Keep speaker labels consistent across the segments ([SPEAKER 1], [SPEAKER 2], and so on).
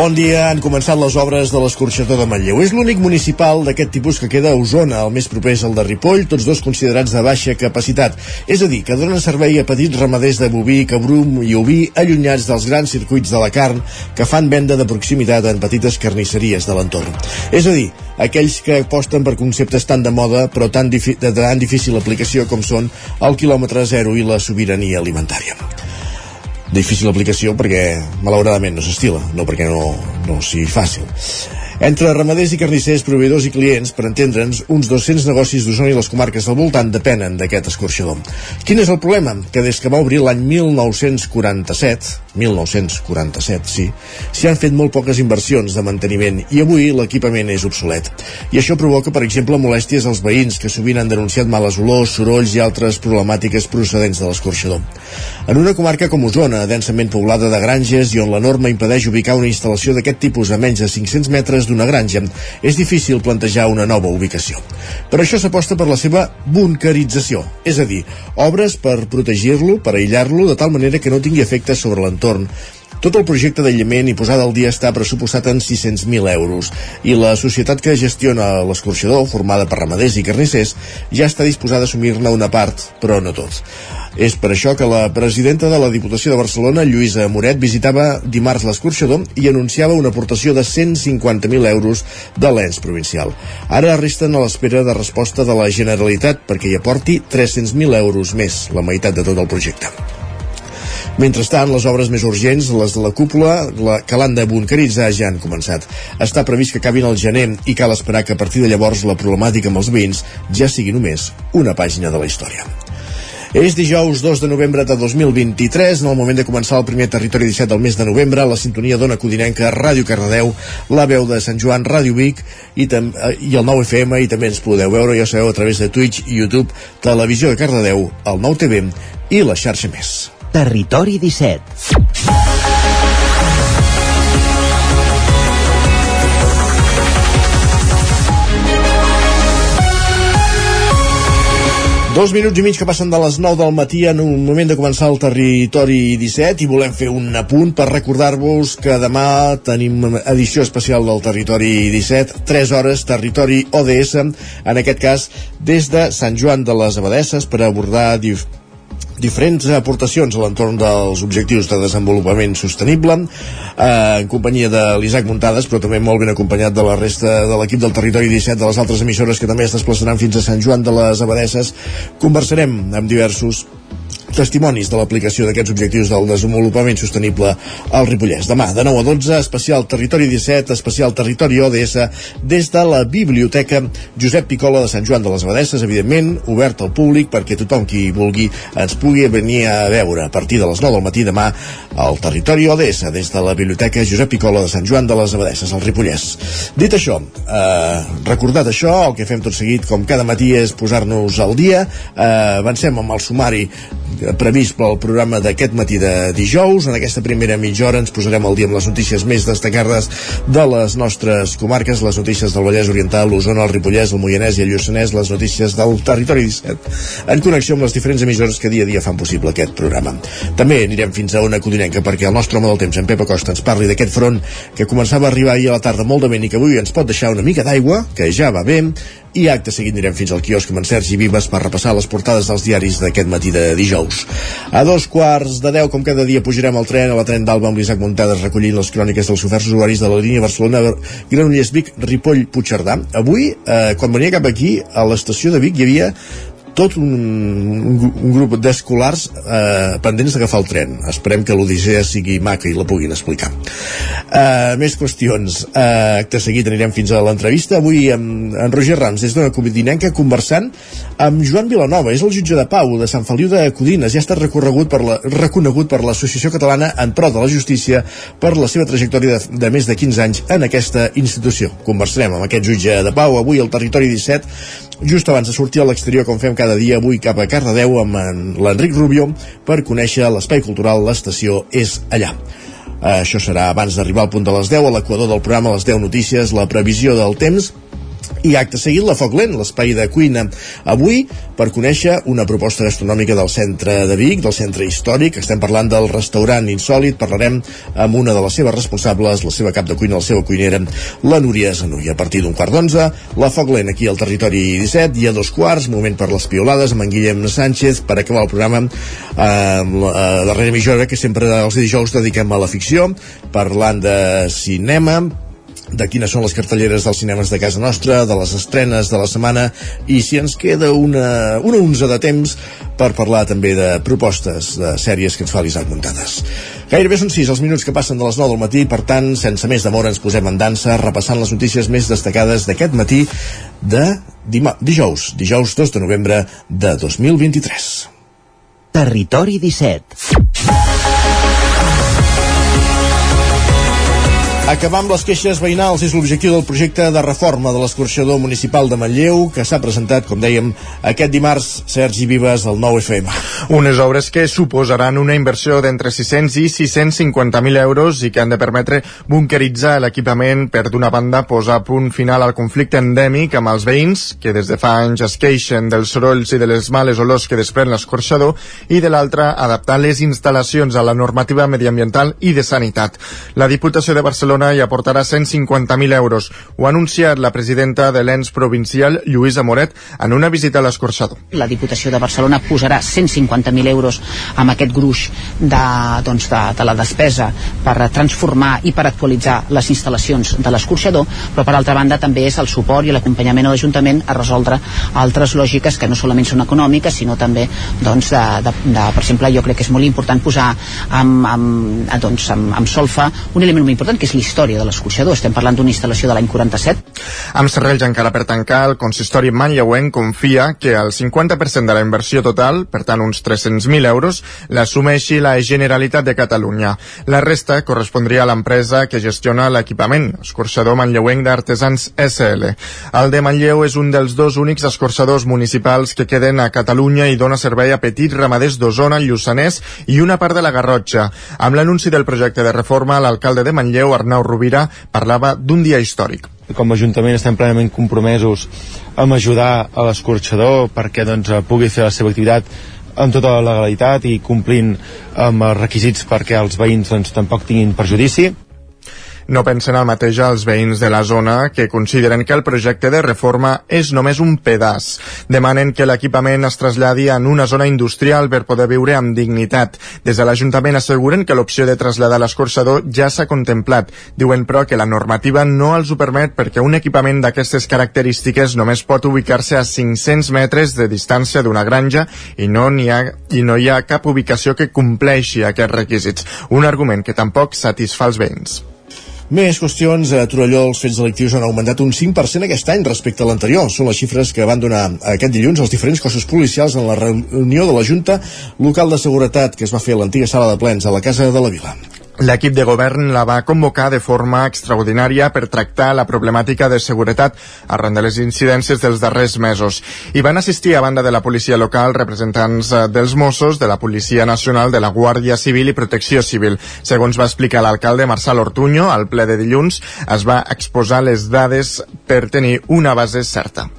[SPEAKER 1] Bon dia, han començat les obres de l'escorxador de Manlleu. És l'únic municipal d'aquest tipus que queda a Osona, el més proper és el de Ripoll, tots dos considerats de baixa capacitat. És a dir, que donen servei a petits ramaders de boví, cabrum i oví allunyats dels grans circuits de la carn que fan venda de proximitat en petites carnisseries de l'entorn. És a dir, aquells que aposten per conceptes tan de moda però tan de tan difícil aplicació com són el quilòmetre zero i la sobirania alimentària difícil aplicació perquè malauradament no s'estila, no perquè no, no sigui fàcil. Entre ramaders i carnissers, proveïdors i clients, per entendre'ns, uns 200 negocis d'Osona i les comarques del voltant depenen d'aquest escorxador. Quin és el problema? Que des que va obrir l'any 1947, 1947, sí, s'hi han fet molt poques inversions de manteniment i avui l'equipament és obsolet. I això provoca, per exemple, molèsties als veïns que sovint han denunciat males olors, sorolls i altres problemàtiques procedents de l'escorxador. En una comarca com Osona, densament poblada de granges i on la norma impedeix ubicar una instal·lació d'aquest tipus a menys de 500 metres d'una granja, és difícil plantejar una nova ubicació. Per això s'aposta per la seva bunkerització, és a dir, obres per protegir-lo, per aïllar-lo, de tal manera que no tingui efectes sobre l'entorn, tot el projecte d'aïllament i posada al dia està pressupostat en 600.000 euros i la societat que gestiona l'escorxador, formada per ramaders i carnissers, ja està disposada a assumir-ne una part, però no tot. És per això que la presidenta de la Diputació de Barcelona, Lluïsa Moret, visitava dimarts l'escorxador i anunciava una aportació de 150.000 euros de l'ENS provincial. Ara resten a l'espera de resposta de la Generalitat perquè hi aporti 300.000 euros més, la meitat de tot el projecte. Mentrestant, les obres més urgents, les de la cúpula, la, que l'han de bunkeritzar, ja han començat. Està previst que acabin al gener i cal esperar que a partir de llavors la problemàtica amb els veïns ja sigui només una pàgina de la història. És dijous 2 de novembre de 2023, en el moment de començar el primer territori 17 del mes de novembre, la sintonia d'Ona Codinenca, Ràdio Cardedeu, la veu de Sant Joan, Ràdio Vic i, eh, i el 9 FM, i també ens podeu veure, ja sabeu, a través de Twitch, YouTube, Televisió de Cardedeu, el 9 TV i la xarxa més.
[SPEAKER 2] Territori 17.
[SPEAKER 1] Dos minuts i mig que passen de les 9 del matí en un moment de començar el territori 17 i volem fer un apunt per recordar-vos que demà tenim edició especial del territori 17, 3 hores, territori ODS, en aquest cas des de Sant Joan de les Abadesses per abordar diferents aportacions a l'entorn dels objectius de desenvolupament sostenible eh, en companyia de l'Isaac Muntades però també molt ben acompanyat de la resta de l'equip del Territori 17 de les altres emissores que també es desplaçaran fins a Sant Joan de les Abadesses. Conversarem amb diversos testimonis de l'aplicació d'aquests objectius del desenvolupament sostenible al Ripollès. Demà, de 9 a 12, especial Territori 17, especial Territori ODS, des de la Biblioteca Josep Picola de Sant Joan de les Abadesses, evidentment, obert al públic perquè tothom qui vulgui ens pugui venir a veure a partir de les 9 del matí demà al Territori ODS, des de la Biblioteca Josep Picola de Sant Joan de les Abadesses, al Ripollès. Dit això, eh, recordat això, el que fem tot seguit, com cada matí, és posar-nos al dia. Eh, avancem amb el sumari previst pel programa d'aquest matí de dijous. En aquesta primera mitja hora ens posarem al dia amb les notícies més destacades de les nostres comarques, les notícies del Vallès Oriental, l'Osona, el Ripollès, el Moianès i el Lluçanès, les notícies del territori 17, en connexió amb les diferents emissores que dia a dia fan possible aquest programa. També anirem fins a una codinenca perquè el nostre home del temps, en Pep Acosta, ens parli d'aquest front que començava a arribar ahir a la tarda molt de vent i que avui ens pot deixar una mica d'aigua, que ja va bé, i acte seguit anirem fins al quiosc amb en Sergi Vives per repassar les portades dels diaris d'aquest matí de dijous. A dos quarts de deu, com cada dia, pujarem al tren, a la tren d'Alba amb l'Isaac Montades recollint les cròniques dels oferts usuaris de la línia Barcelona Granollers Vic Ripoll Puigcerdà. Avui, eh, quan venia cap aquí, a l'estació de Vic hi havia tot un, un, un grup d'escolars eh, pendents d'agafar el tren. Esperem que l'Odissea sigui maca i la puguin explicar. Eh, més qüestions. Eh, acte seguit anirem fins a l'entrevista. Avui amb en Roger Rams, des d'una comidinenca, conversant amb Joan Vilanova. És el jutge de Pau de Sant Feliu de Codines. Ja ha estat recorregut per la, reconegut per l'Associació Catalana en Pro de la Justícia per la seva trajectòria de, de més de 15 anys en aquesta institució. Conversarem amb aquest jutge de Pau avui al Territori 17 just abans de sortir a l'exterior com fem cada dia avui cap a Cardedeu amb l'Enric Rubio per conèixer l'espai cultural L'Estació és allà. això serà abans d'arribar al punt de les 10 a l'equador del programa les 10 notícies, la previsió del temps i acte seguit la Foc Lent, l'espai de cuina. Avui per conèixer una proposta gastronòmica del centre de Vic, del centre històric estem parlant del restaurant Insòlid. Parlarem amb una de les seves responsables la seva cap de cuina, la seva cuinera la Núria Zanui, a partir d'un quart d'onze la Foc Lent aquí al territori 17 i a dos quarts, moment per les piolades amb en Guillem Sánchez per acabar el programa eh, la darrera mitja hora que sempre els dijous dediquem a la ficció parlant de cinema de quines són les cartelleres dels cinemes de casa nostra, de les estrenes de la setmana i si ens queda una, una onza de temps per parlar també de propostes de sèries que ens fa l'Isaac Muntades. Gairebé són 6 els minuts que passen de les 9 del matí, per tant, sense més demora ens posem en dansa repassant les notícies més destacades d'aquest matí de dijous, dijous 2 de novembre de 2023.
[SPEAKER 2] Territori 17
[SPEAKER 1] Acabar amb les queixes veïnals és l'objectiu del projecte de reforma de l'escorxador municipal de Manlleu que s'ha presentat, com dèiem, aquest dimarts Sergi Vives al 9FM.
[SPEAKER 3] Unes obres que suposaran una inversió d'entre 600 i 650.000 euros i que han de permetre bunkeritzar l'equipament per d'una banda posar punt final al conflicte endèmic amb els veïns que des de fa anys es queixen dels sorolls i de les males olors que desprèn l'escorxador i de l'altra adaptar les instal·lacions a la normativa mediambiental i de sanitat. La Diputació de Barcelona Barcelona i aportarà 150.000 euros. Ho ha anunciat la presidenta de l'ENS provincial, Lluïsa Moret, en una visita a l'escorxador.
[SPEAKER 4] La Diputació de Barcelona posarà 150.000 euros amb aquest gruix de, doncs, de, de la despesa per transformar i per actualitzar les instal·lacions de l'escorxador, però per altra banda també és el suport i l'acompanyament a l'Ajuntament a resoldre altres lògiques que no solament són econòmiques, sinó també doncs, de, de, de, per exemple, jo crec que és molt important posar amb, amb, doncs, amb, amb solfa un element molt important que és història de l'escorxador. Estem parlant d'una instal·lació de l'any 47.
[SPEAKER 3] Amb serrells encara per tancar, el consistori manlleuenc confia que el 50% de la inversió total, per tant uns 300.000 euros, l'assumeixi la Generalitat de Catalunya. La resta correspondria a l'empresa que gestiona l'equipament, escorxador manlleuenc d'Artesans SL. El de Manlleu és un dels dos únics escorxadors municipals que queden a Catalunya i dona servei a petits ramaders d'Osona, Lluçanès i una part de la Garrotxa. Amb l'anunci del projecte de reforma, l'alcalde de Manlleu, Arnau Arnau Rovira parlava d'un dia històric.
[SPEAKER 5] Com a Ajuntament estem plenament compromesos amb ajudar a l'escorxador perquè doncs, pugui fer la seva activitat amb tota la legalitat i complint amb els requisits perquè els veïns doncs, tampoc tinguin perjudici
[SPEAKER 3] no pensen el mateix als veïns de la zona que consideren que el projecte de reforma és només un pedaç. Demanen que l'equipament es traslladi en una zona industrial per poder viure amb dignitat. Des de l'Ajuntament asseguren que l'opció de traslladar l'escorçador ja s'ha contemplat. Diuen, però, que la normativa no els ho permet perquè un equipament d'aquestes característiques només pot ubicar-se a 500 metres de distància d'una granja i no, hi ha, i no hi ha cap ubicació que compleixi aquests requisits. Un argument que tampoc satisfà els veïns.
[SPEAKER 1] Més qüestions. A Torelló els fets delictius han augmentat un 5% aquest any respecte a l'anterior. Són les xifres que van donar aquest dilluns els diferents cossos policials en la reunió de la Junta Local de Seguretat que es va fer a l'antiga sala de plens a la Casa de la Vila.
[SPEAKER 3] L'equip de govern la va convocar de forma extraordinària per tractar la problemàtica de seguretat arran de les incidències dels darrers mesos. Hi van assistir, a banda de la policia local, representants eh, dels Mossos, de la Policia Nacional, de la Guàrdia Civil i Protecció Civil. Segons va explicar l'alcalde Marçal Ortuño, al ple de dilluns es va exposar les dades per tenir una base certa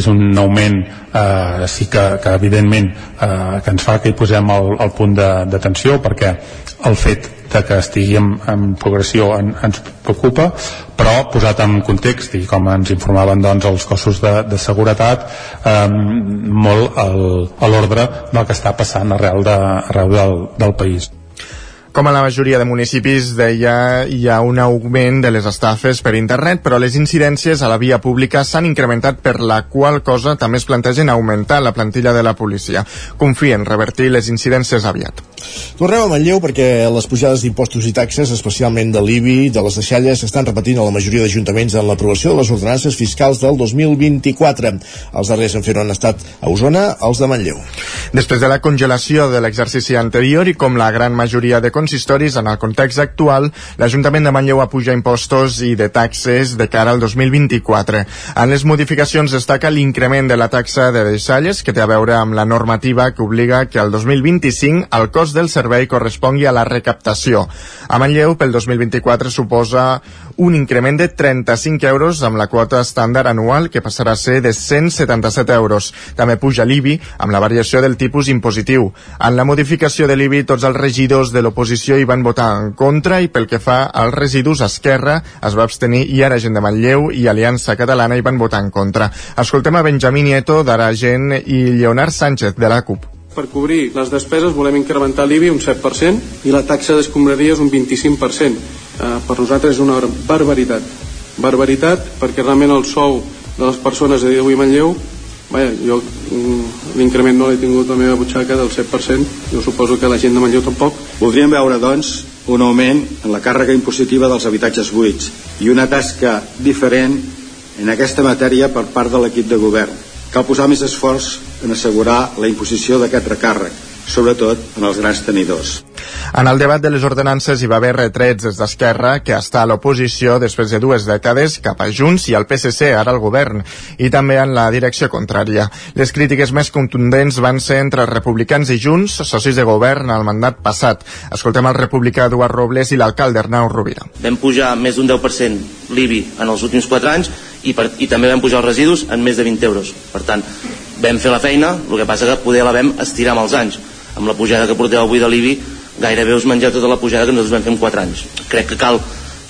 [SPEAKER 6] és un augment eh, sí que, que evidentment eh, que ens fa que hi posem el, el punt d'atenció perquè el fet de que estigui en, en progressió en, ens preocupa, però posat en context i com ens informaven doncs, els cossos de, de seguretat eh, molt el, a l'ordre del que està passant arrel, de, arrel del, del país.
[SPEAKER 3] Com a la majoria de municipis, deia, hi ha un augment de les estafes per internet, però les incidències a la via pública s'han incrementat per la qual cosa també es plantegen augmentar la plantilla de la policia. Confien revertir les incidències aviat.
[SPEAKER 1] Tornem a Manlleu perquè les pujades d'impostos i taxes, especialment de l'IBI, de les deixalles, s'estan repetint a la majoria d'ajuntaments en l'aprovació de les ordenances fiscals del 2024. Els darrers en fer han estat a Osona, els de Manlleu.
[SPEAKER 3] Després de la congelació de l'exercici anterior i com la gran majoria de consistoris en el context actual, l'Ajuntament de Manlleu apuja impostos i de taxes de cara al 2024. En les modificacions destaca l'increment de la taxa de deixalles, que té a veure amb la normativa que obliga que al 2025 el cost del servei correspongui a la recaptació. A Manlleu, pel 2024, suposa un increment de 35 euros amb la quota estàndard anual, que passarà a ser de 177 euros. També puja l'IBI amb la variació del tipus impositiu. En la modificació de l'IBI, tots els regidors de l'oposició hi van votar en contra i pel que fa als residus, Esquerra es va abstenir i ara gent de Manlleu i Aliança Catalana hi van votar en contra. Escoltem a Benjamí Nieto d'Aragent i Leonard Sánchez de la CUP.
[SPEAKER 7] Per cobrir les despeses volem incrementar l'IBI un 7% i la taxa d'escombraries un 25%. Eh, per nosaltres és una barbaritat. Barbaritat perquè realment el sou de les persones de avui Manlleu Vaja, jo mm, l'increment no l'he tingut a la meva butxaca del 7%, jo suposo que la gent de Manlleu tampoc.
[SPEAKER 8] Voldríem veure, doncs, un augment en la càrrega impositiva dels habitatges buits i una tasca diferent en aquesta matèria per part de l'equip de govern. Cal posar més esforç en assegurar la imposició d'aquest recàrrec, sobretot en els grans tenidors.
[SPEAKER 3] En el debat de les ordenances hi va haver retrets des d'Esquerra, que està a l'oposició després de dues dècades cap a Junts i al PSC, ara al govern, i també en la direcció contrària. Les crítiques més contundents van ser entre els republicans i Junts, socis de govern al mandat passat. Escoltem el republicà Eduard Robles i l'alcalde Arnau Rovira.
[SPEAKER 9] Vam pujar més d'un 10% l'IBI en els últims 4 anys i, per, i també vam pujar els residus en més de 20 euros. Per tant, vam fer la feina, el que passa que poder la vam estirar amb els anys amb la pujada que porteu avui de l'IBI gairebé us mengeu tota la pujada que nosaltres vam fer en 4 anys. Crec que cal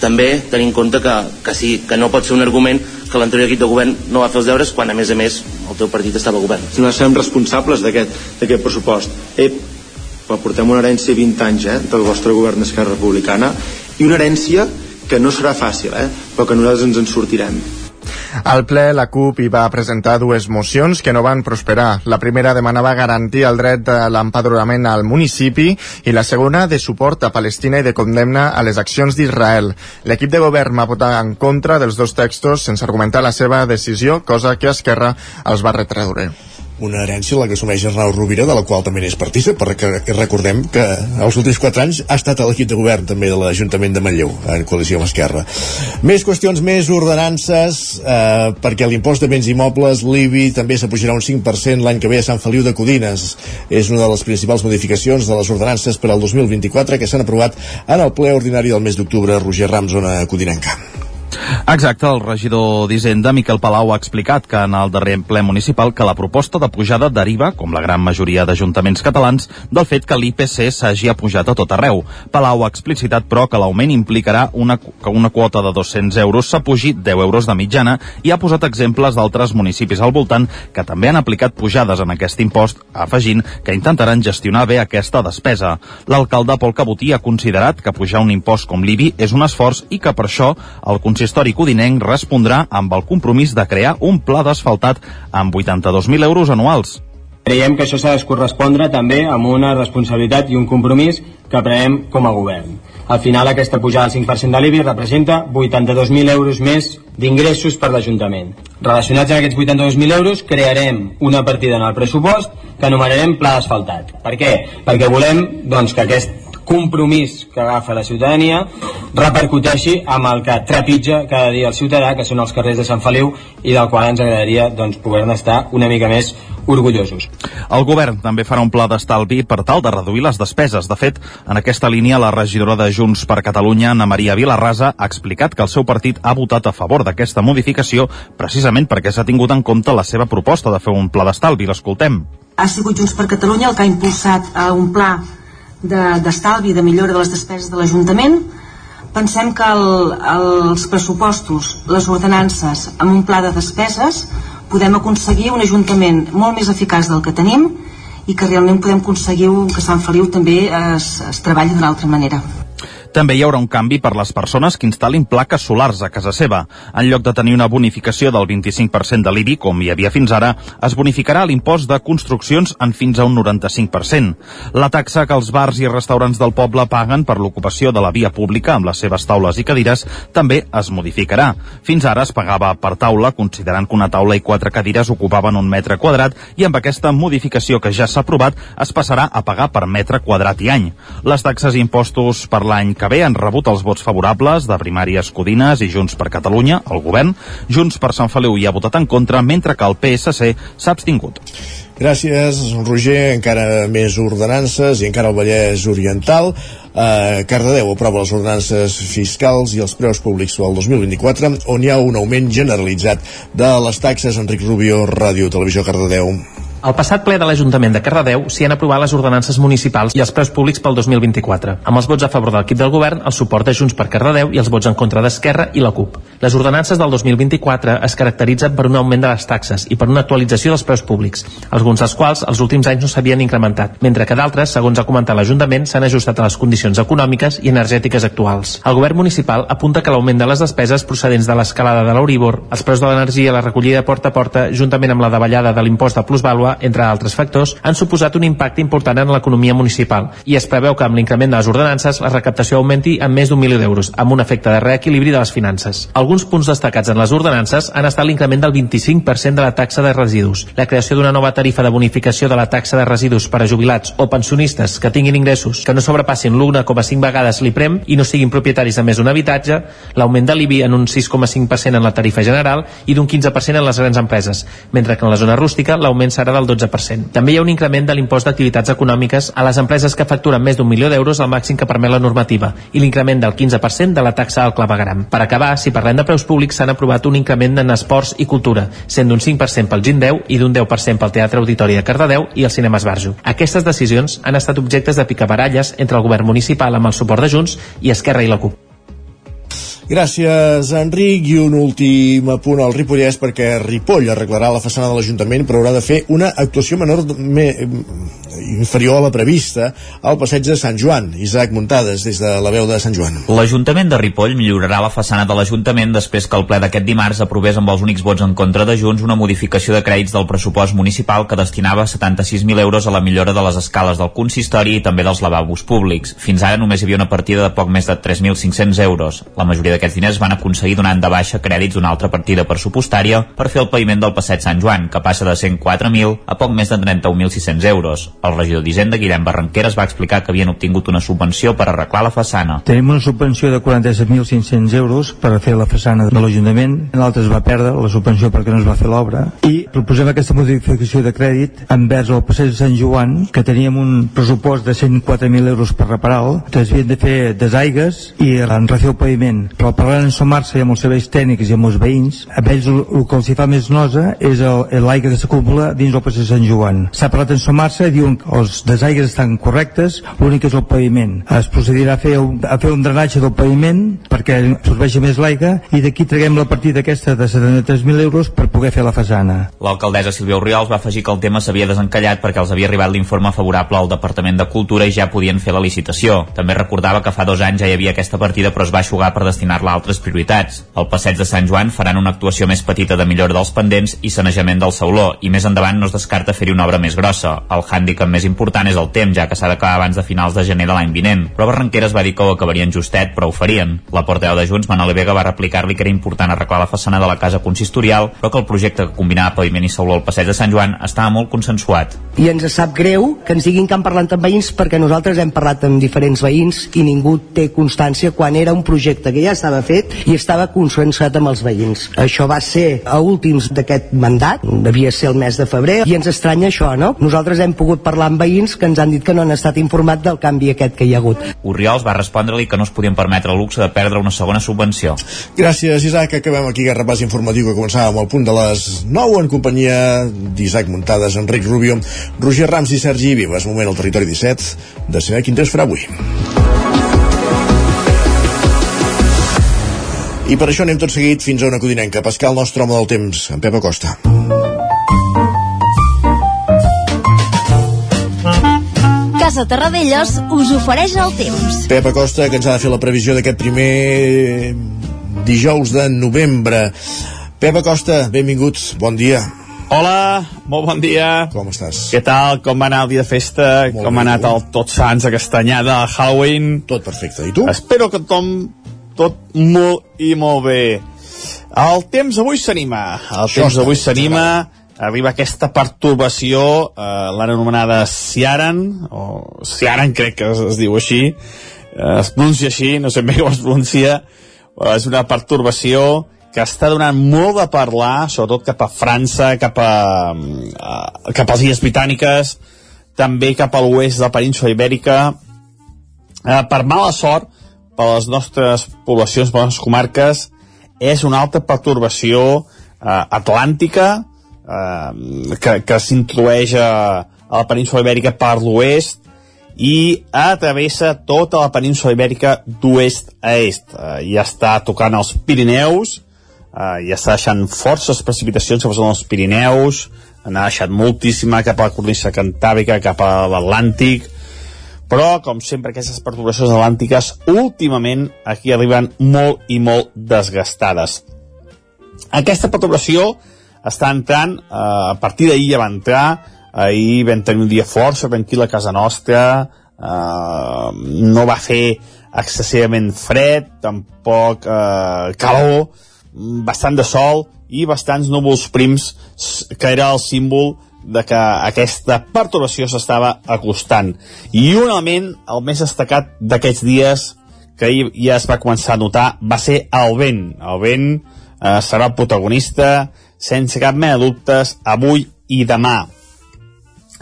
[SPEAKER 9] també tenir en compte que, que sí, que no pot ser un argument que l'anterior equip de govern no va fer els deures quan a més a més el teu partit estava a govern.
[SPEAKER 10] No som responsables d'aquest pressupost. Ep, però portem una herència 20 anys eh, del vostre govern d'Esquerra Republicana i una herència que no serà fàcil eh, però que nosaltres ens en sortirem
[SPEAKER 3] al ple, la CUP hi va presentar dues mocions que no van prosperar. La primera demanava garantir el dret de l'empadronament al municipi i la segona de suport a Palestina i de condemna a les accions d'Israel. L'equip de govern va votar en contra dels dos textos sense argumentar la seva decisió, cosa que Esquerra els va retreure
[SPEAKER 1] una herència la que assumeix Arnau Rovira, de la qual també n'és partícip, perquè recordem que els últims 4 anys ha estat a l'equip de govern també de l'Ajuntament de Manlleu, en coalició amb Esquerra. Més qüestions, més ordenances, eh, perquè l'impost de béns immobles, l'IBI, també s'apujarà un 5% l'any que ve a Sant Feliu de Codines. És una de les principals modificacions de les ordenances per al 2024 que s'han aprovat en el ple ordinari del mes d'octubre, Roger Rams, zona codinenca.
[SPEAKER 11] Exacte, el regidor d'Hisenda, Miquel Palau, ha explicat que en el darrer ple municipal que la proposta de pujada deriva, com la gran majoria d'ajuntaments catalans, del fet que l'IPC s'hagi apujat a tot arreu. Palau ha explicitat, però, que l'augment implicarà una, que una quota de 200 euros s'apugi 10 euros de mitjana i ha posat exemples d'altres municipis al voltant que també han aplicat pujades en aquest impost, afegint que intentaran gestionar bé aquesta despesa. L'alcalde Pol Cabotí ha considerat que pujar un impost com l'IBI és un esforç i que per això el consistori consistori codinenc respondrà amb el compromís de crear un pla d'asfaltat amb 82.000 euros anuals.
[SPEAKER 12] Creiem que això s'ha de correspondre també amb una responsabilitat i un compromís que prenem com a govern. Al final aquesta pujada del 5% de l'IBI representa 82.000 euros més d'ingressos per l'Ajuntament. Relacionats amb aquests 82.000 euros crearem una partida en el pressupost que anomenarem Pla d'Asfaltat. Per què? Perquè volem doncs, que aquest compromís que agafa la ciutadania repercuteixi amb el que trepitja cada dia el ciutadà, que són els carrers de Sant Feliu i del qual ens agradaria doncs, poder estar una mica més orgullosos.
[SPEAKER 11] El govern també farà un pla d'estalvi per tal de reduir les despeses. De fet, en aquesta línia, la regidora de Junts per Catalunya, Ana Maria Vilarrasa, ha explicat que el seu partit ha votat a favor d'aquesta modificació precisament perquè s'ha tingut en compte la seva proposta de fer un pla d'estalvi. L'escoltem.
[SPEAKER 13] Ha sigut Junts per Catalunya el que ha impulsat eh, un pla d'estalvi, de, de millora de les despeses de l'Ajuntament. Pensem que el, els pressupostos, les ordenances, amb un pla de despeses, podem aconseguir un Ajuntament molt més eficaç del que tenim i que realment podem aconseguir que Sant Feliu també es, es treballi d'una altra manera.
[SPEAKER 11] També hi haurà un canvi per les persones que instal·lin plaques solars a casa seva. En lloc de tenir una bonificació del 25% de l'IBI, com hi havia fins ara, es bonificarà l'impost de construccions en fins a un 95%. La taxa que els bars i restaurants del poble paguen per l'ocupació de la via pública amb les seves taules i cadires també es modificarà. Fins ara es pagava per taula, considerant que una taula i quatre cadires ocupaven un metre quadrat i amb aquesta modificació que ja s'ha aprovat es passarà a pagar per metre quadrat i any. Les taxes i impostos per l'any que que bé han rebut els vots favorables de Primàries Codines i Junts per Catalunya, el govern. Junts per Sant Feliu hi ha votat en contra, mentre que el PSC s'ha abstingut.
[SPEAKER 1] Gràcies, Roger. Encara més ordenances i encara el Vallès Oriental. Eh, Cardedeu aprova les ordenances fiscals i els preus públics pel 2024, on hi ha un augment generalitzat de les taxes. Enric Rubio, Ràdio Televisió Cardedeu.
[SPEAKER 14] Al passat ple de l'Ajuntament de Cardedeu s'hi han aprovat les ordenances municipals i els preus públics pel 2024, amb els vots a favor de l'equip del govern, el suport de Junts per Cardedeu i els vots en contra d'Esquerra i la CUP. Les ordenances del 2024 es caracteritzen per un augment de les taxes i per una actualització dels preus públics, alguns dels quals els últims anys no s'havien incrementat, mentre que d'altres, segons ha comentat l'Ajuntament, s'han ajustat a les condicions econòmiques i energètiques actuals. El govern municipal apunta que l'augment de les despeses procedents de l'escalada de l'Euribor, els preus de l'energia, la recollida porta a porta, juntament amb la davallada de l'impost de plusvàlua, entre altres factors, han suposat un impacte important en l'economia municipal i es preveu que amb l'increment de les ordenances la recaptació augmenti en més d'un milió d'euros, amb un efecte de reequilibri de les finances. Alguns punts destacats en les ordenances han estat l'increment del 25% de la taxa de residus, la creació d'una nova tarifa de bonificació de la taxa de residus per a jubilats o pensionistes que tinguin ingressos que no sobrepassin l'1,5 vegades l'IPREM i no siguin propietaris de més d'un habitatge, l'augment de l'IBI en un 6,5% en la tarifa general i d'un 15% en les grans empreses, mentre que en la zona rústica l'augment serà del 12%. També hi ha un increment de l'impost d'activitats econòmiques a les empreses que facturen més d'un milió d'euros al màxim que permet la normativa i l'increment del 15% de la taxa al clavegram. Per acabar, si parlem de preus públics, s'han aprovat un increment en esports i cultura, sent d'un 5% pel Gindeu i d'un 10% pel Teatre Auditori de Cardedeu i el Cinema Esbarjo. Aquestes decisions han estat objectes de picabaralles entre el govern municipal amb el suport de Junts i Esquerra i la CUP.
[SPEAKER 1] Gràcies, Enric. I un últim apunt al Ripollès perquè Ripoll arreglarà la façana de l'Ajuntament però haurà de fer una actuació menor me, inferior a la prevista al passeig de Sant Joan. Isaac Muntades, des de la veu de Sant Joan.
[SPEAKER 15] L'Ajuntament de Ripoll millorarà la façana de l'Ajuntament després que el ple d'aquest dimarts aprovés amb els únics vots en contra de Junts una modificació de crèdits del pressupost municipal que destinava 76.000 euros a la millora de les escales del consistori i també dels lavabos públics. Fins ara només hi havia una partida de poc més de 3.500 euros. La majoria d'aquests diners van aconseguir donant de baixa crèdits d'una altra partida pressupostària per fer el paviment del passeig Sant Joan, que passa de 104.000 a poc més de 31.600 euros. El regidor d'Hisenda, Guillem Barranqueres, va explicar que havien obtingut una subvenció per arreglar la façana.
[SPEAKER 16] Tenim una subvenció de 47.500 euros per fer la façana de l'Ajuntament, l'altre es va perdre la subvenció perquè no es va fer l'obra, i proposem aquesta modificació de crèdit envers el passeig de Sant Joan, que teníem un pressupost de 104.000 euros per reparar-lo, que es havien de fer desaigues i en refer el paviment, però parlant en sumar-se amb els serveis tècnics i amb els veïns, a ells el, el que els fa més nosa és l'aigua que s'acumula dins el passeig de Sant Joan. S'ha parlat en sumar-se i diuen que els desaigues estan correctes, l'únic és el paviment. Es procedirà a fer, a fer un drenatge del paviment perquè absorbeixi més l'aigua i d'aquí traguem la partida aquesta de 73.000 euros per poder fer la façana.
[SPEAKER 15] L'alcaldessa Sílvia Oriols va afegir que el tema s'havia desencallat perquè els havia arribat l'informe favorable al Departament de Cultura i ja podien fer la licitació. També recordava que fa dos anys ja hi havia aquesta partida però es va aixugar per destinar-la a altres prioritats. Al passeig de Sant Joan faran una actuació més petita de millora dels pendents i sanejament del sauló i més endavant no es descarta fer-hi una obra més grossa. El hàndicap més important és el temps, ja que s'ha d'acabar abans de finals de gener de l'any vinent. Però Barranqueres va dir que ho acabarien justet, però ho farien. La portaveu de Junts, Manoli Vega, va replicar-li que era important arreglar la façana de la casa consistorial, però que el projecte que combinava paviment i sauló al passeig de Sant Joan estava molt consensuat.
[SPEAKER 17] I ens sap greu que ens diguin que han parlat amb veïns perquè nosaltres hem parlat amb diferents veïns i ningú té constància quan era un projecte que ja estava fet i estava consensuat amb els veïns. Això va ser a últims d'aquest mandat, devia ser el mes de febrer, i ens estranya això, no? Nosaltres hem pogut parlar amb veïns que ens han dit que no han estat informats del canvi aquest que hi ha hagut.
[SPEAKER 15] Oriols va respondre-li que no es podien permetre el luxe de perdre una segona subvenció.
[SPEAKER 1] Gràcies, Isaac. Acabem aquí aquest repàs informatiu que començàvem al punt de les 9 en companyia d'Isaac Muntades, Enric Rubio, Roger Rams i Sergi Vives. Moment al territori 17 de saber quin temps farà avui. I per això anem tot seguit fins a una codinenca, pescar el nostre home del temps, en Pep Acosta.
[SPEAKER 18] Casa Terradellos us ofereix el temps.
[SPEAKER 1] Pep Acosta, que ens ha de fer la previsió d'aquest primer dijous de novembre. Pep Acosta, benvinguts, bon dia.
[SPEAKER 19] Hola, molt bon dia.
[SPEAKER 1] Com estàs?
[SPEAKER 19] Què tal? Com va anar el dia de festa?
[SPEAKER 1] Molt
[SPEAKER 19] Com
[SPEAKER 1] bé,
[SPEAKER 19] ha anat el Tots Sants, aquesta anyada, el Halloween?
[SPEAKER 1] Tot perfecte. I tu?
[SPEAKER 19] Espero que tothom tot molt i molt bé. El temps avui s'anima. El
[SPEAKER 1] Això
[SPEAKER 19] temps avui s'anima. Arriba aquesta pertorbació, eh, l'han anomenada Ciaran, o Ciaran crec que es, es diu així, eh, es pronuncia així, no sé bé com es pronuncia, eh, és una pertorbació que està donant molt de parlar, sobretot cap a França, cap a, a cap a les Illes Britàniques, també cap a l'oest de la península Ibèrica. Eh, per mala sort, per les nostres poblacions, per les nostres comarques, és una alta pertorbació eh, atlàntica eh, que, que s'introdueix a, a la península Ibèrica per l'oest i travessa tota la península Ibèrica d'oest a est. Eh, ja està tocant els Pirineus, eh, ja està deixant forces precipitacions cap als Pirineus, n'ha deixat moltíssima cap a la cornisa cantàbrica, cap a l'Atlàntic, però, com sempre, aquestes perturbacions atlàntiques últimament aquí arriben molt i molt desgastades. Aquesta perturbació està entrant, eh, a partir d'ahir ja va entrar, ahir vam tenir un dia força tranquil a casa nostra, eh, no va fer excessivament fred, tampoc eh, calor, bastant de sol i bastants núvols prims que era el símbol de que aquesta perturbació s'estava acostant. I un element, el més destacat d'aquests dies, que ahir ja es va començar a notar, va ser el vent. El vent eh, serà el protagonista, sense cap mena de dubtes, avui i demà.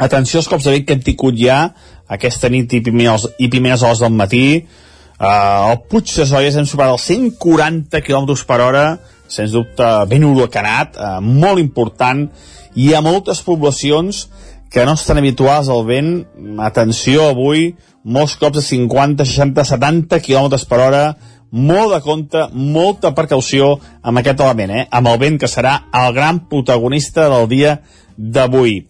[SPEAKER 19] Atenció als cops de vent que hem tingut ja aquesta nit i primeres, i primeres hores del matí, Uh, el Puig de Solles hem superat els 140 km per hora, sens dubte ben huracanat, uh, molt important, i hi ha moltes poblacions que no estan habituals al vent. Atenció, avui, molts cops de 50, 60, 70 km per hora, molt de compte, molta precaució amb aquest element, eh? amb el vent que serà el gran protagonista del dia d'avui.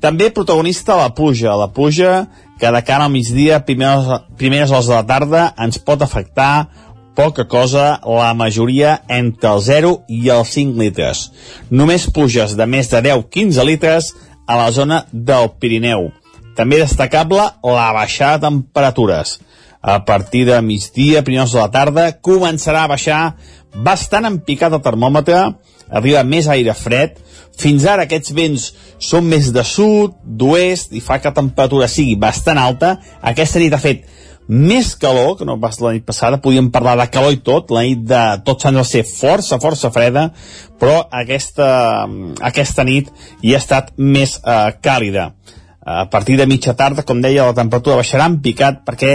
[SPEAKER 19] També protagonista la pluja, la pluja que de cara al migdia, primeres, primeres hores de la tarda, ens pot afectar poca cosa, la majoria entre el 0 i els 5 litres. Només pluges de més de 10-15 litres a la zona del Pirineu. També destacable la baixada de temperatures. A partir de migdia, primeres de la tarda, començarà a baixar bastant en picat el termòmetre, arriba més aire fred, fins ara aquests vents són més de sud, d'oest, i fa que la temperatura sigui bastant alta. Aquesta nit ha fet més calor que no pas la nit passada, podíem parlar de calor i tot, la nit de tots anys va ser força, força freda, però aquesta, aquesta nit hi ha estat més eh, càlida. A partir de mitja tarda, com deia, la temperatura baixarà en picat perquè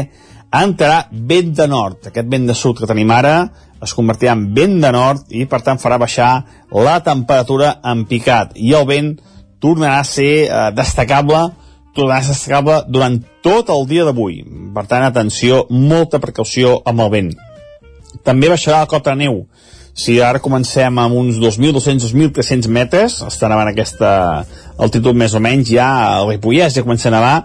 [SPEAKER 19] entrarà vent de nord. Aquest vent de sud que tenim ara es convertirà en vent de nord i per tant farà baixar la temperatura en picat i el vent tornarà a ser eh, destacable tornarà a ser destacable durant tot el dia d'avui. Per tant atenció, molta precaució amb el vent. També baixarà la cota de neu. Si ara comencem amb uns 2.200-2.300 metres estan en aquesta altitud més o menys ja al Ripollès ja comença a nevar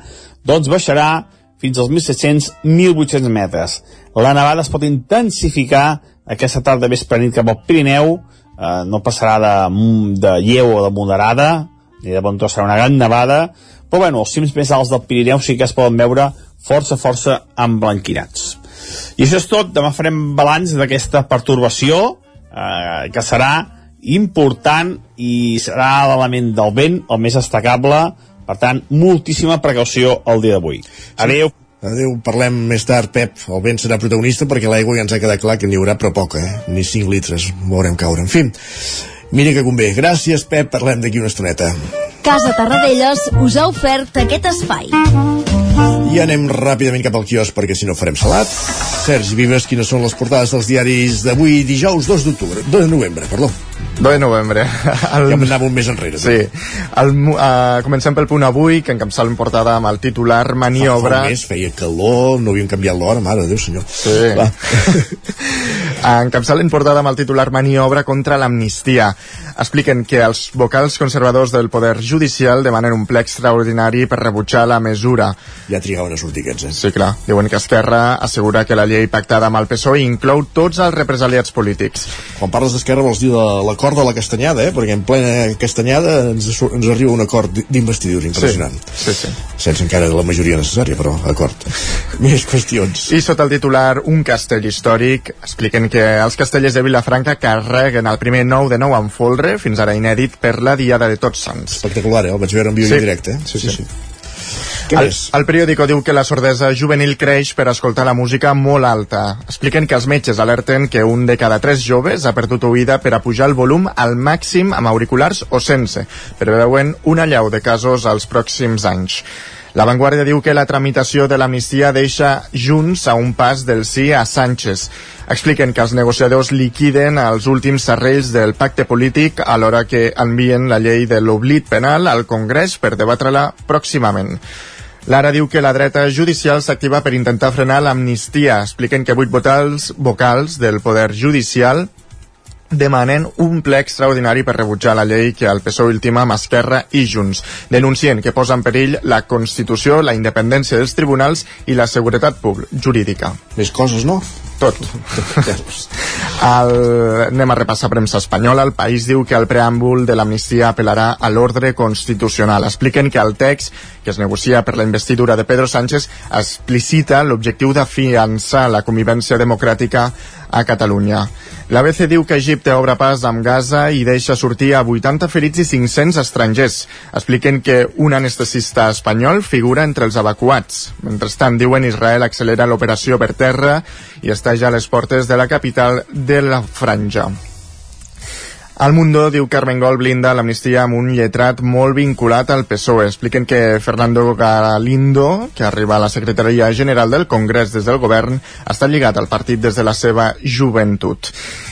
[SPEAKER 19] doncs baixarà fins als 1.700-1.800 metres. La nevada es pot intensificar aquesta tarda vespre nit cap al Pirineu, eh, no passarà de, de lleu o de moderada, ni de bon tros serà una gran nevada, però bueno, els cims més alts del Pirineu sí que es poden veure força, força emblanquinats. I això és tot, demà farem balanç d'aquesta pertorbació, eh, que serà important i serà l'element del vent el més destacable, per tant, moltíssima precaució el dia d'avui. Adéu.
[SPEAKER 1] Adéu, parlem més tard, Pep. El vent serà protagonista perquè l'aigua ja ens ha quedat clar que n'hi haurà però poca, eh? Ni 5 litres veurem caure. En fi, mira que convé. Gràcies, Pep. Parlem d'aquí una estoneta.
[SPEAKER 20] Casa Tarradellas us ha ofert aquest espai.
[SPEAKER 1] I anem ràpidament cap al quiosc perquè si no farem salat. Sergi Vives, quines són les portades dels diaris d'avui, dijous 2 d'octubre, de novembre, perdó.
[SPEAKER 3] 2 de novembre.
[SPEAKER 1] El... Ja m'anava un mes enrere.
[SPEAKER 3] Sí. El, uh, comencem pel punt avui, que encapçala en portada amb el titular Maniobra...
[SPEAKER 1] Fa, fa un mes feia calor, no havíem canviat l'hora, mare de Déu senyor.
[SPEAKER 3] Sí. encapçala en portada amb el titular Maniobra contra l'amnistia. Expliquen que els vocals conservadors del Poder Judicial demanen un ple extraordinari per rebutjar la mesura.
[SPEAKER 1] Ja trigaven a sortir aquests, eh?
[SPEAKER 3] Sí, clar. Diuen que Esquerra assegura que la llei pactada amb el PSOE inclou tots els represaliats polítics.
[SPEAKER 1] Quan parles d'Esquerra vols dir de l'acord de la castanyada, eh? perquè en plena castanyada ens, ens arriba un acord d'investidura impressionant.
[SPEAKER 3] Sí, sí, sí.
[SPEAKER 1] Sense encara la majoria necessària, però acord. Més qüestions.
[SPEAKER 3] I sota el titular Un castell històric expliquen que els castellers de Vilafranca carreguen el primer 9 de 9 amb folre, fins ara inèdit, per la Diada de Tots Sants.
[SPEAKER 1] Espectacular, eh? El vaig veure en viu
[SPEAKER 3] sí.
[SPEAKER 1] i directe. Eh?
[SPEAKER 3] Sí, sí. sí. sí.
[SPEAKER 1] Què
[SPEAKER 3] el,
[SPEAKER 1] més?
[SPEAKER 3] el periòdico diu que la sordesa juvenil creix per escoltar la música molt alta. Expliquen que els metges alerten que un de cada tres joves ha perdut oïda per a pujar el volum al màxim amb auriculars o sense, preveuen una llau de casos als pròxims anys. La Vanguardia diu que la tramitació de l'amnistia deixa Junts a un pas del sí a Sánchez. Expliquen que els negociadors liquiden els últims serrells del pacte polític alhora que envien la llei de l'oblit penal al Congrés per debatre-la pròximament. Lara diu que la dreta judicial s'activa per intentar frenar l'amnistia. Expliquen que vuit vocals, vocals del poder judicial demanen un ple extraordinari per rebutjar la llei que el PSOE ultima amb Esquerra i Junts, denuncien que posa en perill la Constitució, la independència dels tribunals i la seguretat jurídica.
[SPEAKER 1] Més coses, no?
[SPEAKER 3] Tot. el... Anem a repassar premsa espanyola. El país diu que el preàmbul de l'amnistia apel·larà a l'ordre constitucional. Expliquen que el text que es negocia per la investidura de Pedro Sánchez explicita l'objectiu d'afiançar la convivència democràtica a Catalunya. L'ABC diu que Egipte obre pas amb Gaza i deixa sortir a 80 ferits i 500 estrangers. Expliquen que un anestesista espanyol figura entre els evacuats. Mentrestant, diuen Israel accelera l'operació per terra i està ja a les portes de la capital de la Franja. Al Mundo diu que Armengol blinda l'amnistia amb un lletrat molt vinculat al PSOE. Expliquen que Fernando Galindo, que arriba a la Secretaria General del Congrés des del govern, està lligat al partit des de la seva joventut.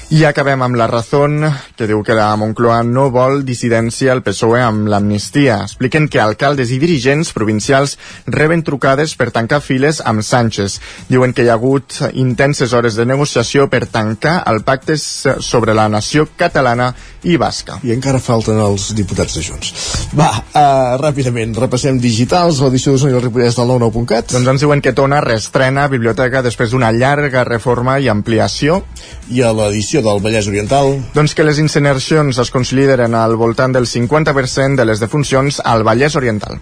[SPEAKER 3] I acabem amb la Razón, que diu que la Moncloa no vol dissidència al PSOE amb l'amnistia. Expliquen que alcaldes i dirigents provincials reben trucades per tancar files amb Sánchez. Diuen que hi ha hagut intenses hores de negociació per tancar el pacte sobre la nació catalana i basca.
[SPEAKER 1] I encara falten els diputats de Junts. Va, uh, ràpidament, repassem digitals, l'edició de Sony del Ripollès del 99.cat.
[SPEAKER 3] Doncs ens diuen que Tona reestrena biblioteca després d'una llarga reforma i ampliació.
[SPEAKER 1] I a l'edició del Vallès Oriental?
[SPEAKER 3] Doncs que les incineracions es consideren al voltant del 50% de les defuncions al Vallès Oriental.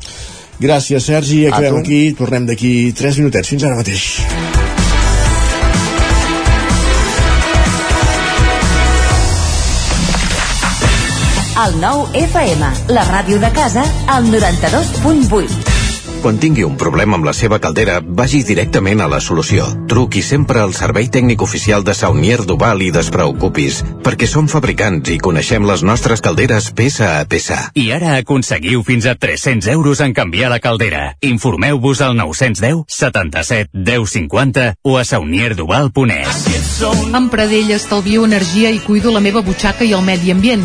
[SPEAKER 1] Gràcies, Sergi. Acabem aquí. Tornem d'aquí 3 minutets. Fins ara mateix.
[SPEAKER 21] El nou FM, la ràdio de casa, al 92.8.
[SPEAKER 22] Quan tingui un problema amb la seva caldera, vagi directament a la solució. Truqui sempre al servei tècnic oficial de Saunier Duval i despreocupis, perquè som fabricants i coneixem les nostres calderes peça a peça.
[SPEAKER 23] I ara aconseguiu fins a 300 euros en canviar la caldera. Informeu-vos al 910 77 10 50 o a saunierduval.es.
[SPEAKER 24] Amb Pradell estalvio energia i cuido la meva butxaca i el medi ambient.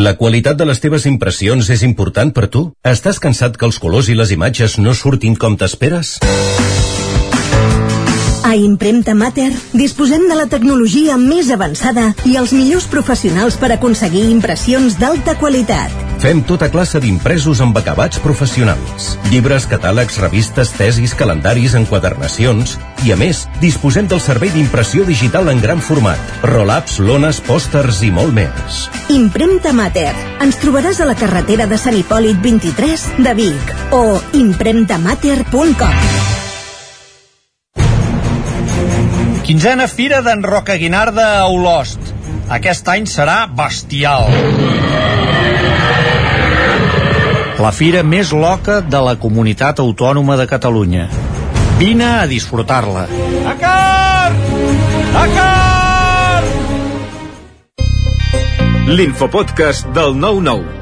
[SPEAKER 25] La qualitat de les teves impressions és important per tu? Estàs cansat que els colors i les imatges no surtin com t'esperes?
[SPEAKER 26] A Impremta Mater disposem de la tecnologia més avançada i els millors professionals per aconseguir impressions d'alta qualitat.
[SPEAKER 25] Fem tota classe d'impresos amb acabats professionals. Llibres, catàlegs, revistes, tesis, calendaris, enquadernacions... I a més, disposem del servei d'impressió digital en gran format. Roll-ups, lones, pòsters i molt més.
[SPEAKER 26] Impremta Mater. Ens trobaràs a la carretera de Sant Hipòlit 23 de Vic o impremtamater.com.
[SPEAKER 14] Quinzena Fira d'en Roca Guinarda a Olost. Aquest any serà bestial. La fira més loca de la comunitat autònoma de Catalunya. Vine a disfrutar-la.
[SPEAKER 27] Dakar! Dakar!
[SPEAKER 28] L'infopodcast del 9-9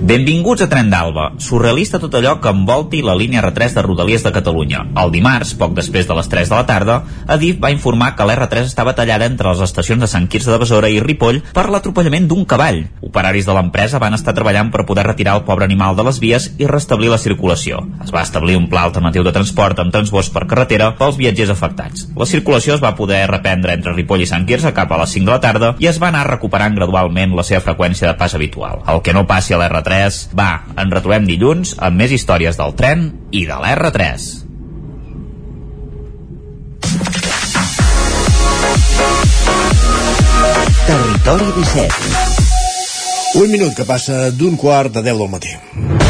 [SPEAKER 15] Benvinguts a Tren d'Alba, surrealista tot allò que envolti la línia R3 de Rodalies de Catalunya. El dimarts, poc després de les 3 de la tarda, Adif va informar que l'R3 estava tallada entre les estacions de Sant Quirze de Besora i Ripoll per l'atropellament d'un cavall. Operaris de l'empresa van estar treballant per poder retirar el pobre animal de les vies i restablir la circulació. Es va establir un pla alternatiu de transport amb transbors per carretera pels viatgers afectats. La circulació es va poder reprendre entre Ripoll i Sant Quirze cap a les 5 de la tarda i es va anar recuperant gradualment la seva freqüència de pas habitual. El que no passi a l'R3 va, en retrobem dilluns amb més històries del tren i de l'R3.
[SPEAKER 29] Territori 17.
[SPEAKER 1] Un minut que passa d'un quart de 10 del matí.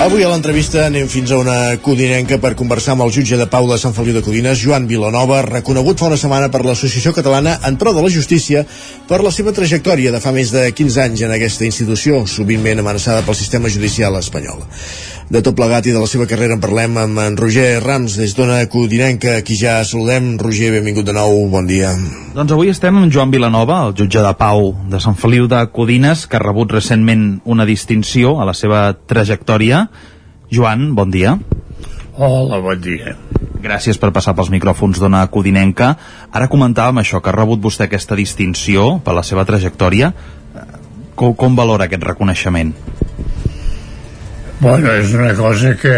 [SPEAKER 1] Avui a l'entrevista anem fins a una codinenca per conversar amb el jutge de Pau de Sant Feliu de Codines, Joan Vilanova, reconegut fa una setmana per l'Associació Catalana en Pro de la Justícia per la seva trajectòria de fa més de 15 anys en aquesta institució, sovintment amenaçada pel sistema judicial espanyol. De tot plegat i de la seva carrera en parlem amb en Roger Rams des d'Ona Codinenca, aquí ja saludem. Roger, benvingut de nou, bon dia.
[SPEAKER 11] Doncs avui estem amb Joan Vilanova, el jutge de Pau de Sant Feliu de Codines, que ha rebut recentment una distinció a la seva trajectòria. Joan, bon dia.
[SPEAKER 30] Hola, bon dia.
[SPEAKER 11] Gràcies per passar pels micròfons d'Ona Codinenca. Ara comentàvem això, que ha rebut vostè aquesta distinció per la seva trajectòria. Com, com valora aquest reconeixement?
[SPEAKER 30] Bueno, és una cosa que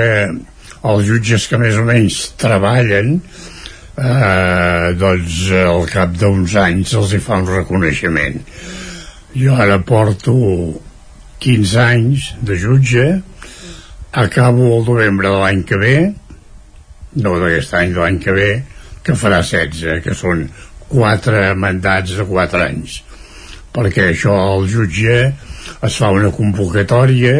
[SPEAKER 30] els jutges que més o menys treballen eh, doncs al cap d'uns anys els hi fa un reconeixement. Jo ara porto 15 anys de jutge acabo el novembre de l'any que ve no d'aquest any, de l'any que ve que farà 16, que són 4 mandats de 4 anys. Perquè això el jutge es fa una convocatòria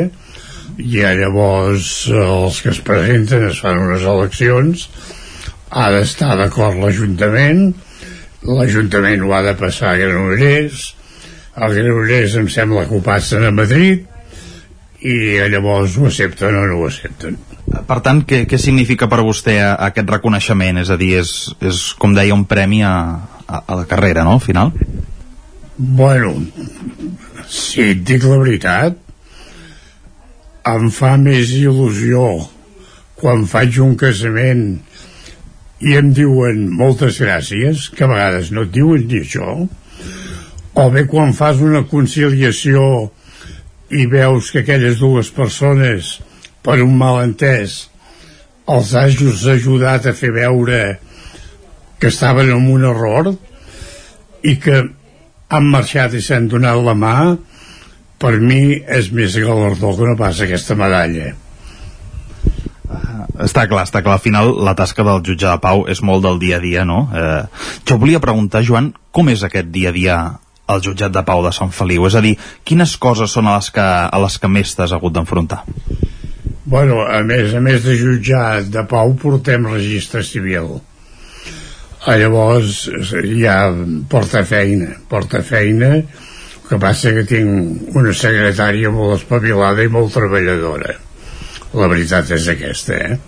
[SPEAKER 30] i llavors els que es presenten es fan unes eleccions ha d'estar d'acord l'Ajuntament l'Ajuntament ho ha de passar a Granollers el Granollers em sembla que ho passen a Madrid i llavors ho accepten o no ho accepten
[SPEAKER 11] per tant, què, què significa per vostè aquest reconeixement? És a dir, és, és com deia, un premi a, a, a la carrera, no, al final?
[SPEAKER 30] Bueno, si et dic la veritat, em fa més il·lusió quan faig un casament i em diuen moltes gràcies, que a vegades no et diuen ni això, o bé quan fas una conciliació i veus que aquelles dues persones, per un malentès, els has ajudat a fer veure que estaven en un error i que han marxat i s'han donat la mà per mi és més galardó que no pas aquesta medalla
[SPEAKER 11] està clar, està clar. Al final, la tasca del jutge de Pau és molt del dia a dia, no? Eh, jo volia preguntar, Joan, com és aquest dia a dia al jutjat de Pau de Sant Feliu? És a dir, quines coses són a les que, a les que més t'has hagut d'enfrontar?
[SPEAKER 30] Bueno, a més, a més de jutjat de Pau portem registre civil. Ah, llavors, ja porta feina, porta feina, que passa que tinc una secretària molt espavilada i molt treballadora. La veritat és aquesta, eh?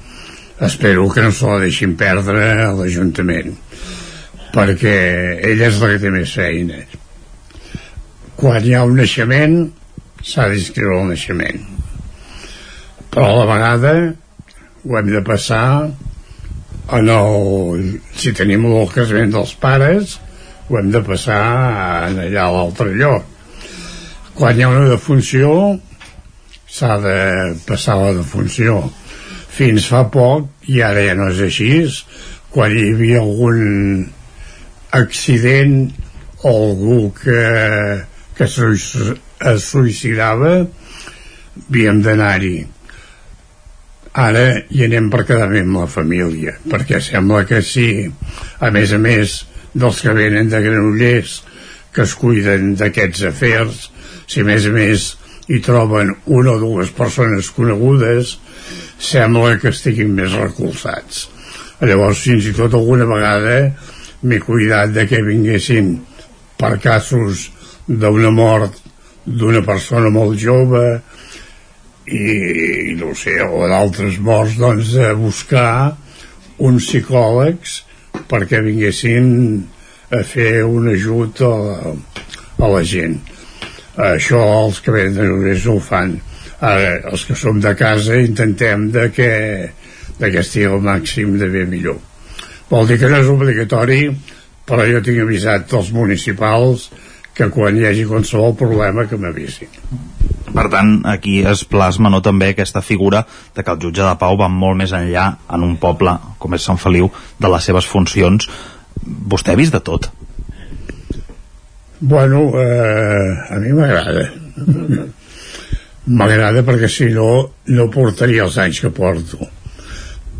[SPEAKER 30] Espero que no se la deixin perdre a l'Ajuntament, perquè ella és la que té més feina. Quan hi ha un naixement, s'ha d'inscriure el naixement. Però a la vegada ho hem de passar en el, si tenim el casament dels pares ho hem de passar en allà a l'altre lloc quan hi ha una defunció s'ha de passar la defunció. Fins fa poc i ara ja no és així quan hi havia algun accident o algú que, que es suïcidava havíem d'anar-hi. Ara hi anem per quedar bé amb la família perquè sembla que sí. A més a més dels que venen de Granollers que es cuiden d'aquests afers si més a més hi troben una o dues persones conegudes sembla que estiguin més recolzats. Llavors fins i tot alguna vegada m'he cuidat de que vinguessin per casos d'una mort d'una persona molt jove i no sé, o d'altres morts doncs a buscar uns psicòlegs perquè vinguessin a fer un ajut a, a la gent això els que venen de no ho fan. Ara els que som de casa intentem de que, de que estigui al màxim de bé millor. Vol dir que no és obligatori però jo tinc avisat els municipals que quan hi hagi qualsevol problema que m'avisin
[SPEAKER 11] per tant, aquí es plasma no, també aquesta figura de que el jutge de pau va molt més enllà en un poble com és Sant Feliu de les seves funcions. Vostè ha vist de tot
[SPEAKER 30] bueno eh, a mi m'agrada. M'agrada perquè si no no portaria els anys que porto.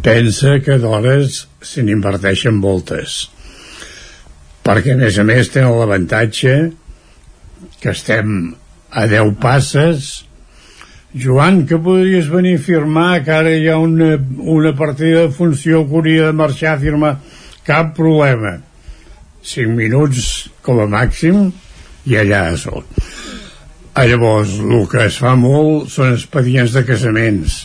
[SPEAKER 30] Pensa que d'hores se n'inverteixen moltes. Perquè a més a més tenen l'avantatge que estem a 10 passes. Joan, que podries venir a firmar? Que ara hi ha una, una partida de funció que hauria de marxar a firmar. Cap problema 5 minuts com a màxim i allà soc llavors el que es fa molt són expedients de casaments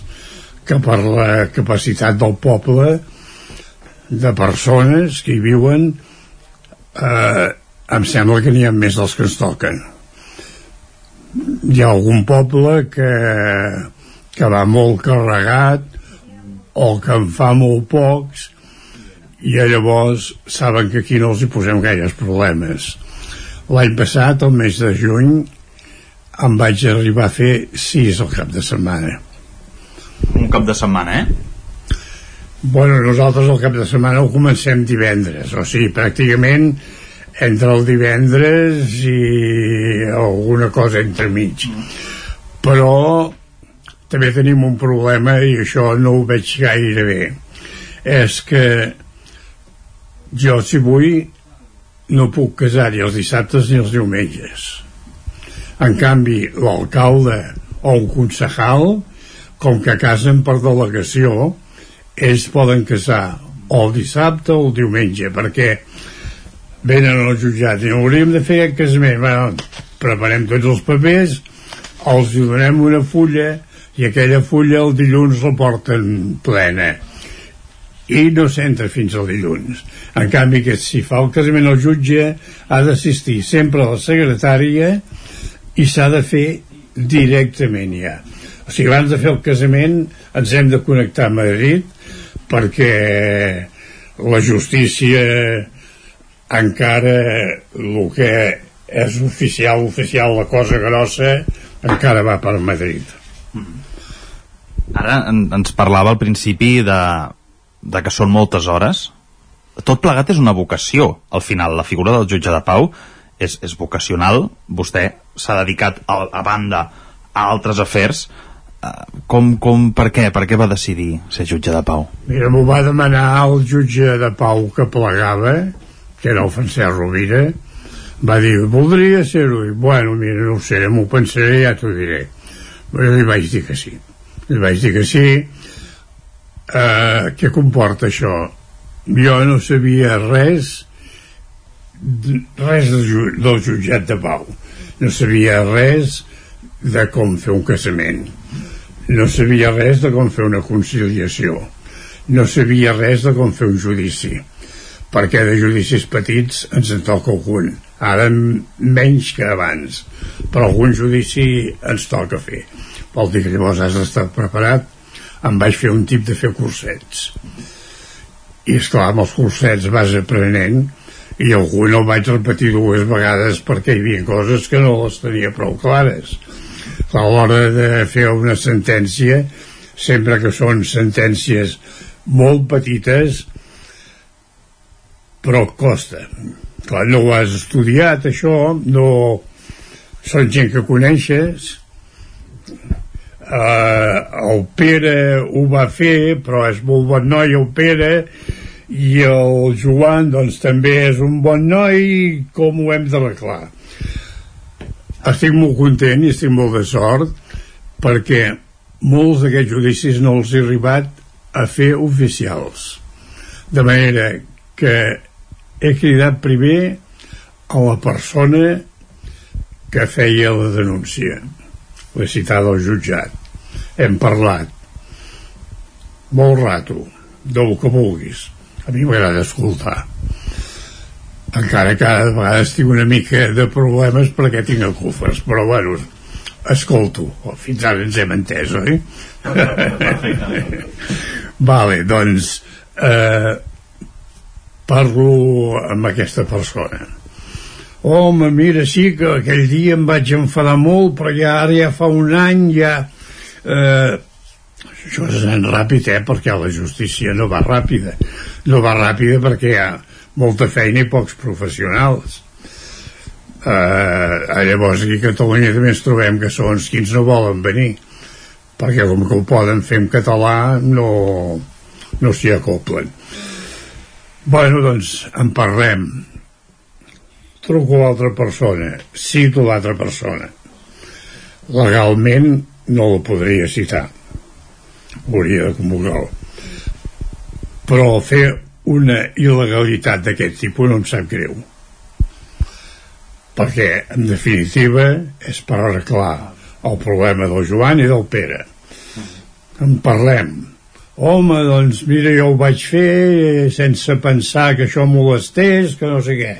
[SPEAKER 30] que per la capacitat del poble de persones que hi viuen eh, em sembla que n'hi ha més dels que ens toquen. Hi ha algun poble que, que va molt carregat o que en fa molt pocs i llavors saben que aquí no els hi posem gaires problemes. L'any passat, el mes de juny em vaig arribar a fer sis al cap de setmana.
[SPEAKER 11] Un cap de setmana, eh?
[SPEAKER 30] Bueno, nosaltres el cap de setmana ho comencem divendres, o sigui, pràcticament entre el divendres i alguna cosa entre mig. Però també tenim un problema i això no ho veig gaire bé. És que jo si vull no puc casar-hi els dissabtes ni els diumenges. En canvi l'alcalde o un concejal com que casen per delegació ells poden casar o el dissabte o el diumenge perquè venen al jutjat i hauríem de fer aquest casament. Bueno, preparem tots els papers els donem una fulla i aquella fulla el dilluns la porten plena i no s'entra fins al dilluns. En canvi que si fa el casament el jutge ha d'assistir sempre a la secretària i s'ha de fer directament ja. O sigui abans de fer el casament ens hem de connectar a Madrid perquè la justícia encara el que és oficial, oficial, la cosa grossa, encara va per Madrid.
[SPEAKER 11] Ara en, ens parlava al principi de, de que són moltes hores. Tot plegat és una vocació. Al final, la figura del jutge de pau és, és vocacional. Vostè s'ha dedicat a, a banda a altres afers. Uh, com, com, per què? Per què va decidir ser jutge de pau?
[SPEAKER 30] Mira, m'ho va demanar el jutge de pau que plegava, que era el Francesc Rovira, va dir, voldria ser-ho. Bueno, mira, no ho sé, m'ho pensaré, ja t'ho diré. Però li vaig dir que sí. Li vaig dir que sí. Uh, què comporta això? Jo no sabia res res del, ju del jutjat de pau. No sabia res de com fer un casament. No sabia res de com fer una conciliació. No sabia res de com fer un judici perquè de judicis petits ens en toca algun ara menys que abans però algun judici ens toca fer vol dir que llavors has d'estar preparat em vaig fer un tip de fer cursets. I esclar amb els cursets vas aprenent i algú no el vaig repetir dues vegades perquè hi havia coses que no les tenia prou clares. A l'hora de fer una sentència sempre que són sentències molt petites però costa. Clar, no ho has estudiat això no són gent que coneixes uh, el Pere ho va fer però és molt bon noi el Pere i el Joan doncs també és un bon noi com ho hem d'arreglar? Estic molt content i estic molt de sort perquè molts d'aquests judicis no els he arribat a fer oficials. De manera que he cridat primer a la persona que feia la denúncia l'he citat al jutjat hem parlat molt rato del que vulguis. A mi m'agrada escoltar. Encara que cada vegada tinc una mica de problemes perquè tinc acufes però bueno, escolto. Oh, fins ara ens hem entès, oi? vale, doncs eh, parlo amb aquesta persona. Home, mira, sí que aquell dia em vaig enfadar molt però ja ara ja fa un any ja eh, això és anant ràpid, eh, perquè la justícia no va ràpida. No va ràpida perquè hi ha molta feina i pocs professionals. Eh, llavors aquí a Catalunya també ens trobem que segons quins no volen venir perquè com que ho poden fer en català no, no s'hi acoplen bueno doncs en parlem truco l'altra persona cito l'altra persona legalment no la podria citar. Hauria de convocar però fer una il·legalitat d'aquest tipus no em sap greu. Perquè en definitiva és per arreglar el problema del Joan i del Pere. En parlem. Home, doncs mira, jo ho vaig fer sense pensar que això molestés, que no sé què.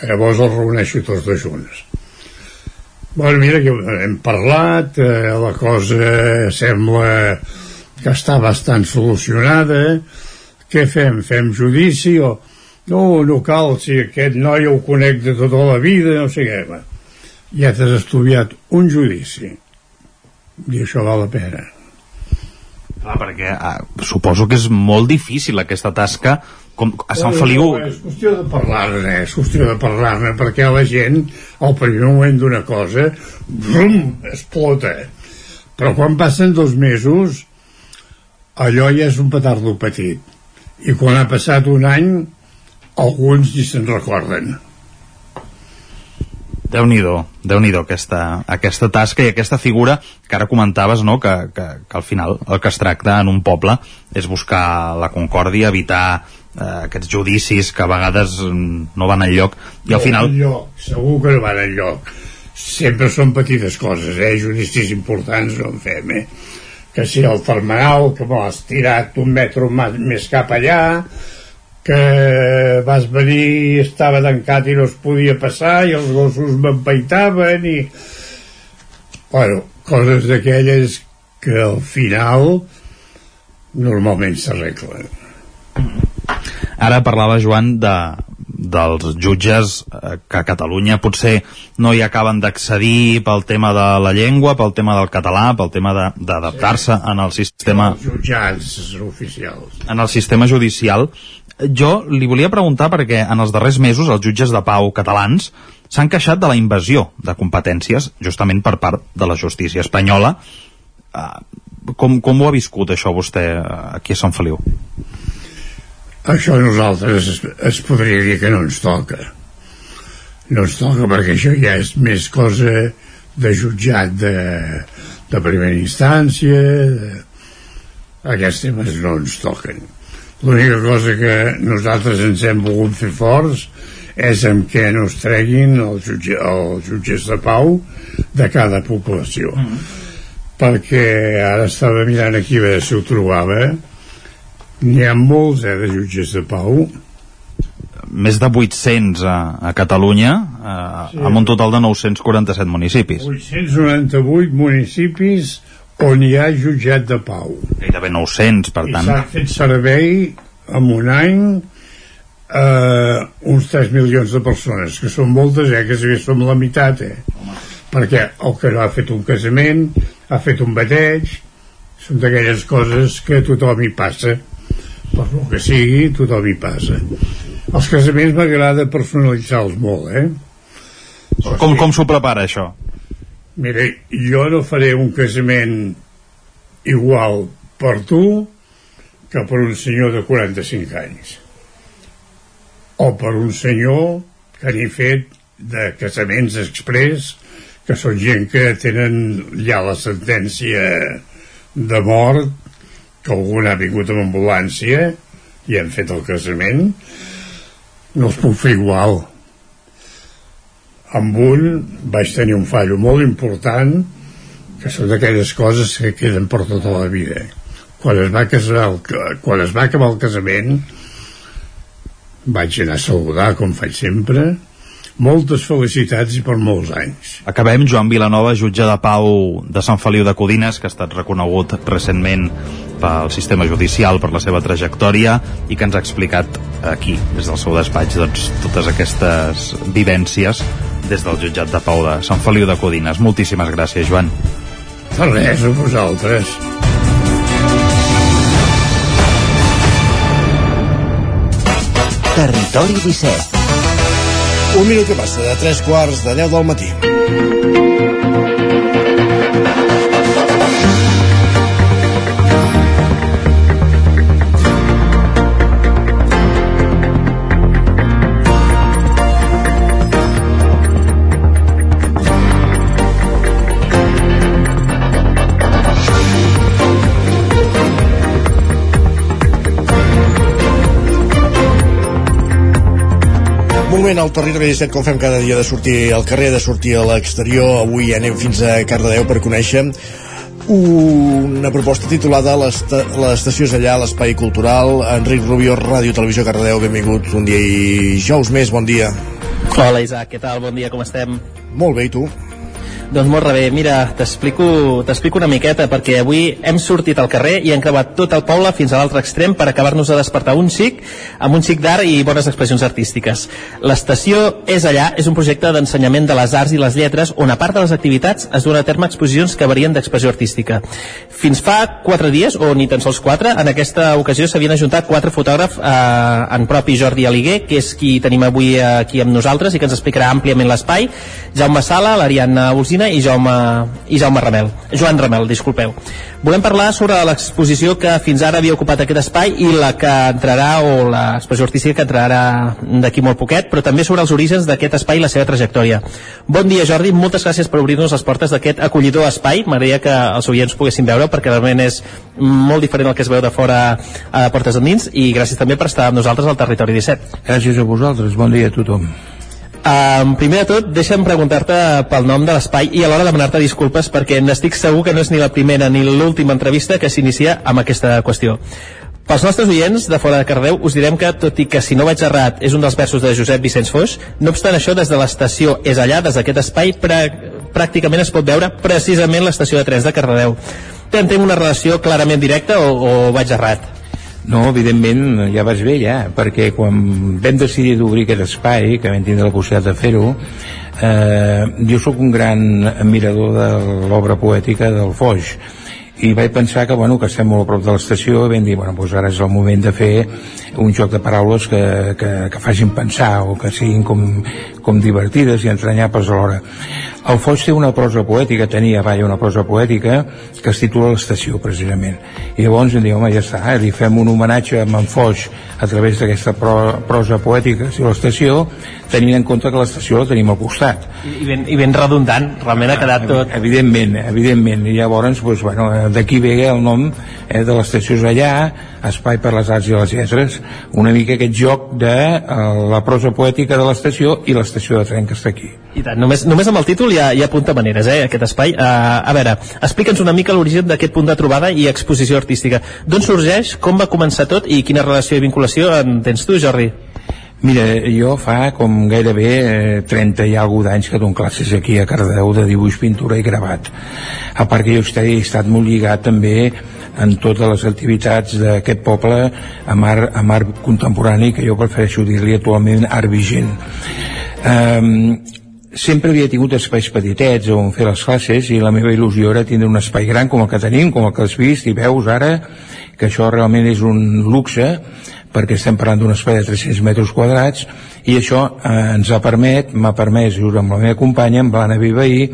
[SPEAKER 30] Llavors els reuneixo tots dos junts Bueno, mira, que hem parlat, eh, la cosa sembla que està bastant solucionada. Què fem? Fem judici o... No, no cal, si aquest noi ho conec de tota la vida, no sé què. Va. Ja t'has estudiat un judici. I això val la pena.
[SPEAKER 11] Clar, perquè ah, suposo que és molt difícil aquesta tasca com a Sant Feliu...
[SPEAKER 30] No, és qüestió de parlar-ne, és qüestió de parlar-ne, perquè la gent, al primer moment d'una cosa, brum, explota. Però quan passen dos mesos, allò ja és un petardo petit. I quan ha passat un any, alguns ni se'n recorden.
[SPEAKER 11] Déu nhi déu aquesta, aquesta tasca i aquesta figura que ara comentaves, no?, que, que, que al final el que es tracta en un poble és buscar la concòrdia, evitar eh, aquests judicis que a vegades mm, no van enlloc i al final...
[SPEAKER 30] Enlloc, segur que no van enlloc sempre són petites coses eh? judicis importants no en fem eh? que si el termenal que me l'has tirat un metro més cap allà que vas venir i estava tancat i no es podia passar i els gossos m'empaitaven i bueno, coses d'aquelles que al final normalment s'arreglen
[SPEAKER 11] ara parlava Joan de, dels jutges eh, que a Catalunya potser no hi acaben d'accedir pel tema de la llengua, pel tema del català, pel tema d'adaptar-se sí. en el sistema...
[SPEAKER 30] Els jutjats oficials.
[SPEAKER 11] En el sistema judicial jo li volia preguntar perquè en els darrers mesos els jutges de pau catalans s'han queixat de la invasió de competències justament per part de la justícia espanyola. Uh, com, com ho ha viscut això vostè aquí a Sant Feliu?
[SPEAKER 30] Això a nosaltres es, es podria dir que no ens toca. No ens toca perquè això ja és més cosa de jutjat de, de primera instància, de... aquests temes no ens toquen l'única cosa que nosaltres ens hem volgut fer forts és en què no es treguin els, jutge, els jutges de pau de cada població mm. perquè ara estava mirant aquí a veure si ho trobava n'hi ha molts eh, de jutges de pau
[SPEAKER 11] més de 800 a, a Catalunya eh, sí. amb un total de 947 municipis
[SPEAKER 30] 898 municipis on hi ha jutjat de pau.
[SPEAKER 11] Gairebé 900, per tant.
[SPEAKER 30] I s'ha fet servei en un any eh, 3 milions de persones, que són moltes, eh, que si som la meitat, eh? Perquè el que ha fet un casament, ha fet un bateig, són d'aquelles coses que tothom hi passa. Per lo que sigui, tothom hi passa. Els casaments m'agrada personalitzar-los molt, eh?
[SPEAKER 11] Com, com s'ho prepara, això?
[SPEAKER 30] Mira, jo no faré un casament igual per tu que per un senyor de 45 anys o per un senyor que n'hi fet de casaments express que són gent que tenen ja la sentència de mort que algun ha vingut amb ambulància i han fet el casament no els puc fer igual. Amb un vaig tenir un fallo molt important que són d'aquelles coses que queden per tota la vida. Quan es va, casar el, quan es va acabar el casament vaig anar a saludar com faig sempre moltes felicitats i per molts anys.
[SPEAKER 11] Acabem, Joan Vilanova, jutge de pau de Sant Feliu de Codines, que ha estat reconegut recentment pel sistema judicial per la seva trajectòria i que ens ha explicat aquí, des del seu despatx, doncs, totes aquestes vivències des del jutjat de pau de Sant Feliu de Codines. Moltíssimes gràcies, Joan.
[SPEAKER 30] De res, a vosaltres.
[SPEAKER 29] Territori 17
[SPEAKER 1] Un minut que passa de 3 quarts de 10 del matí. Moment al territori 17 com fem cada dia de sortir al carrer, de sortir a l'exterior avui anem fins a Cardedeu per conèixer una proposta titulada L'estació és allà, l'espai cultural Enric Rubio, Ràdio Televisió Cardedeu benvingut un dia i jous més, bon dia
[SPEAKER 14] Hola Isaac, què tal? Bon dia, com estem?
[SPEAKER 1] Molt bé, i tu?
[SPEAKER 14] Doncs molt bé, mira, t'explico una miqueta, perquè avui hem sortit al carrer i hem creuat tot el poble fins a l'altre extrem per acabar-nos de despertar un xic amb un xic d'art i bones expressions artístiques. L'estació és allà, és un projecte d'ensenyament de les arts i les lletres on a part de les activitats es duen a terme exposicions que varien d'expressió artística. Fins fa quatre dies, o ni tan sols quatre, en aquesta ocasió s'havien ajuntat quatre fotògrafs, eh, en propi Jordi Aliguer, que és qui tenim avui aquí amb nosaltres i que ens explicarà àmpliament l'espai, Jaume Sala, l'Ariadna Bolsina Alsina i Jaume, i Jaume Ramel. Joan Ramel, disculpeu. Volem parlar sobre l'exposició que fins ara havia ocupat aquest espai i la que entrarà, o l'expressió artística que entrarà d'aquí molt poquet, però també sobre els orígens d'aquest espai i la seva trajectòria. Bon dia, Jordi, moltes gràcies per obrir-nos les portes d'aquest acollidor espai. M'agradaria que els oients poguessin veure, perquè realment és molt diferent el que es veu de fora a portes endins, i gràcies també per estar amb nosaltres al Territori 17.
[SPEAKER 31] Gràcies a vosaltres, bon dia a tothom.
[SPEAKER 14] Um, primer de tot, deixa'm preguntar-te pel nom de l'espai i alhora demanar-te disculpes perquè n'estic segur que no és ni la primera ni l'última entrevista que s'inicia amb aquesta qüestió. Pels nostres oients de fora de Cardeu us direm que, tot i que si no vaig errat és un dels versos de Josep Vicenç Foix, no obstant això, des de l'estació és allà, des d'aquest espai, prà pràcticament es pot veure precisament l'estació de trens de Cardedeu. Tenim una relació clarament directa o, o vaig errat?
[SPEAKER 31] No, evidentment, ja vaig bé, ja, perquè quan vam decidir d'obrir aquest espai, que vam tindre la possibilitat de fer-ho, eh, jo sóc un gran admirador de l'obra poètica del Foix, i vaig pensar que, bueno, que estem molt a prop de l'estació i vam dir, bueno, doncs ara és el moment de fer un joc de paraules que, que, que facin pensar o que siguin com, com divertides i entranyables alhora. El Foix té una prosa poètica, tenia, vaja, una prosa poètica que es titula L'estació, precisament. I llavors em diu, home, ja està, eh? li fem un homenatge a en Foix a través d'aquesta pro, prosa poètica, si l'estació, tenint en compte que l'estació la tenim al costat.
[SPEAKER 14] I, i, ben, I ben redundant, realment ha quedat tot...
[SPEAKER 31] Evidentment, evidentment. I llavors, doncs, bueno, d'aquí ve el nom eh, de l'estació és allà, Espai per les Arts i les Lletres, una mica aquest joc de eh, la prosa poètica de l'estació i l'estació de tren que està aquí.
[SPEAKER 14] I tant, només, només amb el títol ja, ja apunta maneres, eh, aquest espai. Uh, a veure, explica'ns una mica l'origen d'aquest punt de trobada i exposició artística. D'on sorgeix, com va començar tot i quina relació i vinculació en tens tu, Jordi?
[SPEAKER 31] Mira, jo fa com gairebé eh, 30 i alguna d'anys que dono classes aquí a Cardedeu de dibuix, pintura i gravat. A part que jo he estat molt lligat també en totes les activitats d'aquest poble amb art, amb art contemporani que jo prefereixo dir-li actualment art vigent um, sempre havia tingut espais petitets on fer les classes i la meva il·lusió era tindre un espai gran com el que tenim, com el que has vist i veus ara que això realment és un luxe perquè estem parlant d'un espai de 300 metres quadrats i això eh, ens ha permet, m'ha permès junt amb la meva companya, amb l'Anna Vivaí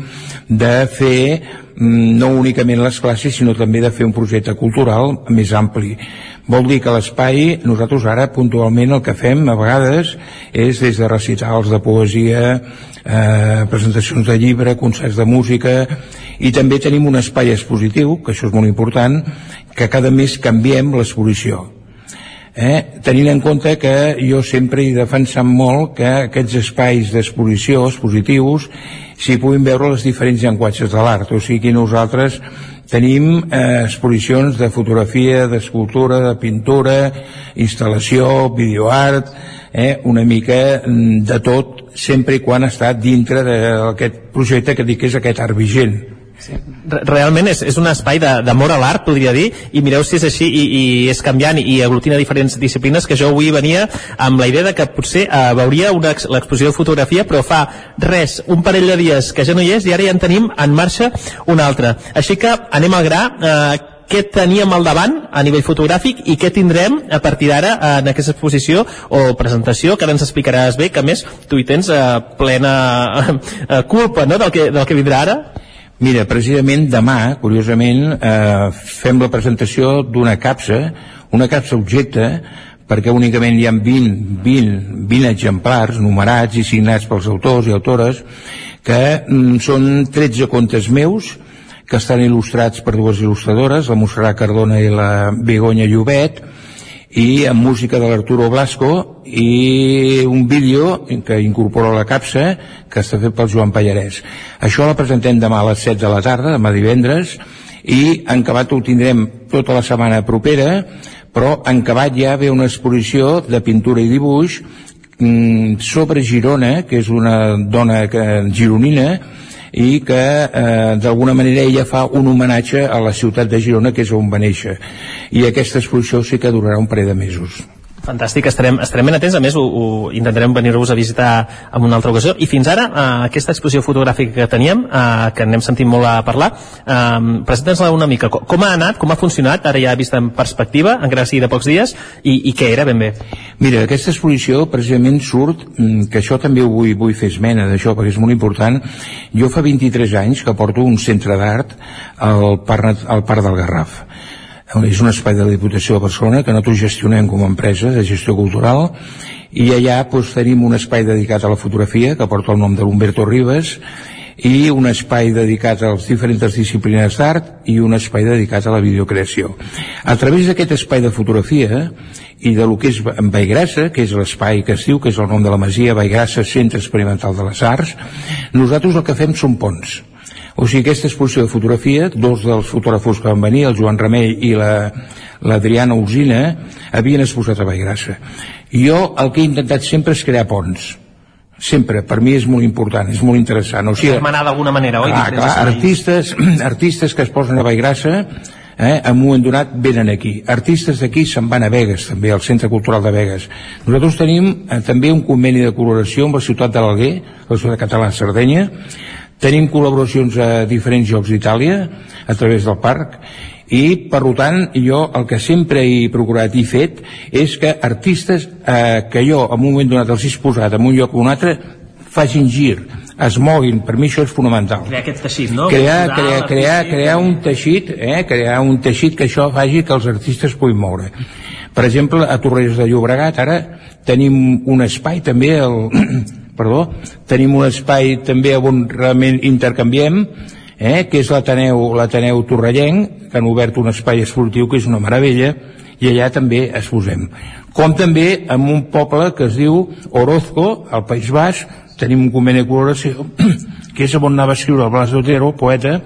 [SPEAKER 31] de fer mm, no únicament les classes sinó també de fer un projecte cultural més ampli. Vol dir que l'espai, nosaltres ara puntualment el que fem a vegades és des de recitals de poesia eh, presentacions de llibre, concerts de música i també tenim un espai expositiu, que això és molt important, que cada mes canviem l'exposició eh? tenint en compte que jo sempre he defensat molt que aquests espais d'exposició expositius s'hi puguin veure les diferents llenguatges de l'art o sigui que nosaltres tenim eh, exposicions de fotografia, d'escultura, de pintura, instal·lació, videoart, eh, una mica mm, de tot, sempre i quan està dintre d'aquest projecte que dic que és aquest art vigent.
[SPEAKER 14] Realment és, és un espai d'amor a l'art, podria dir, i mireu si és així i, i és canviant i aglutina diferents disciplines, que jo avui venia amb la idea de que potser eh, veuria l'exposició de fotografia, però fa res, un parell de dies que ja no hi és i ara ja en tenim en marxa una altra. Així que anem al gra, eh, què teníem al davant a nivell fotogràfic i què tindrem a partir d'ara en aquesta exposició o presentació que ara ens explicaràs bé, que més tu hi tens eh, plena eh, culpa no, del, que, del que vindrà ara
[SPEAKER 31] Mira, precisament demà, curiosament, eh, fem la presentació d'una capsa, una capsa objecte, perquè únicament hi ha 20, 20, 20 exemplars numerats i signats pels autors i autores, que mm, són 13 contes meus, que estan il·lustrats per dues il·lustradores, la Montserrat Cardona i la Begoña Llobet, i amb música de l'Arturo Blasco i un vídeo que incorpora la capsa que està fet pel Joan Pallarès. Això la presentem demà a les 7 de la tarda, demà divendres, i en acabat ho tindrem tota la setmana propera, però en acabat ja ve una exposició de pintura i dibuix mm, sobre Girona, que és una dona que, gironina, i que eh, d'alguna manera ella fa un homenatge a la ciutat de Girona que és on va néixer. I aquesta exposició sí que durarà un parell de mesos
[SPEAKER 14] Fantàstic, estarem, estarem ben atents, a més ho, ho intentarem venir-vos a visitar en una altra ocasió, i fins ara eh, aquesta exposició fotogràfica que teníem, eh, que n'hem sentit molt a parlar, eh, presenta'ns-la una mica, com, com ha anat, com ha funcionat, ara ja vist en perspectiva, en gràcia de pocs dies, i, i què era ben bé?
[SPEAKER 31] Mira, aquesta exposició precisament surt, mm, que això també ho vull, vull fer esmena d'això, perquè és molt important, jo fa 23 anys que porto un centre d'art al, Parc, al Parc del Garraf, és un espai de la Diputació de Barcelona que nosaltres gestionem com a empresa de gestió cultural i allà doncs, tenim un espai dedicat a la fotografia que porta el nom de l'Humberto Ribas i un espai dedicat a les diferents disciplines d'art i un espai dedicat a la videocreació. A través d'aquest espai de fotografia i de lo que és en Vallgrassa, que és l'espai que es diu, que és el nom de la masia, Vallgrassa Centre Experimental de les Arts, nosaltres el que fem són ponts o sigui, aquesta exposició de fotografia, dos dels fotògrafos que van venir, el Joan Remei i l'Adriana la, Usina, havien exposat a Vallgrassa. Jo el que he intentat sempre és crear ponts sempre, per mi és molt important, és molt interessant. O
[SPEAKER 14] sigui, Hermanar d'alguna manera, oi?
[SPEAKER 31] Clar, clar, artistes, artistes que es posen a Vallgrassa eh, en un moment donat venen aquí. Artistes d'aquí se'n van a Vegas, també, al Centre Cultural de Vegas. Nosaltres tenim eh, també un conveni de col·laboració amb la ciutat de l'Alguer, la ciutat catalana de Sardenya, Tenim col·laboracions a diferents jocs d'Itàlia a través del parc i per tant jo el que sempre he procurat i fet és que artistes eh, que jo en un moment donat els he posat en un lloc o un altre facin gir, es moguin, per mi això és fonamental.
[SPEAKER 14] Crear aquest teixit, no?
[SPEAKER 31] Crear, crear, crear, crear un teixit, eh? crear un teixit que això faci que els artistes puguin moure. Per exemple, a Torrelles de Llobregat ara tenim un espai també, el, perdó, tenim un espai també on realment intercanviem, eh, que és l'Ateneu l'Ateneu Torrellenc, que han obert un espai esportiu que és una meravella, i allà també es posem. Com també en un poble que es diu Orozco, al País Baix, tenim un conveni de col·laboració, que és on anava a escriure el Blas d'Otero, poeta,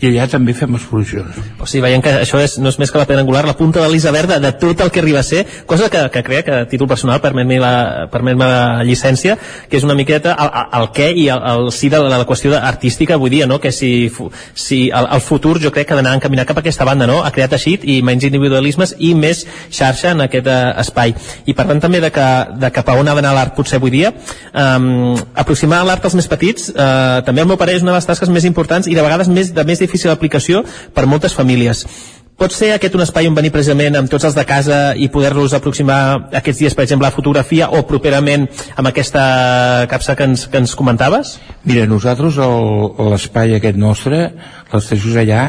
[SPEAKER 31] i allà també fem exposicions.
[SPEAKER 14] O sigui, veiem que això és, no és més que la pedra angular, la punta de l'iceberg de, de tot el que arriba a ser, cosa que, que crec que a títol personal permet-me la, permet la llicència, que és una miqueta el, el què i el, el sí de la, la qüestió artística avui dia, no? que si, si el, el futur jo crec que ha d'anar encaminar cap a aquesta banda, no? ha creat teixit i menys individualismes i més xarxa en aquest eh, espai. I parlant també de, que, de cap a on ha d'anar l'art potser avui dia, eh, aproximar l'art als més petits eh, també al meu pare és una de les tasques més importants i de vegades més de més difícil aplicació per moltes famílies. Pot ser aquest un espai on venir precisament amb tots els de casa i poder-los aproximar aquests dies, per exemple, a fotografia o properament amb aquesta capsa que ens, que ens comentaves?
[SPEAKER 31] Mira, nosaltres l'espai aquest nostre, les teixos allà,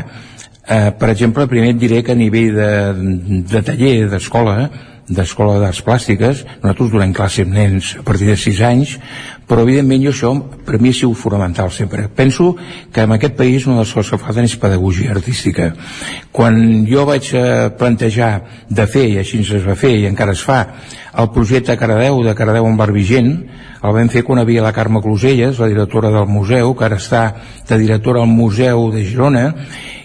[SPEAKER 31] eh, per exemple, primer et diré que a nivell de, de taller, d'escola, d'Escola d'Arts Plàstiques, nosaltres donem classe amb nens a partir de 6 anys, però evidentment jo això per mi ha sigut fonamental sempre. Penso que en aquest país una de les coses que falten és pedagogia artística. Quan jo vaig eh, plantejar de fer, i així es va fer i encara es fa, el projecte Caradeu de Caradeu en Barbigent, el vam fer quan havia la Carme Closelles, la directora del museu, que ara està de directora al Museu de Girona,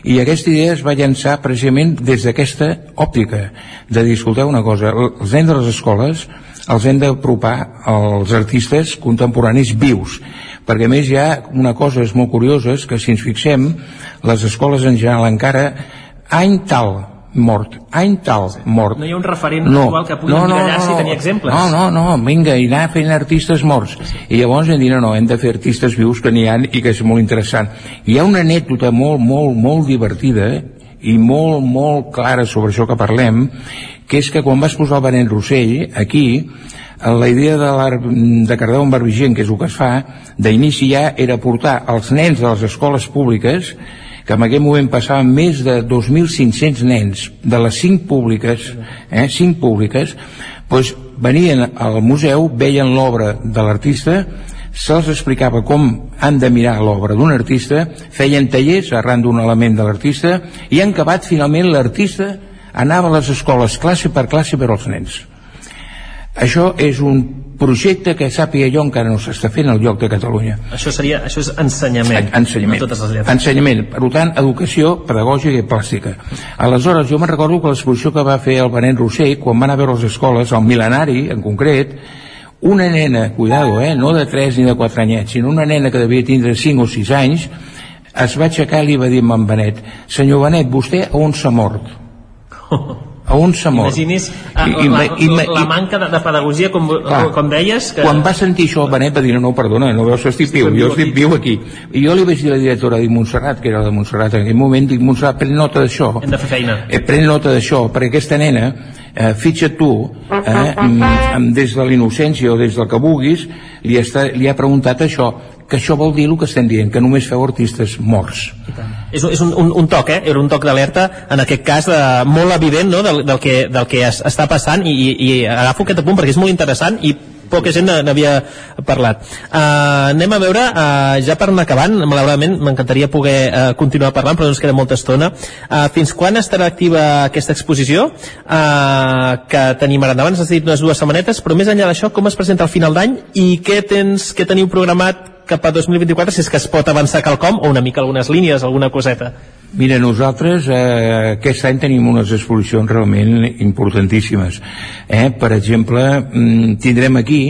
[SPEAKER 31] i aquesta idea es va llançar precisament des d'aquesta òptica, de dir, escolteu una cosa, els nens de les escoles els hem d'apropar als artistes contemporanis vius, perquè més hi ha una cosa és molt curiosa, és que si ens fixem, les escoles en general encara, any tal, mort, any tal, mort.
[SPEAKER 14] No hi ha un referent no, actual que pugui no, no, allà no, si tenir exemples.
[SPEAKER 31] No, no, no, vinga, i anar fent artistes morts. I llavors hem dit, no, no, hem de fer artistes vius que n'hi ha i que és molt interessant. Hi ha una anècdota molt, molt, molt divertida i molt, molt clara sobre això que parlem, que és que quan vas posar el Benet Rossell, aquí, la idea de, de Cardeu en Barbigent, que és el que es fa, d'inici ja era portar els nens de les escoles públiques que en aquell moment passaven més de 2.500 nens de les 5 públiques, eh, 5 públiques, doncs venien al museu, veien l'obra de l'artista, se'ls explicava com han de mirar l'obra d'un artista, feien tallers arran d'un element de l'artista i han acabat finalment l'artista anava a les escoles classe per classe per als nens. Això és un projecte que sàpiga jo encara no s'està fent al lloc de Catalunya.
[SPEAKER 14] Això seria, això és ensenyament.
[SPEAKER 31] Ensenyament.
[SPEAKER 14] totes les
[SPEAKER 31] Ensenyament. Per tant, educació pedagògica i plàstica. Aleshores, jo me'n recordo que l'exposició que va fer el Benet Rossell, quan van a veure les escoles, el mil·lenari, en concret, una nena, cuidado, eh, no de 3 ni de 4 anyets, sinó una nena que devia tindre 5 o 6 anys, es va aixecar i li va dir a en Benet, senyor Benet, vostè on s'ha mort? a un s'ha mort?
[SPEAKER 14] Imaginis I, la, i, la, la manca de, de pedagogia com, clar, com deies que...
[SPEAKER 31] quan va sentir això el Benet va dir no, perdona, no veus que estic viu, jo estic viu aquí. I jo li vaig dir a la directora de Montserrat que era de Montserrat en aquell moment, dic Montserrat, pren nota d'això.
[SPEAKER 14] Hem de fer feina.
[SPEAKER 31] Eh, pren nota d'això, perquè aquesta nena eh, fitxa tu eh, des de la innocència o des del que vulguis li, està, li ha preguntat això que això vol dir el que estem dient, que només feu artistes morts.
[SPEAKER 14] És, és un, un, un toc, eh? Era un toc d'alerta, en aquest cas, de, molt evident no? del, del, que, del que es, està passant i, i, i agafo aquest apunt perquè és molt interessant i poca gent n'havia parlat. Uh, anem a veure, uh, ja per anar acabant, malauradament m'encantaria poder uh, continuar parlant, però ens queda molta estona. Uh, fins quan estarà activa aquesta exposició? Uh, que tenim ara endavant, has dit unes dues setmanetes, però més enllà d'això, com es presenta al final d'any i què tens, què teniu programat cap a 2024, si és que es pot avançar quelcom, o una mica algunes línies, alguna coseta?
[SPEAKER 31] Mira, nosaltres eh, aquest any tenim unes exposicions realment importantíssimes. Eh? Per exemple, mm, tindrem aquí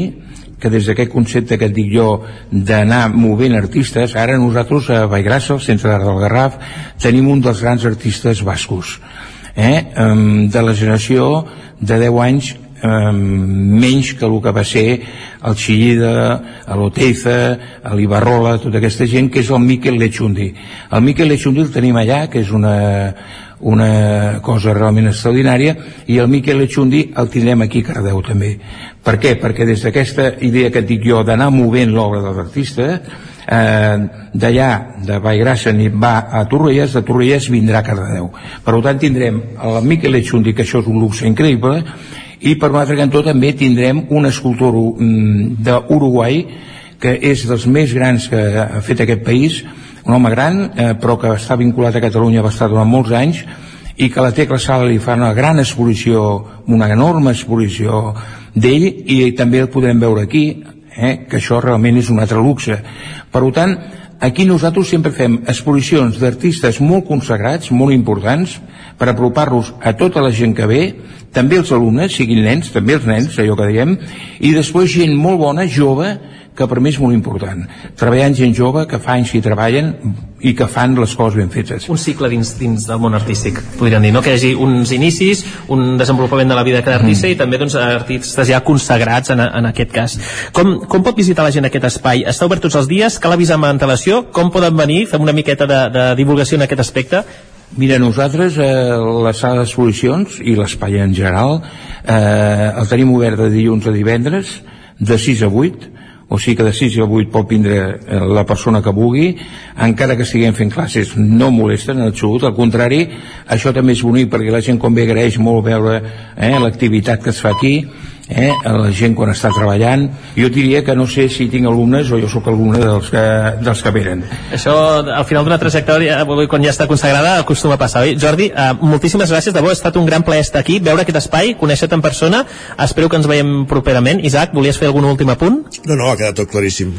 [SPEAKER 31] que des d'aquest concepte que et dic jo d'anar movent artistes, ara nosaltres a Vallgrassa, al centre d'art del Garraf, tenim un dels grans artistes bascos, eh? de la generació de 10 anys eh, menys que el que va ser el Xillida, l'Oteiza, l'Ibarrola, tota aquesta gent, que és el Miquel Lechundi. El Miquel Lechundi el tenim allà, que és una, una cosa realment extraordinària, i el Miquel Lechundi el tindrem aquí a Cardeu també. Per què? Perquè des d'aquesta idea que et dic jo d'anar movent l'obra de l'artista, eh, d'allà, de Vallgrassa, va a Torrelles, de Torrelles vindrà a Cardedeu. Per tant, tindrem el Miquel Lechundi, que això és un luxe increïble, i per un altre cantó també tindrem un escultor mm, d'Uruguai que és dels més grans que ha fet aquest país un home gran eh, però que està vinculat a Catalunya va estar durant molts anys i que la Tecla Sala li fa una gran exposició una enorme exposició d'ell i també el podrem veure aquí eh, que això realment és un altre luxe. Per tant aquí nosaltres sempre fem exposicions d'artistes molt consagrats, molt importants, per apropar-los a tota la gent que ve, també els alumnes, siguin nens, també els nens, allò que diem, i després gent molt bona, jove, que per mi és molt important. Treballar amb gent jove que fa anys que hi treballen i que fan les coses ben fetes.
[SPEAKER 14] Un cicle dins, dins del món artístic, podríem dir, no? Que hi hagi uns inicis, un desenvolupament de la vida de cada artista mm. i també doncs, artistes ja consagrats en, en aquest cas. Com, com pot visitar la gent aquest espai? Està obert tots els dies? Cal avisar amb antelació? Com poden venir? Fem una miqueta de, de divulgació en aquest aspecte?
[SPEAKER 31] Mira, nosaltres eh, la sala d'exposicions i l'espai en general eh, el tenim obert de dilluns a divendres de 6 a 8 o sigui que de 6 a 8 pot vindre eh, la persona que vulgui, encara que estiguem fent classes no molesten en absolut, al contrari, això també és bonic perquè la gent com ve agraeix molt veure eh, l'activitat que es fa aquí, eh, la gent quan està treballant jo diria que no sé si tinc alumnes o jo sóc alumne dels que, dels que venen.
[SPEAKER 14] Això al final d'una trajectòria quan ja està consagrada acostuma a passar oi? Jordi, eh, moltíssimes gràcies, de bo ha estat un gran plaer estar aquí, veure aquest espai, conèixer-te en persona. Espero que ens veiem properament. Isaac, volies fer algun últim apunt?
[SPEAKER 1] No, no, ha quedat tot claríssim.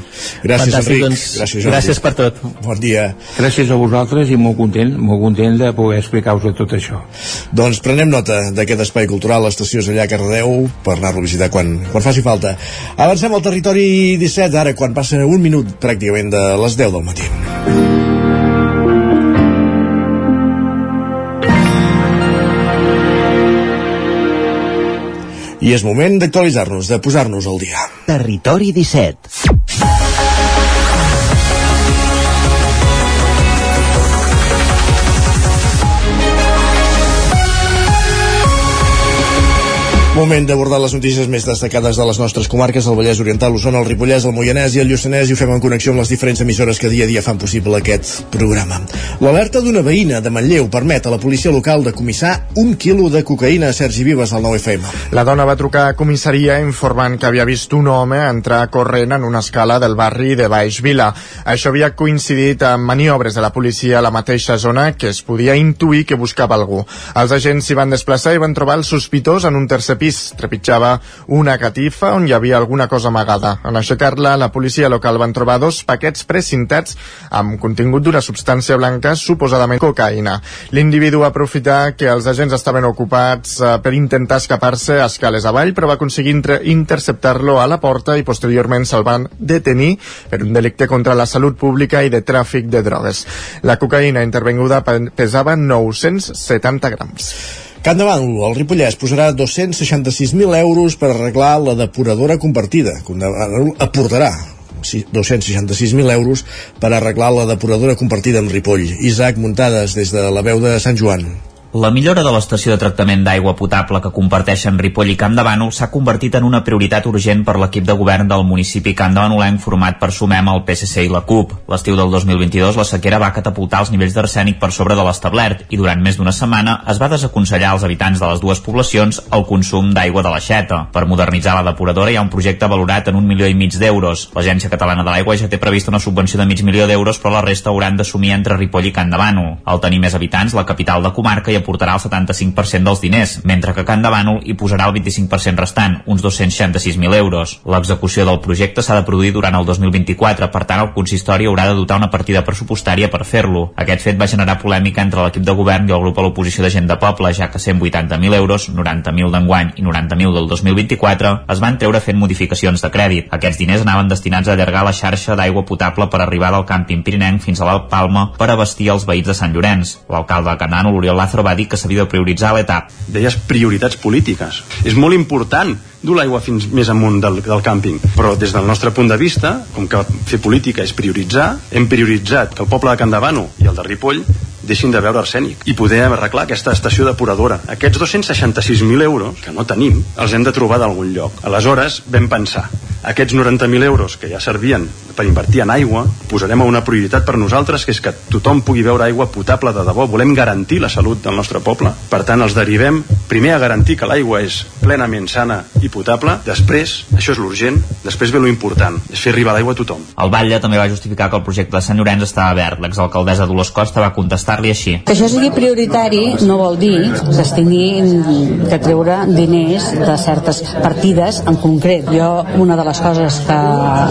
[SPEAKER 1] Gràcies
[SPEAKER 14] Fantàstic,
[SPEAKER 1] Enric,
[SPEAKER 14] doncs,
[SPEAKER 1] gràcies Jordi.
[SPEAKER 14] gràcies per tot.
[SPEAKER 1] Bon dia.
[SPEAKER 31] Gràcies a vosaltres i molt content molt content de poder explicar-vos tot això.
[SPEAKER 1] Doncs prenem nota d'aquest espai cultural l'estació és allà a Cardedeu per anar-lo visitar quan, quan faci falta. Avancem al territori 17, ara quan passa un minut pràcticament de les 10 del matí. I és moment d'actualitzar-nos, de posar-nos al dia.
[SPEAKER 29] Territori 17.
[SPEAKER 1] Moment d'abordar les notícies més destacades de les nostres comarques, el Vallès Oriental, l'Osona, el Ripollès, el Moianès i el Lluçanès i ho fem en connexió amb les diferents emissores que dia a dia fan possible aquest programa. L'alerta d'una veïna de Manlleu permet a la policia local de comissar un quilo de cocaïna a Sergi Vives al 9FM.
[SPEAKER 3] La dona va trucar a comissaria informant que havia vist un home entrar corrent en una escala del barri de Baix Vila. Això havia coincidit amb maniobres de la policia a la mateixa zona que es podia intuir que buscava algú. Els agents s'hi van desplaçar i van trobar el sospitós en un tercer pis. Trepitjava una catifa on hi havia alguna cosa amagada. En aixecar-la, la policia local van trobar dos paquets precintats amb contingut d'una substància blanca, suposadament cocaïna. L'individu va aprofitar que els agents estaven ocupats eh, per intentar escapar-se a escales avall, però va aconseguir interceptar-lo a la porta i posteriorment se'l van detenir per un delicte contra la salut pública i de tràfic de drogues. La cocaïna intervenguda pesava 970 grams.
[SPEAKER 1] Can de Bànol, Ripollès, posarà 266.000 euros per arreglar la depuradora compartida. Can de Bànol aportarà 266.000 euros per arreglar la depuradora compartida amb Ripoll. Isaac Muntades, des de la veu de Sant Joan.
[SPEAKER 15] La millora de l'estació de tractament d'aigua potable que comparteixen Ripoll i Camp de Bànol s'ha convertit en una prioritat urgent per l'equip de govern del municipi Camp de Bànolenc format per Sumem, el PSC i la CUP. L'estiu del 2022 la sequera va catapultar els nivells d'arsènic per sobre de l'establert i durant més d'una setmana es va desaconsellar als habitants de les dues poblacions el consum d'aigua de l'aixeta. Per modernitzar la depuradora hi ha un projecte valorat en un milió i mig d'euros. L'Agència Catalana de l'Aigua ja té prevista una subvenció de mig milió d'euros però la resta hauran d'assumir entre Ripoll i Camp de Bànol. Al tenir més habitants, la capital de comarca hi aportarà el 75% dels diners, mentre que Can de Bànol hi posarà el 25% restant, uns 266.000 euros. L'execució del projecte s'ha de produir durant el 2024, per tant el consistori haurà de dotar una partida pressupostària per fer-lo. Aquest fet va generar polèmica entre l'equip de govern i el grup a l'oposició de gent de poble, ja que 180.000 euros, 90.000 d'enguany i 90.000 del 2024, es van treure fent modificacions de crèdit. Aquests diners anaven destinats a allargar la xarxa d'aigua potable per arribar del càmping Pirinenc fins a l'Alt Palma per abastir els veïns de Sant Llorenç. L'alcalde de Canano, l'Oriol Lázaro, va dir que s'havia havia de prioritzar l'etap.
[SPEAKER 32] Deies prioritats polítiques. És molt important dur l'aigua fins més amunt del, del càmping. Però des del nostre punt de vista, com que fer política és prioritzar, hem prioritzat que el poble de Can Davano i el de Ripoll deixin de veure arsènic i poder arreglar aquesta estació depuradora. Aquests 266.000 euros que no tenim els hem de trobar d'algun lloc. Aleshores vam pensar, aquests 90.000 euros que ja servien per invertir en aigua, posarem a una prioritat per nosaltres, que és que tothom pugui veure aigua potable de debò. Volem garantir la salut del nostre poble. Per tant, els derivem primer a garantir que l'aigua és plenament sana i potable, després, això és l'urgent, després ve lo important, és fer arribar l'aigua a tothom.
[SPEAKER 15] El Batlle també va justificar que el projecte de Sant Llorenç estava verd. L'exalcaldessa Dolors Costa va contestar-li així.
[SPEAKER 33] Que això sigui prioritari no vol dir que es tingui que treure diners de certes partides en concret. Jo, una de les coses que,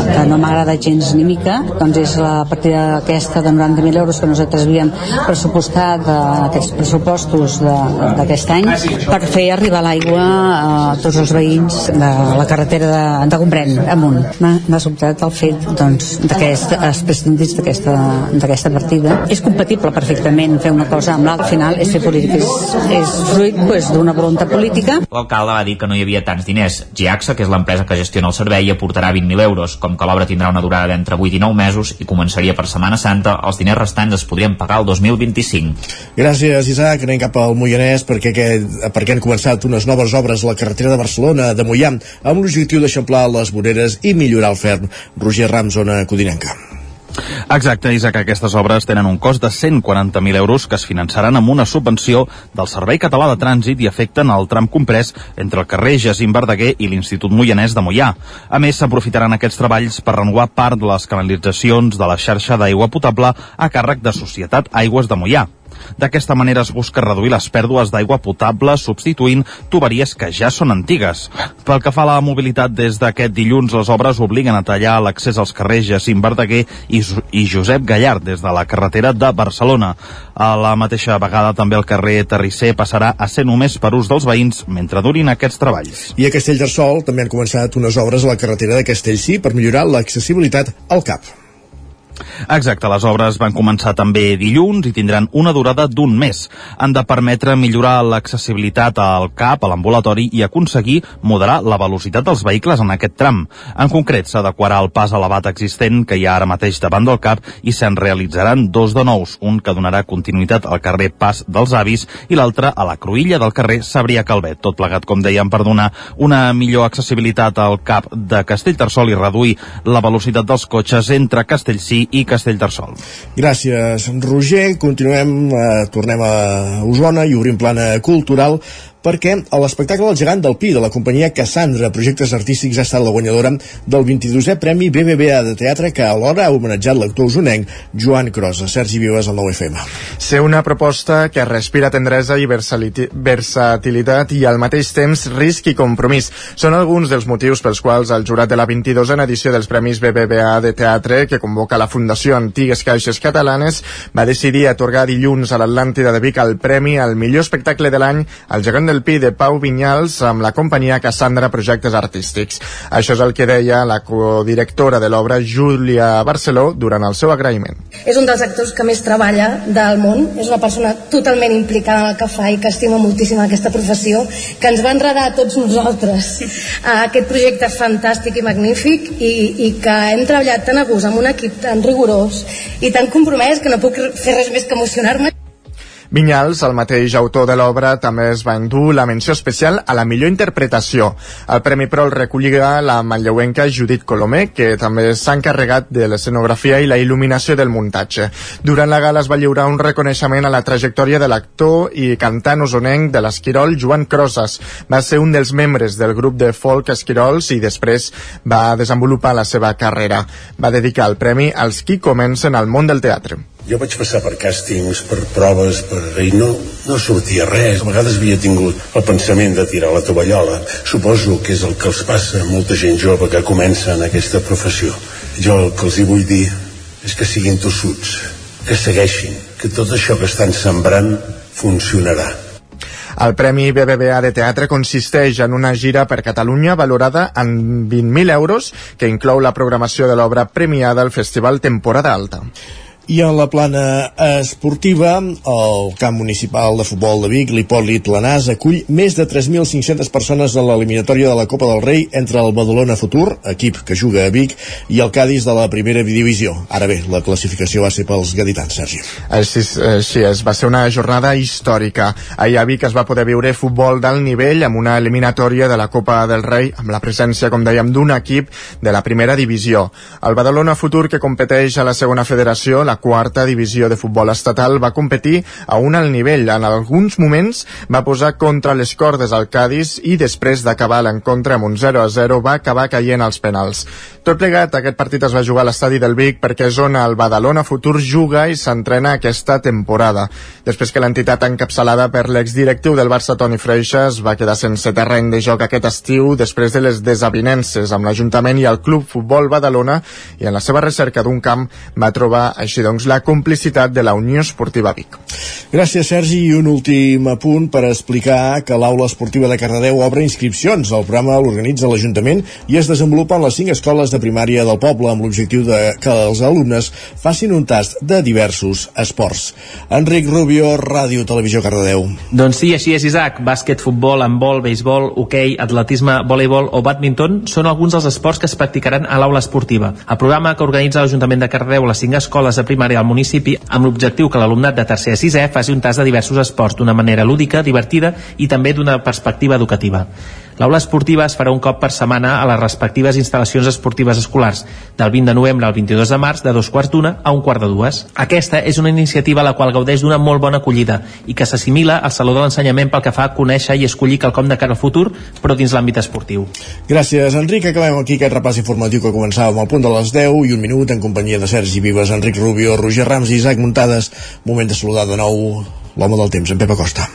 [SPEAKER 33] que no m'agrada gens ni mica doncs és la partida aquesta de 90.000 euros que nosaltres havíem pressupostat d'aquests pressupostos d'aquest any per fer arribar l'aigua a tots els veïns de la carretera de, de Gombrèn amunt. M'ha sobtat el fet doncs, d'aquest prescindits d'aquesta partida. És compatible perfectament fer una cosa amb l'altra, al final és fer política, és, és fruit pues, d'una voluntat política.
[SPEAKER 15] L'alcalde va dir que no hi havia tants diners. Giaxa, que és l'empresa que gestiona el servei, aportarà 20.000 euros. Com que l'obra tindrà una durada d'entre 8 i 9 mesos i començaria per Setmana Santa, els diners restants es podrien pagar el 2025.
[SPEAKER 1] Gràcies, Isaac. Anem cap al Moianès perquè, aquest, perquè han començat unes noves obres a la carretera de Barcelona de Moià amb l'objectiu d'eixamplar les voreres i millorar el ferm. Roger Ram, zona Codinenca.
[SPEAKER 11] Exacte, Isaac, aquestes obres tenen un cost de 140.000 euros que es finançaran amb una subvenció del Servei Català de Trànsit i afecten el tram comprès entre el carrer Jacint Verdaguer i l'Institut Moianès de Moià. A més, s'aprofitaran aquests treballs per renovar part de les canalitzacions de la xarxa d'aigua potable a càrrec de Societat Aigües de Moià. D'aquesta manera es busca reduir les pèrdues d'aigua potable substituint tuberies que ja són antigues. Pel que fa a la mobilitat, des d'aquest dilluns les obres obliguen a tallar l'accés als carrers Jacint Verdaguer i, i Josep Gallard des de la carretera de Barcelona. A la mateixa vegada també el carrer Terrisser passarà a ser només per ús dels veïns mentre durin aquests treballs.
[SPEAKER 1] I a Castellterçol també han començat unes obres a la carretera de Castellcí per millorar l'accessibilitat al CAP.
[SPEAKER 11] Exacte, les obres van començar també dilluns i tindran una durada d'un mes. Han de permetre millorar l'accessibilitat al CAP, a l'ambulatori i aconseguir moderar la velocitat dels vehicles en aquest tram. En concret, s'adequarà el pas elevat existent que hi ha ara mateix davant del CAP i se'n realitzaran dos de nous, un que donarà continuïtat al carrer Pas dels Avis i l'altre a la cruïlla del carrer Sabrià Calvet. Tot plegat, com dèiem, per donar una millor accessibilitat al CAP de Castellterçol i reduir la velocitat dels cotxes entre Castellcí i Castellterçol.
[SPEAKER 1] Gràcies, Roger. Continuem, eh, tornem a Osona i obrim plana cultural perquè l'espectacle El gegant del Pi de la companyia Cassandra Projectes Artístics ha estat la guanyadora del 22è Premi BBVA de Teatre que alhora ha homenatjat l'actor usonenc Joan Crosa. Sergi Vives, al 9FM.
[SPEAKER 3] Ser una proposta que respira tendresa i versatilitat i al mateix temps risc i compromís. Són alguns dels motius pels quals el jurat de la 22a edició dels Premis BBVA de Teatre, que convoca la Fundació Antigues Caixes Catalanes, va decidir atorgar dilluns a l'Atlàntida de Vic el premi al millor espectacle de l'any al gegant del Pi de Pau Vinyals amb la companyia Cassandra Projectes Artístics. Això és el que deia la codirectora de l'obra Júlia Barceló durant el seu agraïment.
[SPEAKER 34] És un dels actors que més treballa del món, és una persona totalment implicada en el que fa i que estima moltíssim aquesta professió, que ens va enredar a tots nosaltres a aquest projecte fantàstic i magnífic i, i que hem treballat tan a gust amb un equip tan rigorós i tan compromès que no puc fer res més que emocionar-me
[SPEAKER 3] Vinyals, el mateix autor de l'obra, també es va endur la menció especial a la millor interpretació. El Premi Pro el recollia la manlleuenca Judit Colomé, que també s'ha encarregat de l'escenografia i la il·luminació del muntatge. Durant la gala es va lliurar un reconeixement a la trajectòria de l'actor i cantant osonenc de l'Esquirol, Joan Crosas. Va ser un dels membres del grup de folk Esquirols i després va desenvolupar la seva carrera. Va dedicar el premi als qui comencen al món del teatre.
[SPEAKER 32] Jo vaig passar per càstings, per proves, per... i no, no sortia res. A vegades havia tingut el pensament de tirar la tovallola. Suposo que és el que els passa a molta gent jove que comença en aquesta professió. Jo el que els hi vull dir és que siguin tossuts, que segueixin, que tot això que estan sembrant funcionarà.
[SPEAKER 3] El Premi BBVA de Teatre consisteix en una gira per Catalunya valorada en 20.000 euros que inclou la programació de l'obra premiada al Festival Temporada Alta.
[SPEAKER 1] I en la plana esportiva, el camp municipal de futbol de Vic, l'Hipòlit Lanàs, acull més de 3.500 persones a l'eliminatòria de la Copa del Rei entre el Badalona Futur, equip que juga a Vic, i el Cádiz de la primera divisió. Ara bé, la classificació va ser pels gaditans, Sergi.
[SPEAKER 3] Així, així és, va ser una jornada històrica. Ahir a Vic es va poder viure futbol d'alt nivell amb una eliminatòria de la Copa del Rei, amb la presència, com dèiem, d'un equip de la primera divisió. El Badalona Futur, que competeix a la segona federació, la quarta divisió de futbol estatal, va competir a un alt nivell. En alguns moments va posar contra les cordes al Cádiz i després d'acabar l'encontre amb un 0 a 0 va acabar caient als penals. Tot plegat, aquest partit es va jugar a l'estadi del Vic perquè és on el Badalona Futur juga i s'entrena aquesta temporada. Després que l'entitat encapçalada per l'exdirectiu del Barça Toni Freixas va quedar sense terreny de joc aquest estiu després de les desavinences amb l'Ajuntament i el Club Futbol Badalona i en la seva recerca d'un camp va trobar així doncs la complicitat de la Unió Esportiva Vic.
[SPEAKER 1] Gràcies, Sergi. I un últim apunt per explicar que l'Aula Esportiva de Cardedeu obre inscripcions. El programa l'organitza l'Ajuntament i es desenvolupa en les cinc escoles de primària del poble amb l'objectiu de que els alumnes facin un tast de diversos esports. Enric Rubio, Ràdio Televisió Cardedeu.
[SPEAKER 14] Doncs sí, així és, Isaac. Bàsquet, futbol, handbol, béisbol, hoquei, atletisme, voleibol o badminton són alguns dels esports que es practicaran a l'aula esportiva. El programa que organitza l'Ajuntament de Cardedeu les cinc escoles de primària al municipi amb l'objectiu que l'alumnat de tercer a sisè faci un tast de diversos esports d'una manera lúdica, divertida i també d'una perspectiva educativa. L'aula esportiva es farà un cop per setmana a les respectives instal·lacions esportives escolars, del 20 de novembre al 22 de març, de dos quarts d'una a un quart de dues. Aquesta és una iniciativa la qual gaudeix d'una molt bona acollida i que s'assimila al Saló de l'Ensenyament pel que fa a conèixer i escollir quelcom de cara al futur, però dins l'àmbit esportiu.
[SPEAKER 1] Gràcies, Enric. Acabem aquí aquest repàs informatiu que començava el punt de les 10 i un minut en companyia de Sergi Vives, Enric Rubio, Roger Rams i Isaac Muntades. Moment de saludar de nou l'home del temps, en Pep Acosta.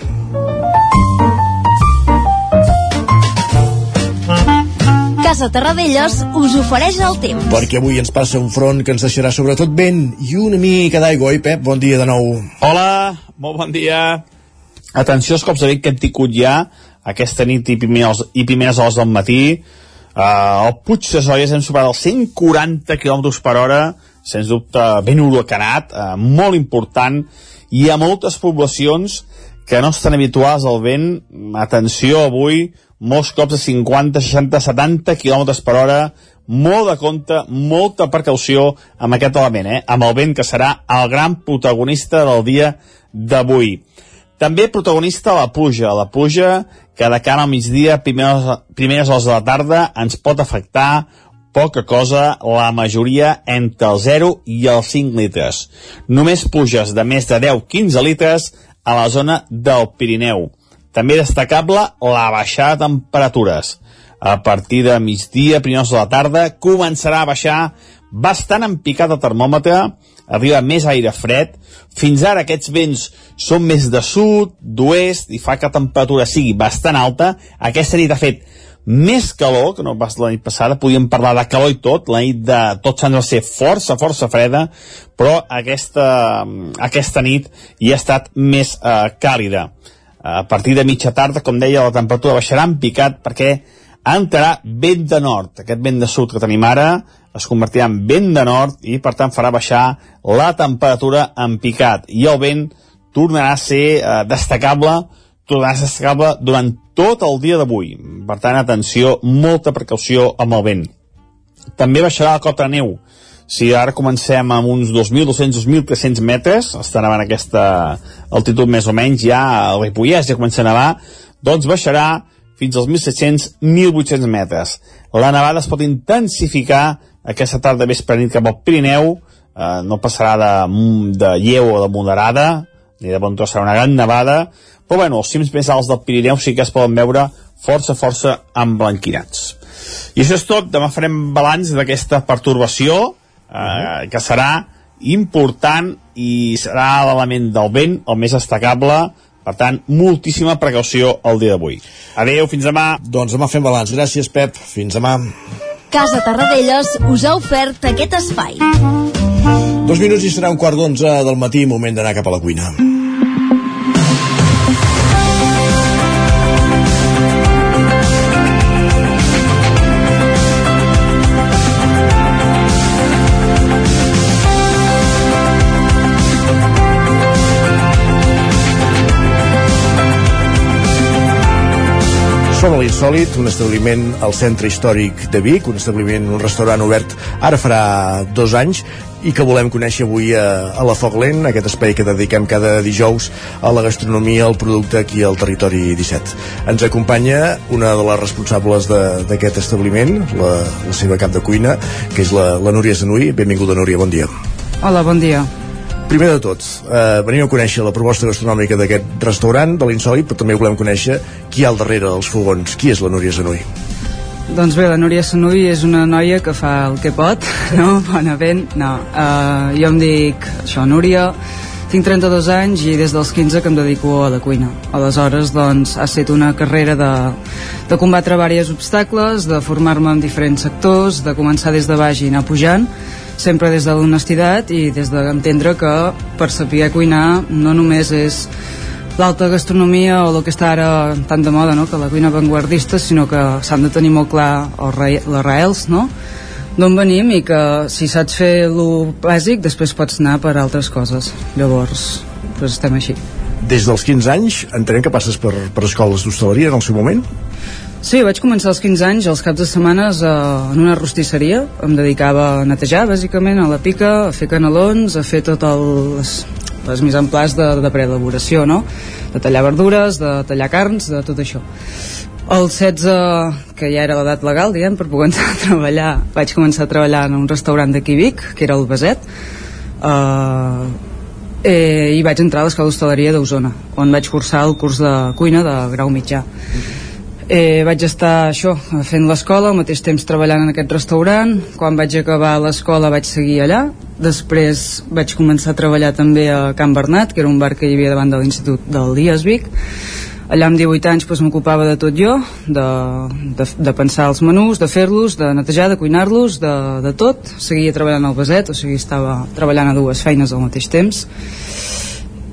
[SPEAKER 18] Casa Terradellos us ofereix el temps.
[SPEAKER 1] Perquè avui ens passa un front que ens deixarà sobretot vent i una mica d'aigua, oi Pep? Bon dia de nou.
[SPEAKER 19] Hola, molt bon dia. Atenció als cops de vent que hem tingut ja aquesta nit i primeres, i primeres hores del matí. Uh, el Puig de Solles hem superat els 140 km per hora, sens dubte ben huracanat, uh, molt important, i hi ha moltes poblacions que no estan habituades al vent. Atenció, avui, molts cops de 50, 60, 70 km per hora, molt de compte, molta precaució amb aquest element, eh? amb el vent que serà el gran protagonista del dia d'avui. També protagonista la pluja, la pluja que de cara al migdia, primeres, primeres hores de la tarda, ens pot afectar poca cosa, la majoria entre el 0 i els 5 litres. Només pluges de més de 10-15 litres a la zona del Pirineu. També destacable la baixada de temperatures. A partir de migdia, primers de la tarda, començarà a baixar bastant en picat el termòmetre, arriba més aire fred, fins ara aquests vents són més de sud, d'oest, i fa que la temperatura sigui bastant alta. Aquesta nit ha fet més calor que no pas la nit passada, podíem parlar de calor i tot, la nit de tots Sants va ser força, força freda, però aquesta, aquesta nit hi ha estat més eh, càlida. A partir de mitja tarda, com deia, la temperatura baixarà en picat perquè entrarà vent de nord. Aquest vent de sud que tenim ara es convertirà en vent de nord i, per tant, farà baixar la temperatura en picat. I el vent tornarà a ser eh, destacable, tornarà a ser destacable durant tot el dia d'avui. Per tant, atenció, molta precaució amb el vent. També baixarà la cota de neu. Si ara comencem amb uns 2.200-2.300 metres, estarà en aquesta altitud més o menys, ja el Ripollès ja comença a nevar, doncs baixarà fins als 1.700-1.800 metres. La nevada es pot intensificar aquesta tarda vespre nit cap al Pirineu, eh, no passarà de, de lleu o de moderada, ni de bon tros serà una gran nevada, però bueno, els cims més alts del Pirineu sí que es poden veure força, força emblanquinats. I això és tot, demà farem balanç d'aquesta pertorbació, eh, que serà important i serà l'element del vent el més destacable per tant, moltíssima precaució el dia d'avui. Adeu, fins demà.
[SPEAKER 1] Doncs demà fem balanç. Gràcies, Pep. Fins demà.
[SPEAKER 18] Casa Tarradellas us ha ofert aquest espai.
[SPEAKER 1] Dos minuts i serà un quart d'onze del matí, moment d'anar cap a la cuina. Som a l'Insòlid, un establiment al centre històric de Vic, un establiment, un restaurant obert ara farà dos anys i que volem conèixer avui a, a la Foc Lent, aquest espai que dediquem cada dijous a la gastronomia, al producte aquí al territori 17. Ens acompanya una de les responsables d'aquest establiment, la, la seva cap de cuina, que és la, la Núria Zanui. Benvinguda, Núria, bon dia.
[SPEAKER 35] Hola, bon dia.
[SPEAKER 1] Primer de tot, eh, venim a conèixer la proposta gastronòmica d'aquest restaurant, de l'Insòlit, però també volem conèixer qui hi ha al darrere dels fogons. Qui és la Núria Zanui?
[SPEAKER 35] Doncs bé, la Núria Sanui és una noia que fa el que pot, no? Bona vent, no. Uh, jo em dic, això, Núria, tinc 32 anys i des dels 15 que em dedico a la cuina. Aleshores, doncs, ha estat una carrera de, de combatre diversos obstacles, de formar-me en diferents sectors, de començar des de baix i anar pujant, sempre des de l'honestitat i des d'entendre que per saber cuinar no només és l'alta gastronomia o el que està ara tan de moda, no? que la cuina avantguardista, sinó que s'han de tenir molt clar les raels, no? d'on venim i que si saps fer el bàsic després pots anar per altres coses llavors doncs estem així
[SPEAKER 1] Des dels 15 anys entenem que passes per, per escoles d'hostaleria en el seu moment?
[SPEAKER 35] Sí, vaig començar als 15 anys, als caps de setmanes, eh, en una rostisseria. Em dedicava a netejar, bàsicament, a la pica, a fer canelons, a fer tot el, les, les mise en place de, de preelaboració, no? De tallar verdures, de tallar carns, de tot això. El 16, que ja era l'edat legal, diguem, per poder entrar a treballar, vaig començar a treballar en un restaurant d'aquí Vic, que era el Beset, eh, eh, i vaig entrar a l'escola d'hostaleria d'Osona, on vaig cursar el curs de cuina de grau mitjà. Eh, vaig estar això, fent l'escola, al mateix temps treballant en aquest restaurant. Quan vaig acabar l'escola vaig seguir allà. Després vaig començar a treballar també a Can Bernat, que era un bar que hi havia davant de l'Institut del Dies Vic. Allà amb 18 anys doncs, m'ocupava de tot jo, de, de, de pensar els menús, de fer-los, de netejar, de cuinar-los, de, de tot. Seguia treballant al beset, o sigui, estava treballant a dues feines al mateix temps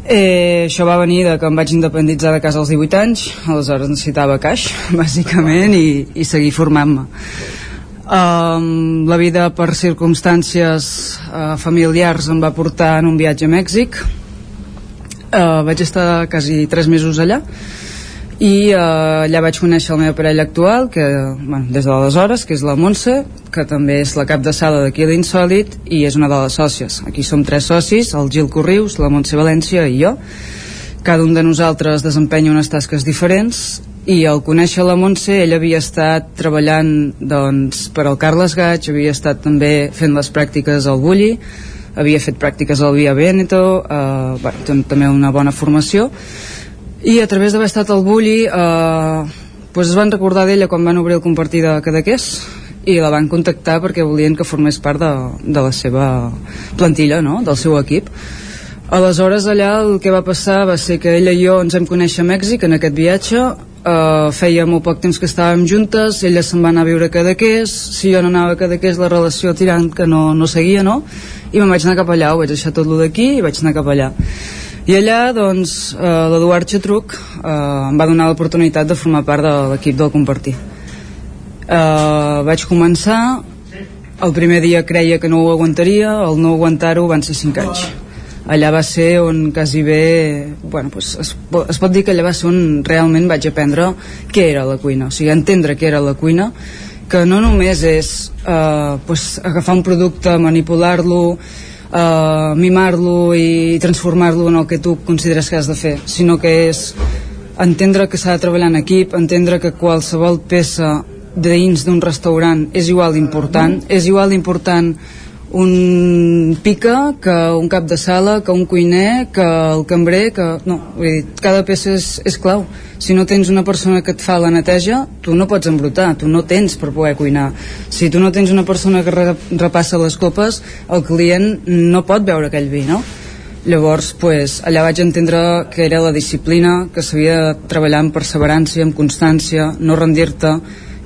[SPEAKER 35] Eh, això va venir de que em vaig independitzar de casa als 18 anys, aleshores necessitava caix, bàsicament, i, i seguir formant-me. Um, la vida per circumstàncies uh, familiars em va portar en un viatge a Mèxic. Uh, vaig estar quasi 3 mesos allà i uh, allà vaig conèixer el meu parell actual que, bueno, des d'aleshores, que és la Montse que també és la cap de sala d'aquí a l'Insòlid i és una de les sòcies. Aquí som tres socis, el Gil Corrius la Montse València i jo. Cada un de nosaltres desempenya unes tasques diferents i al conèixer la Montse ell havia estat treballant doncs, per al Carles Gaig havia estat també fent les pràctiques al Bulli havia fet pràctiques al Via Veneto eh, bueno, també una bona formació i a través d'haver estat al Bulli eh, pues es van recordar d'ella quan van obrir el compartir de Cadaqués i la van contactar perquè volien que formés part de, de la seva plantilla, no? del seu equip. Aleshores allà el que va passar va ser que ella i jo ens vam conèixer a Mèxic en aquest viatge. Uh, feia molt poc temps que estàvem juntes. Ella se'n va anar a viure a Cadaqués. Si jo no anava a Cadaqués la relació tirant que no, no seguia no? i me'n vaig anar cap allà. Ho vaig deixar tot lo d'aquí i vaig anar cap allà i allà, doncs, eh, l'Eduard Xatruc eh, em va donar l'oportunitat de formar part de l'equip del Compartir. Eh, vaig començar, el primer dia creia que no ho aguantaria, el no aguantar-ho van ser 5 anys. Allà va ser on quasi bé, bueno, pues es, es pot dir que allà va ser on realment vaig aprendre què era la cuina, o sigui, entendre què era la cuina, que no només és eh, pues, agafar un producte, manipular-lo, uh, mimar-lo i transformar-lo en el que tu consideres que has de fer, sinó que és entendre que s'ha de treballar en equip, entendre que qualsevol peça dins d'un restaurant és igual d'important, és igual d'important un pica que un cap de sala, que un cuiner, que el cambrer, que... No, vull dir, cada peça és, és clau. Si no tens una persona que et fa la neteja, tu no pots embrutar, tu no tens per poder cuinar. Si tu no tens una persona que re, repassa les copes, el client no pot veure aquell vi, no? Llavors, pues, allà vaig entendre que era la disciplina, que s'havia de treballar amb perseverança, amb constància, no rendir-te,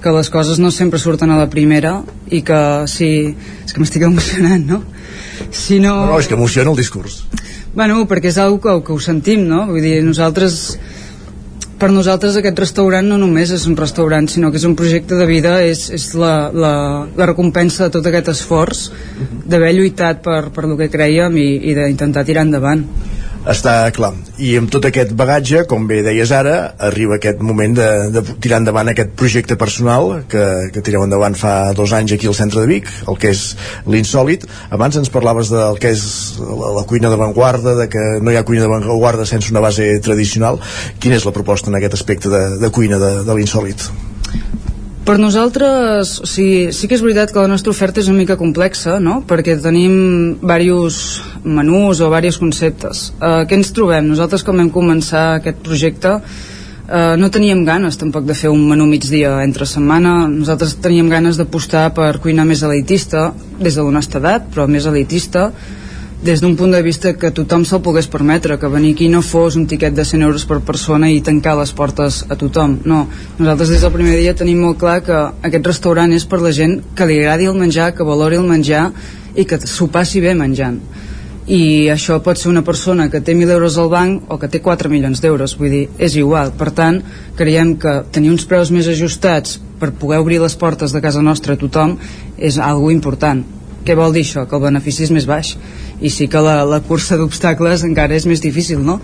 [SPEAKER 35] que les coses no sempre surten a la primera i que si... és que m'estic emocionant, no? Si no...
[SPEAKER 1] No, és que emociona el discurs.
[SPEAKER 35] Bueno, perquè és una que, que ho sentim, no? Vull dir, nosaltres per nosaltres aquest restaurant no només és un restaurant, sinó que és un projecte de vida, és, és la, la, la recompensa de tot aquest esforç d'haver lluitat per, per el que creiem i, i d'intentar tirar endavant
[SPEAKER 1] està clar. I amb tot aquest bagatge, com bé deies ara, arriba aquest moment de, de tirar endavant aquest projecte personal que, que tireu endavant fa dos anys aquí al centre de Vic, el que és l'insòlid. Abans ens parlaves del que és la, la cuina d'avantguarda, de que no hi ha cuina d'avantguarda sense una base tradicional. Quina és la proposta en aquest aspecte de, de cuina de, de l'insòlid?
[SPEAKER 35] Per nosaltres, sigui, sí que és veritat que la nostra oferta és una mica complexa, no? perquè tenim diversos menús o diversos conceptes. Uh, què ens trobem? Nosaltres, quan vam començar aquest projecte, uh, no teníem ganes tampoc de fer un menú migdia entre setmana. Nosaltres teníem ganes d'apostar per cuinar més elitista, des de l'honestedat, però més elitista, des d'un punt de vista que tothom se'l pogués permetre, que venir aquí no fos un tiquet de 100 euros per persona i tancar les portes a tothom. No, nosaltres des del primer dia tenim molt clar que aquest restaurant és per la gent que li agradi el menjar, que valori el menjar i que s'ho passi bé menjant. I això pot ser una persona que té 1.000 euros al banc o que té 4 milions d'euros, vull dir, és igual. Per tant, creiem que tenir uns preus més ajustats per poder obrir les portes de casa nostra a tothom és algo important. Què vol dir això? Que el benefici és més baix i sí que la, la cursa d'obstacles encara és més difícil, no?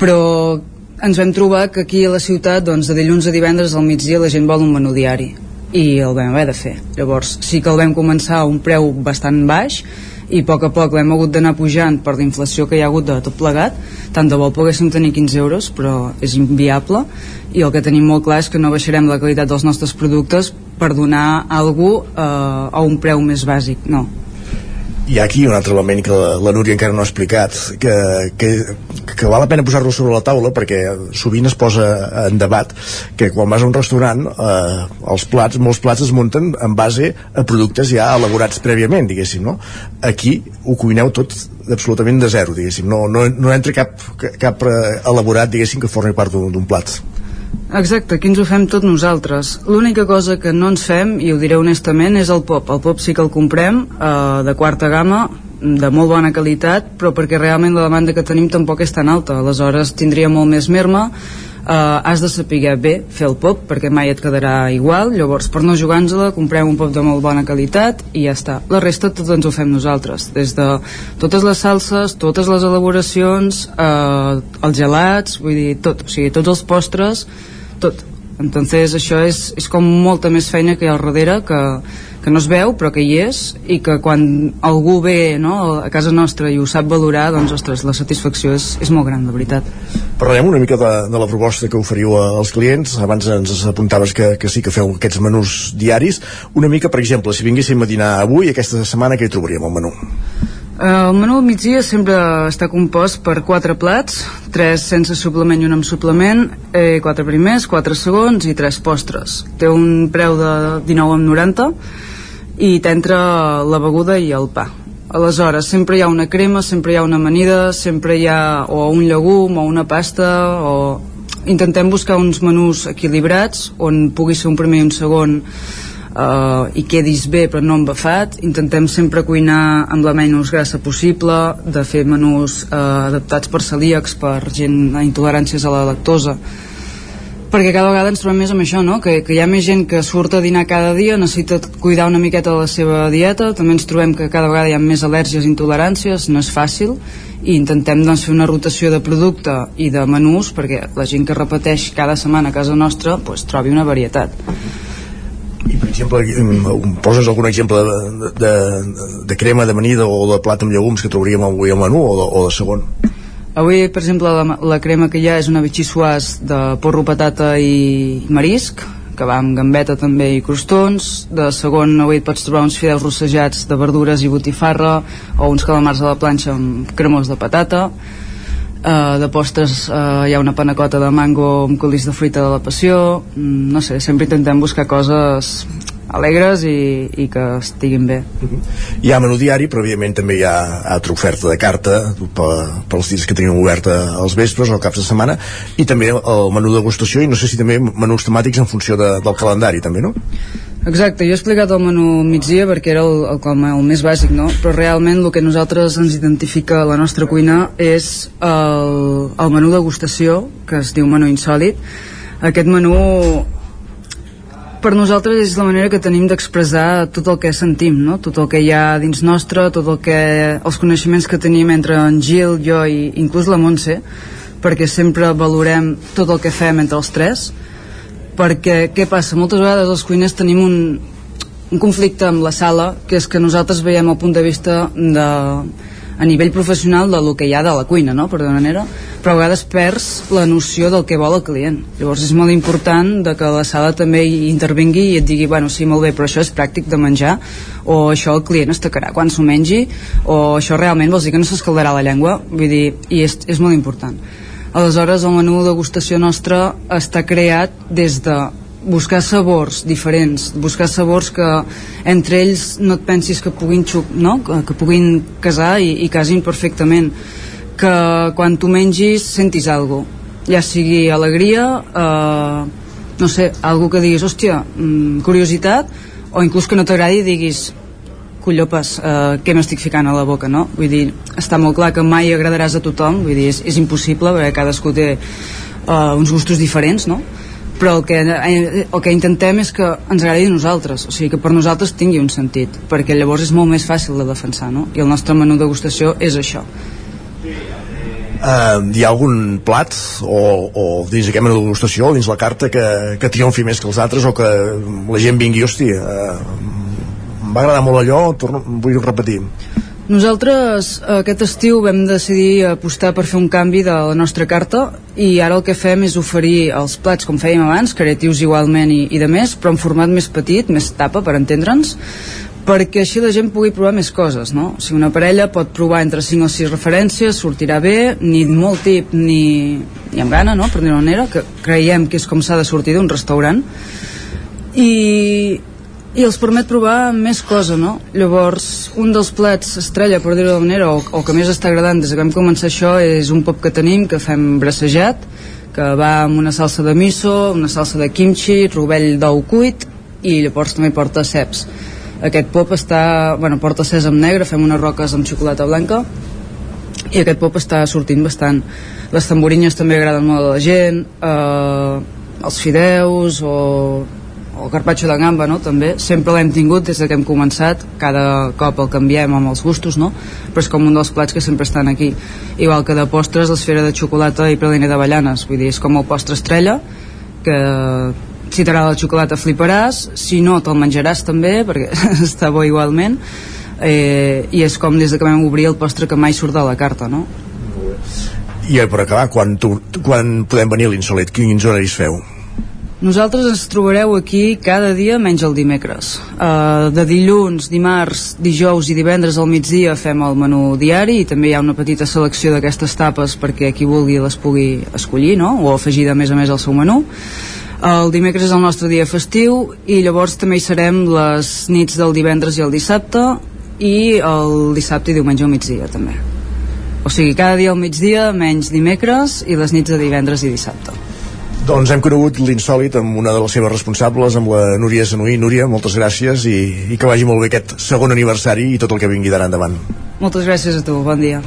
[SPEAKER 35] Però ens vam trobar que aquí a la ciutat, doncs, de dilluns a divendres al migdia la gent vol un menú diari i el vam haver de fer. Llavors sí que el vam començar a un preu bastant baix i a poc a poc l'hem hagut d'anar pujant per la inflació que hi ha hagut de tot plegat tant de bo poguéssim tenir 15 euros però és inviable i el que tenim molt clar és que no baixarem la qualitat dels nostres productes per donar a algú eh, a un preu més bàsic no,
[SPEAKER 1] hi ha aquí un altre element que la, la Núria encara no ha explicat que, que, que val la pena posar-lo sobre la taula perquè sovint es posa en debat que quan vas a un restaurant eh, els plats, molts plats es munten en base a productes ja elaborats prèviament diguéssim, no? Aquí ho cuineu tot absolutament de zero, diguéssim no, no, no entra cap, cap eh, elaborat diguéssim que formi part d'un plat
[SPEAKER 35] Exacte, aquí ens ho fem tot nosaltres. L'única cosa que no ens fem, i ho diré honestament, és el pop. El pop sí que el comprem, eh, de quarta gamma, de molt bona qualitat, però perquè realment la demanda que tenim tampoc és tan alta. Aleshores tindria molt més merma, eh, has de saber bé fer el pop perquè mai et quedarà igual llavors per no jugar-nos-la comprem un pop de molt bona qualitat i ja està la resta tot ens ho fem nosaltres des de totes les salses, totes les elaboracions eh, els gelats vull dir tot, o sigui, tots els postres tot. Entonces això és, és com molta més feina que hi ha al darrere que, que no es veu però que hi és i que quan algú ve no, a casa nostra i ho sap valorar doncs ostres, la satisfacció és, és molt gran de veritat.
[SPEAKER 1] Parlem una mica de, de la proposta que oferiu als clients. Abans ens apuntaves que, que sí que feu aquests menús diaris. Una mica per exemple, si vinguéssim a dinar avui aquesta setmana què hi trobaríem al menú?
[SPEAKER 35] El menú al migdia sempre està compost per quatre plats, tres sense suplement i un amb suplement, eh, quatre primers, quatre segons i tres postres. Té un preu de 19,90 i t'entra la beguda i el pa. Aleshores, sempre hi ha una crema, sempre hi ha una amanida, sempre hi ha o un llegum o una pasta o... Intentem buscar uns menús equilibrats on pugui ser un primer i un segon uh, i quedis bé però no embafat intentem sempre cuinar amb la menys grassa possible de fer menús uh, adaptats per celíacs per gent amb intoleràncies a la lactosa. Perquè cada vegada ens trobem més amb això, no? que, que hi ha més gent que surt a dinar cada dia, necessita cuidar una miqueta la seva dieta, també ens trobem que cada vegada hi ha més al·lèrgies intoleràncies, no és fàcil, i intentem doncs, fer una rotació de producte i de menús perquè la gent que repeteix cada setmana a casa nostra pues, trobi una varietat
[SPEAKER 1] exemple poses algun exemple de, de, de crema d'amanida o de plat amb llegums que trobaríem avui al menú o de, o de segon?
[SPEAKER 35] Avui per exemple la, la crema que hi ha és una bitxissuàs de porro, patata i marisc que va amb gambeta també i crostons. De segon avui et pots trobar uns fideus rossejats de verdures i botifarra o uns calamars a la planxa amb cremós de patata. Uh, de postres uh, hi ha una panacota de mango amb colis de fruita de la passió. Mm, no sé, sempre intentem buscar coses alegres i, i que estiguin bé uh.
[SPEAKER 1] -huh. Hi ha menú diari però evidentment també hi ha altra oferta de carta per, per els dies que tenim oberta els vespres o caps de setmana i també el menú degustació i no sé si també menús temàtics en funció de, del calendari també, no?
[SPEAKER 35] Exacte, jo he explicat el menú migdia perquè era el, el, el, el més bàsic, no? però realment el que nosaltres ens identifica la nostra cuina és el, el menú degustació, que es diu menú insòlid. Aquest menú per nosaltres és la manera que tenim d'expressar tot el que sentim, no? tot el que hi ha dins nostre, tot el que, els coneixements que tenim entre en Gil, jo i inclús la Montse, perquè sempre valorem tot el que fem entre els tres, perquè què passa? Moltes vegades els cuiners tenim un, un conflicte amb la sala que és que nosaltres veiem el punt de vista de, a nivell professional de lo que hi ha de la cuina, no? per d'una manera però a vegades perds la noció del que vol el client. Llavors és molt important de que la sala també hi intervingui i et digui bueno, sí, molt bé, però això és pràctic de menjar o això el client es tacarà quan s'ho mengi o això realment vols dir que no s'escaldarà la llengua? Vull dir, i és, és molt important. Aleshores el menú de degustació nostre està creat des de buscar sabors diferents, buscar sabors que entre ells no et pensis que puguin, xuc, no? que, que puguin casar i, i casin perfectament que quan tu mengis sentis cosa ja sigui alegria eh, no sé, algo que diguis hòstia, mm, curiositat o inclús que no t'agradi diguis collopes, eh, què m'estic ficant a la boca, no? Vull dir, està molt clar que mai agradaràs a tothom, vull dir, és, és impossible perquè cadascú té eh, uns gustos diferents, no? Però el que, eh, el que intentem és que ens agradi a nosaltres, o sigui que per nosaltres tingui un sentit, perquè llavors és molt més fàcil de defensar, no? I el nostre menú de degustació és això.
[SPEAKER 1] Uh, hi ha algun plat o, o dins aquest menú de degustació, dins la carta que, que triomfi més que els altres o que la gent vingui, hosti uh, em va agradar molt allò, torno, vull repetir
[SPEAKER 35] nosaltres aquest estiu vam decidir apostar per fer un canvi de la nostra carta i ara el que fem és oferir els plats com fèiem abans, creatius igualment i, i de més, però en format més petit, més tapa per entendre'ns perquè així la gent pugui provar més coses, no? O sigui, una parella pot provar entre 5 o 6 referències, sortirà bé, ni molt tip ni, ni amb gana, no?, per dir-ho manera, que creiem que és com s'ha de sortir d'un restaurant. I, i els permet provar més cosa, no? Llavors, un dels plats estrella, per dir-ho de manera, o, o que més està agradant des que vam començar això, és un pop que tenim, que fem brassejat, que va amb una salsa de miso, una salsa de kimchi, rovell d'ou cuit, i llavors també porta ceps. Aquest pop està, bueno, porta sèsam negre, fem unes roques amb xocolata blanca, i aquest pop està sortint bastant. Les tamborinyes també agraden molt a la gent, eh, els fideus, o o carpaccio de gamba, no? també, sempre l'hem tingut des que hem començat, cada cop el canviem amb els gustos, no? però és com un dels plats que sempre estan aquí. Igual que de postres, l'esfera de xocolata i praliner d'avellanes, vull dir, és com el postre estrella, que si t'agrada la xocolata fliparàs, si no te'l menjaràs també, perquè està bo igualment, eh, i és com des que vam obrir el postre que mai surt de la carta, no?
[SPEAKER 1] I per acabar, quan, tu, quan podem venir a l'Insolet? Quins horaris feu?
[SPEAKER 35] Nosaltres ens trobareu aquí cada dia menys el dimecres. Uh, de dilluns, dimarts, dijous i divendres al migdia fem el menú diari i també hi ha una petita selecció d'aquestes tapes perquè qui vulgui les pugui escollir no? o afegir de més a més al seu menú. El dimecres és el nostre dia festiu i llavors també hi serem les nits del divendres i el dissabte i el dissabte i diumenge al migdia també. O sigui, cada dia al migdia menys dimecres i les nits de divendres i dissabte.
[SPEAKER 1] Doncs hem conegut l'insòlid amb una de les seves responsables, amb la Núria Sanuí. Núria, moltes gràcies i, i que vagi molt bé aquest segon aniversari i tot el que vingui d'ara endavant.
[SPEAKER 35] Moltes gràcies a tu, bon dia.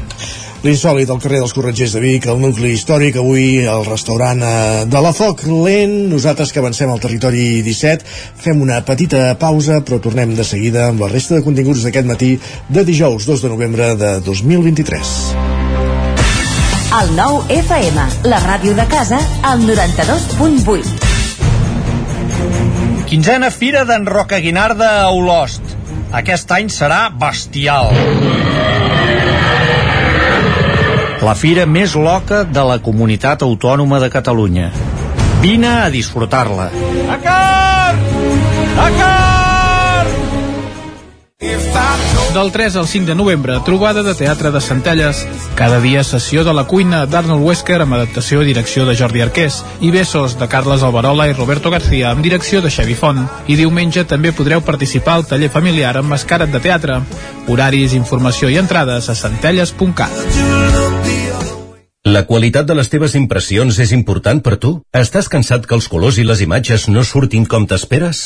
[SPEAKER 1] L'insòlid al carrer dels Corretgers de Vic, el nucli històric, avui al restaurant eh, de la Foc Lent. Nosaltres que avancem al territori 17 fem una petita pausa, però tornem de seguida amb la resta de continguts d'aquest matí de dijous 2 de novembre de 2023.
[SPEAKER 36] El nou FM, la ràdio de casa, al 92.8.
[SPEAKER 37] Quinzena Fira d'en Roca Guinarda a Olost. Aquest any serà bestial. La fira més loca de la comunitat autònoma de Catalunya. Vine a disfrutar-la.
[SPEAKER 38] Dakar! Dakar! Del 3 al 5 de novembre, trobada de teatre de Centelles. Cada dia sessió de la cuina d'Arnold Wesker amb adaptació i direcció de Jordi Arqués i Besos de Carles Alberola i Roberto García amb direcció de Xavi Font. I diumenge també podreu participar al taller familiar amb mascarat de teatre. Horaris, informació i entrades a centelles.cat.
[SPEAKER 25] La qualitat de les teves impressions és important per tu? Estàs cansat que els colors i les imatges no surtin com t'esperes?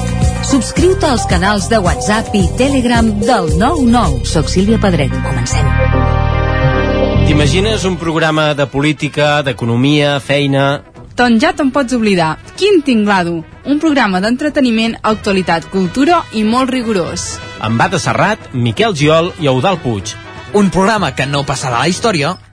[SPEAKER 21] Subscriu-te als canals de WhatsApp i Telegram del 99. Soc Sílvia Pedret. Comencem.
[SPEAKER 39] T'imagines un programa de política, d'economia, feina...
[SPEAKER 40] Doncs ja te'n pots oblidar. Quin tinglado! Un programa d'entreteniment, actualitat, cultura i molt rigorós.
[SPEAKER 39] Amb Bata Serrat, Miquel Giol i Eudal Puig.
[SPEAKER 41] Un programa que no passarà a la història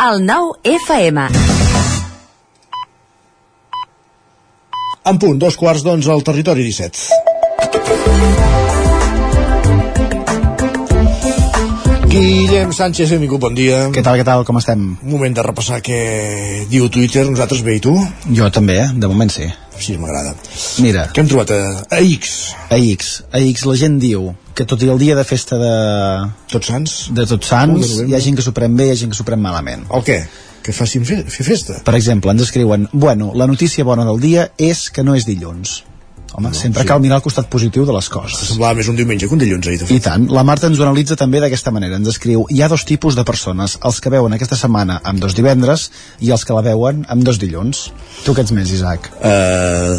[SPEAKER 21] El 9 FM.
[SPEAKER 1] En punt, dos quarts d'onze al territori 17. Guillem Sánchez, benvingut, bon dia.
[SPEAKER 42] Què tal, què tal, com estem?
[SPEAKER 1] Moment de repassar què diu Twitter, nosaltres bé i tu?
[SPEAKER 42] Jo també, eh? de moment sí.
[SPEAKER 1] Sí, m'agrada.
[SPEAKER 42] Mira.
[SPEAKER 1] Què hem trobat a, a X?
[SPEAKER 42] A X. A X la gent diu que tot i el dia de festa de...
[SPEAKER 1] Tots Sants?
[SPEAKER 42] De Tots Sants, hi ha gent que s'ho pren bé i hi ha gent que s'ho pren malament.
[SPEAKER 1] El què? Que facin fe fer festa?
[SPEAKER 42] Per exemple, ens escriuen, bueno, la notícia bona del dia és que no és dilluns. Home, no, sempre sí. cal mirar el costat positiu de les coses.
[SPEAKER 1] Semblava més un diumenge que un dilluns ahir.
[SPEAKER 42] I tant. La Marta ens ho analitza també d'aquesta manera. Ens escriu, hi ha dos tipus de persones, els que veuen aquesta setmana amb dos divendres i els que la veuen amb dos dilluns. Tu què ets més, Isaac?
[SPEAKER 1] Uh,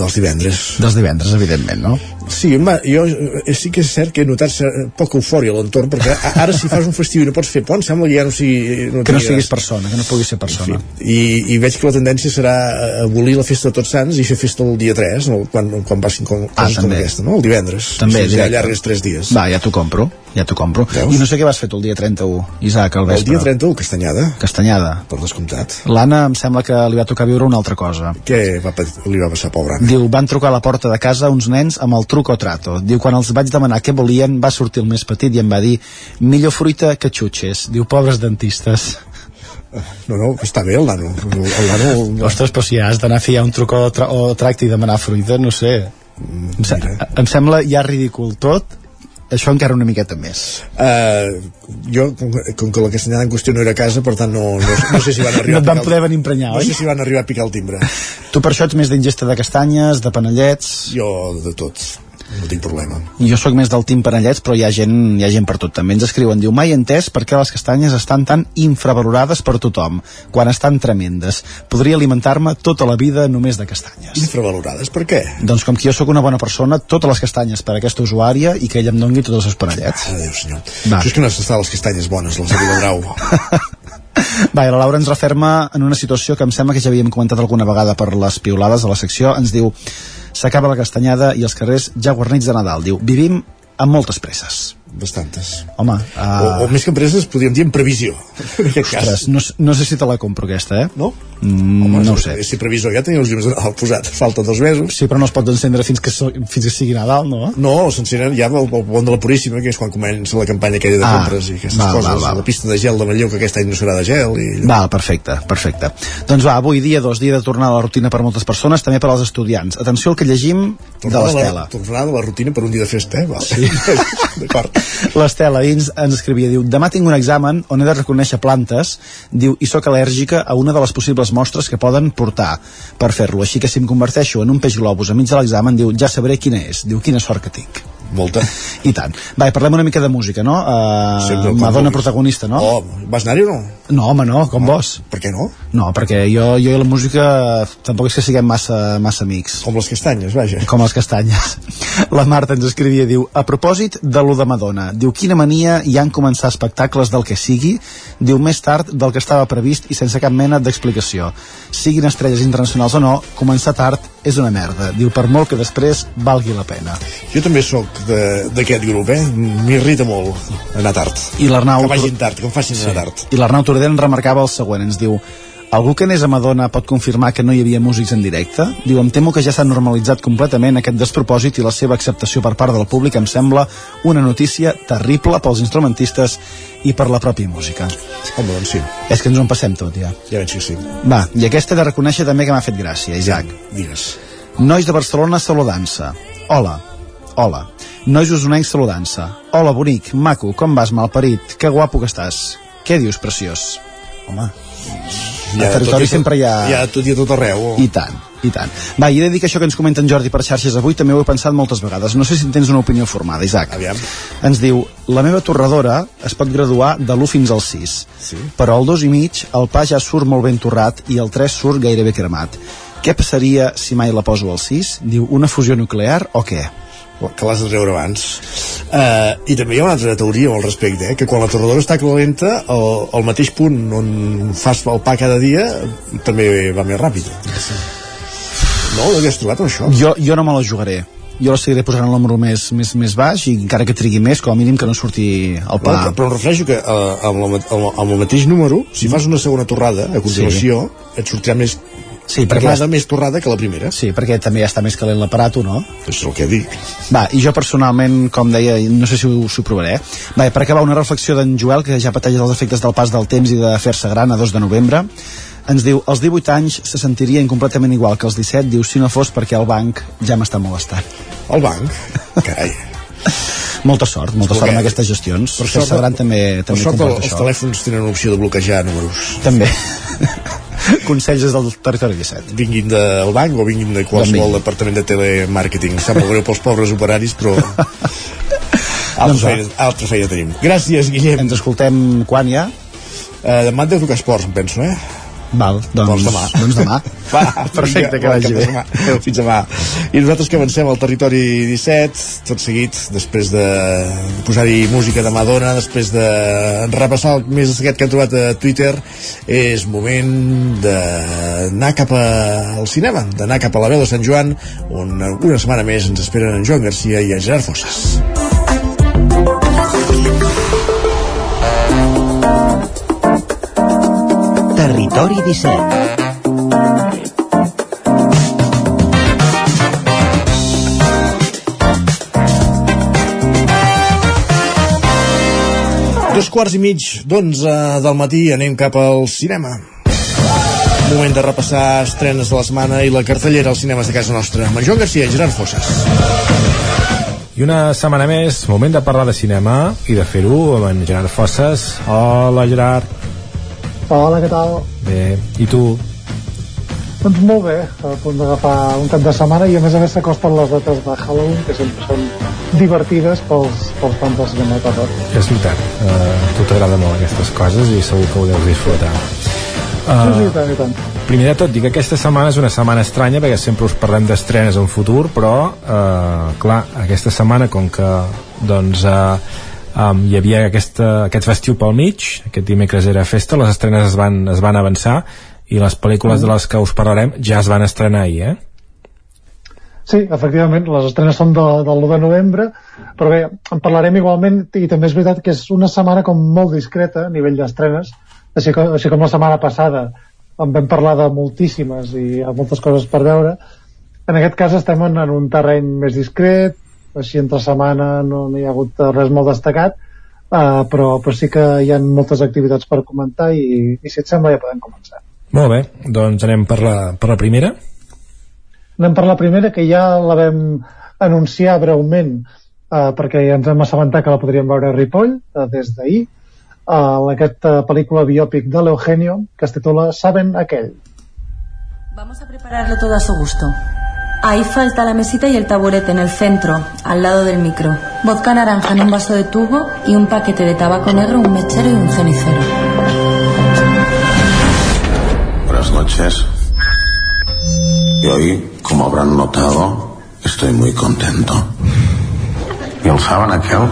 [SPEAKER 1] dels divendres.
[SPEAKER 42] Dels divendres, evidentment, no?
[SPEAKER 1] Sí, ma, jo eh, sí que és cert que he notat poca eufòria a l'entorn, perquè ara si fas un festiu i no pots fer pont, sembla que ja no sigui... No
[SPEAKER 42] que no siguis persona, que no puguis ser persona.
[SPEAKER 1] En fi, i, I veig que la tendència serà abolir la festa de Tots Sants i fer festa el dia 3, no? Quan, quan passin com,
[SPEAKER 42] ah,
[SPEAKER 1] coses com aquesta, no? El divendres.
[SPEAKER 42] També,
[SPEAKER 1] sigui, ja allargues 3 dies.
[SPEAKER 42] Va, ja t'ho compro, ja t'ho compro. Veus? I no sé què vas fer tu el dia 31, Isaac, al vespre.
[SPEAKER 1] El dia 31, castanyada.
[SPEAKER 42] Castanyada.
[SPEAKER 1] Per descomptat.
[SPEAKER 42] L'Anna em sembla que li va tocar viure una altra cosa.
[SPEAKER 1] Què va, li va passar, pobra
[SPEAKER 42] Diu, van trucar a la porta de casa uns nens amb el truc o trato. Diu, quan els vaig demanar què volien, va sortir el més petit i em va dir millor fruita que xutxes. Diu, pobres dentistes.
[SPEAKER 1] No, no, està bé el nano. El nano...
[SPEAKER 42] Ostres, però si has d'anar a fer un truc o, tra o tracte i demanar fruita, no sé. Em, se em sembla ja ridícul tot, això encara una miqueta més.
[SPEAKER 1] Uh, jo, com, com que la castanyada en qüestió no era a casa, per tant no, no, no sé si van arribar
[SPEAKER 42] no et van poder venir emprenyar,
[SPEAKER 1] no
[SPEAKER 42] oi?
[SPEAKER 1] sé si van arribar a picar el timbre.
[SPEAKER 42] Tu per això ets més d'ingesta de castanyes, de panellets...
[SPEAKER 1] Jo de tot no tinc problema.
[SPEAKER 42] Jo sóc més del team panellets, però hi ha gent, hi ha gent per tot. També ens escriuen, diu, mai entès per què les castanyes estan tan infravalorades per tothom, quan estan tremendes. Podria alimentar-me tota la vida només de castanyes.
[SPEAKER 1] Infravalorades? Per què?
[SPEAKER 42] Doncs com que jo sóc una bona persona, totes les castanyes per a aquesta usuària i que ella em dongui tots els seus panellets.
[SPEAKER 1] Adéu, senyor. Va. Això és que no s'està les castanyes bones, les de Viladrau.
[SPEAKER 42] Va, la Laura ens referma en una situació que em sembla que ja havíem comentat alguna vegada per les piulades a la secció. Ens diu, s'acaba la castanyada i els carrers ja guarnits de Nadal. Diu, vivim amb moltes presses.
[SPEAKER 1] Bastantes.
[SPEAKER 42] Home,
[SPEAKER 1] uh... o, o més que empreses, podríem dir en previsió. En
[SPEAKER 42] aquest Ostres, cas. no, no sé si te la compro aquesta, eh?
[SPEAKER 1] No?
[SPEAKER 42] Mm,
[SPEAKER 1] Home,
[SPEAKER 42] no ho sé.
[SPEAKER 1] Si previsor ja tenia els llums Nadal posat, falta dos mesos.
[SPEAKER 42] Sí, però no es pot encendre fins que, so, fins que sigui Nadal, no?
[SPEAKER 1] No, s'encenen ja el pont de la Puríssima, que és quan comença la campanya aquella de
[SPEAKER 42] Ah,
[SPEAKER 1] compres i aquestes
[SPEAKER 42] val,
[SPEAKER 1] coses.
[SPEAKER 42] val, val.
[SPEAKER 1] La pista de gel de Manlleu, que aquest any no serà de gel. I...
[SPEAKER 42] Val, perfecte, perfecte. Doncs va, avui dia dos, dia de tornar a la rutina per moltes persones, també per als estudiants. Atenció al que llegim de l'Estela.
[SPEAKER 1] Tornar de la rutina per un dia de festa, eh? Val.
[SPEAKER 42] Sí.
[SPEAKER 1] D'acord.
[SPEAKER 42] L'Estela dins ens escrivia, diu, demà tinc un examen on he de reconèixer plantes, diu, i sóc al·lèrgica a una de les possibles mostres que poden portar per fer-lo. Així que si em converteixo en un peix globus enmig de l'examen, diu, ja sabré quina és. Diu, quina sort que tinc.
[SPEAKER 1] Molta.
[SPEAKER 42] I tant. Va, parlem una mica de música, no? Uh,
[SPEAKER 1] Sempre, com
[SPEAKER 42] Madonna protagonista, no?
[SPEAKER 1] Oh, vas anar-hi o no?
[SPEAKER 42] No, home, no, com vos.
[SPEAKER 1] Per què no?
[SPEAKER 42] No, perquè jo, jo i la música tampoc és que siguem massa, massa amics.
[SPEAKER 1] Com les castanyes, vaja.
[SPEAKER 42] Com les castanyes. La Marta ens escrivia, diu, a propòsit de lo de Madonna, diu, quina mania hi han començar espectacles del que sigui, diu, més tard del que estava previst i sense cap mena d'explicació. Siguin estrelles internacionals o no, començar tard és una merda. Diu, per molt que després valgui la pena.
[SPEAKER 1] Jo també sóc d'aquest grup, eh? M'irrita molt anar tard.
[SPEAKER 42] I l'Arnau...
[SPEAKER 1] Que vagin tard, que em facin anar tard.
[SPEAKER 42] I l'Arnau Tordent remarcava el següent, ens diu Algú que anés a Madonna pot confirmar que no hi havia músics en directe? Diu, em temo que ja s'ha normalitzat completament aquest despropòsit i la seva acceptació per part del públic em sembla una notícia terrible pels instrumentistes i per la pròpia música.
[SPEAKER 1] Home, doncs sí.
[SPEAKER 42] És que ens ho en passem tot, ja.
[SPEAKER 1] Ja veig que sí.
[SPEAKER 42] Va, i aquesta de reconèixer també que m'ha fet gràcia, Isaac.
[SPEAKER 1] Digues.
[SPEAKER 42] Nois de Barcelona saludant-se. Hola. Hola. Nois usonencs saludant-se. Hola, bonic, maco, com vas, malparit? Que guapo que estàs. Què dius, preciós? Home,
[SPEAKER 1] Ja,
[SPEAKER 42] al territori
[SPEAKER 1] tot
[SPEAKER 42] sempre hi ha...
[SPEAKER 1] Hi ha tot i a tot arreu.
[SPEAKER 42] I tant, i tant. Va, i he de dir que això que ens comenta en Jordi per xarxes avui també ho he pensat moltes vegades. No sé si en tens una opinió formada, Isaac.
[SPEAKER 1] Aviam.
[SPEAKER 42] Ens diu, la meva torradora es pot graduar de l'1 fins al 6.
[SPEAKER 1] Sí.
[SPEAKER 42] Però al 2 i mig el pa ja surt molt ben torrat i el 3 surt gairebé cremat. Què passaria si mai la poso al 6? Diu, una fusió nuclear o què?
[SPEAKER 1] Que l'has de treure abans uh, i també hi ha una altra teoria al respecte eh? que quan la torradora està calenta el, el mateix punt on fas el pa cada dia també va més ràpid no? l'havies trobat això?
[SPEAKER 42] Jo, jo no me la jugaré jo la seguiré posant el número més, més, més baix i encara que trigui més, com a mínim que no surti el
[SPEAKER 1] No,
[SPEAKER 42] pa.
[SPEAKER 1] però, però em refereixo que uh, amb, la, amb, amb el mateix número si fas una segona torrada a continuació sí. et sortirà més
[SPEAKER 42] Sí, perquè
[SPEAKER 1] cremada, més torrada que la primera
[SPEAKER 42] Sí, perquè també ja està més calent l'aparato, no?
[SPEAKER 1] és el que dic
[SPEAKER 42] Va, i jo personalment, com deia, no sé si ho, si ho provaré. Va, per acabar, una reflexió d'en Joel, que ja pateix els efectes del pas del temps i de fer-se gran a 2 de novembre. Ens diu, als 18 anys se sentirien completament igual que als 17, diu, si no fos perquè el banc ja m'està molestant.
[SPEAKER 1] El banc? Carai.
[SPEAKER 42] molta sort, molta sort amb aquestes gestions. Per fer-se gran també,
[SPEAKER 1] per
[SPEAKER 42] també
[SPEAKER 1] sort el,
[SPEAKER 42] comporta
[SPEAKER 1] els
[SPEAKER 42] això.
[SPEAKER 1] telèfons tenen opció de bloquejar números
[SPEAKER 42] També. Consells des del territori 17.
[SPEAKER 1] vinguin del banc o vinguin de qualsevol departament de telemàrqueting. Sap greu pels pobres operaris, però... altra,
[SPEAKER 42] Doncs va.
[SPEAKER 1] feina, altra feina tenim. Gràcies, Guillem.
[SPEAKER 42] Ens escoltem quan ja?
[SPEAKER 1] Uh, demà et deu tocar esports, em penso, eh?
[SPEAKER 42] Val, doncs,
[SPEAKER 1] Doncs demà.
[SPEAKER 42] Doncs demà.
[SPEAKER 1] Va,
[SPEAKER 42] Perfecte, que vagi bé.
[SPEAKER 1] fins demà. I nosaltres que avancem al territori 17, tot seguit, després de posar-hi música de Madonna, després de repassar el més destacat que hem trobat a Twitter, és moment d'anar cap a, al cinema, d'anar cap a la veu de Sant Joan, on una setmana més ens esperen en Joan Garcia i en Gerard Fossas.
[SPEAKER 43] Territori 17
[SPEAKER 1] Dos quarts i mig d'onze del matí anem cap al cinema. Moment de repassar estrenes de la setmana i la cartellera als cinemes de casa nostra. Amb en Joan Garcia i Gerard Fossas.
[SPEAKER 44] I una setmana més, moment de parlar de cinema i de fer-ho amb en Gerard Fossas. Hola, Gerard.
[SPEAKER 45] Hola, què tal?
[SPEAKER 44] Bé, i tu?
[SPEAKER 45] Doncs molt bé, a punt d'agafar un cap de setmana i a més a més s'acosten les dates de Halloween, que sempre són divertides pels, pels fans del cinema de terror.
[SPEAKER 44] És veritat, uh, a tu t'agrada molt aquestes coses i segur que ho deus disfrutar.
[SPEAKER 45] Sí, sí, i tant, i tant.
[SPEAKER 44] Primer de tot, dic que aquesta setmana és una setmana estranya perquè sempre us parlem d'estrenes en futur, però, eh, clar, aquesta setmana, com que doncs, eh, um, hi havia aquesta, aquest festiu pel mig, aquest dimecres era festa, les estrenes es van, es van avançar i les pel·lícules de les que us parlarem ja es van estrenar ahir, eh?
[SPEAKER 45] Sí, efectivament, les estrenes són de, del 1 de novembre, però bé, en parlarem igualment i també és veritat que és una setmana com molt discreta a nivell d'estrenes, així, com, així com la setmana passada en vam parlar de moltíssimes i hi ha moltes coses per veure. En aquest cas estem en, en un terreny més discret, així entre setmana no, no hi ha hagut res molt destacat, uh, però, però sí que hi ha moltes activitats per comentar i, i si et sembla ja podem començar.
[SPEAKER 44] Molt bé, doncs anem per la, per la primera.
[SPEAKER 45] Anem per la primera, que ja la vam anunciar breument eh, perquè ja ens vam assabentar que la podríem veure a Ripoll eh, des d'ahir, eh, aquesta pel·lícula biòpic de l'Eugenio que es titula Saben aquell.
[SPEAKER 46] Vamos a prepararlo todo a su gusto.
[SPEAKER 18] Ahí falta la mesita y el taburete en el centro, al lado del micro. Vodka naranja en un vaso de tubo y un paquete de tabaco negro, un mechero y un cenicero.
[SPEAKER 46] Buenas noches. Y hoy, como habrán notado, estoy muy contento. ¿Y el saben aquel?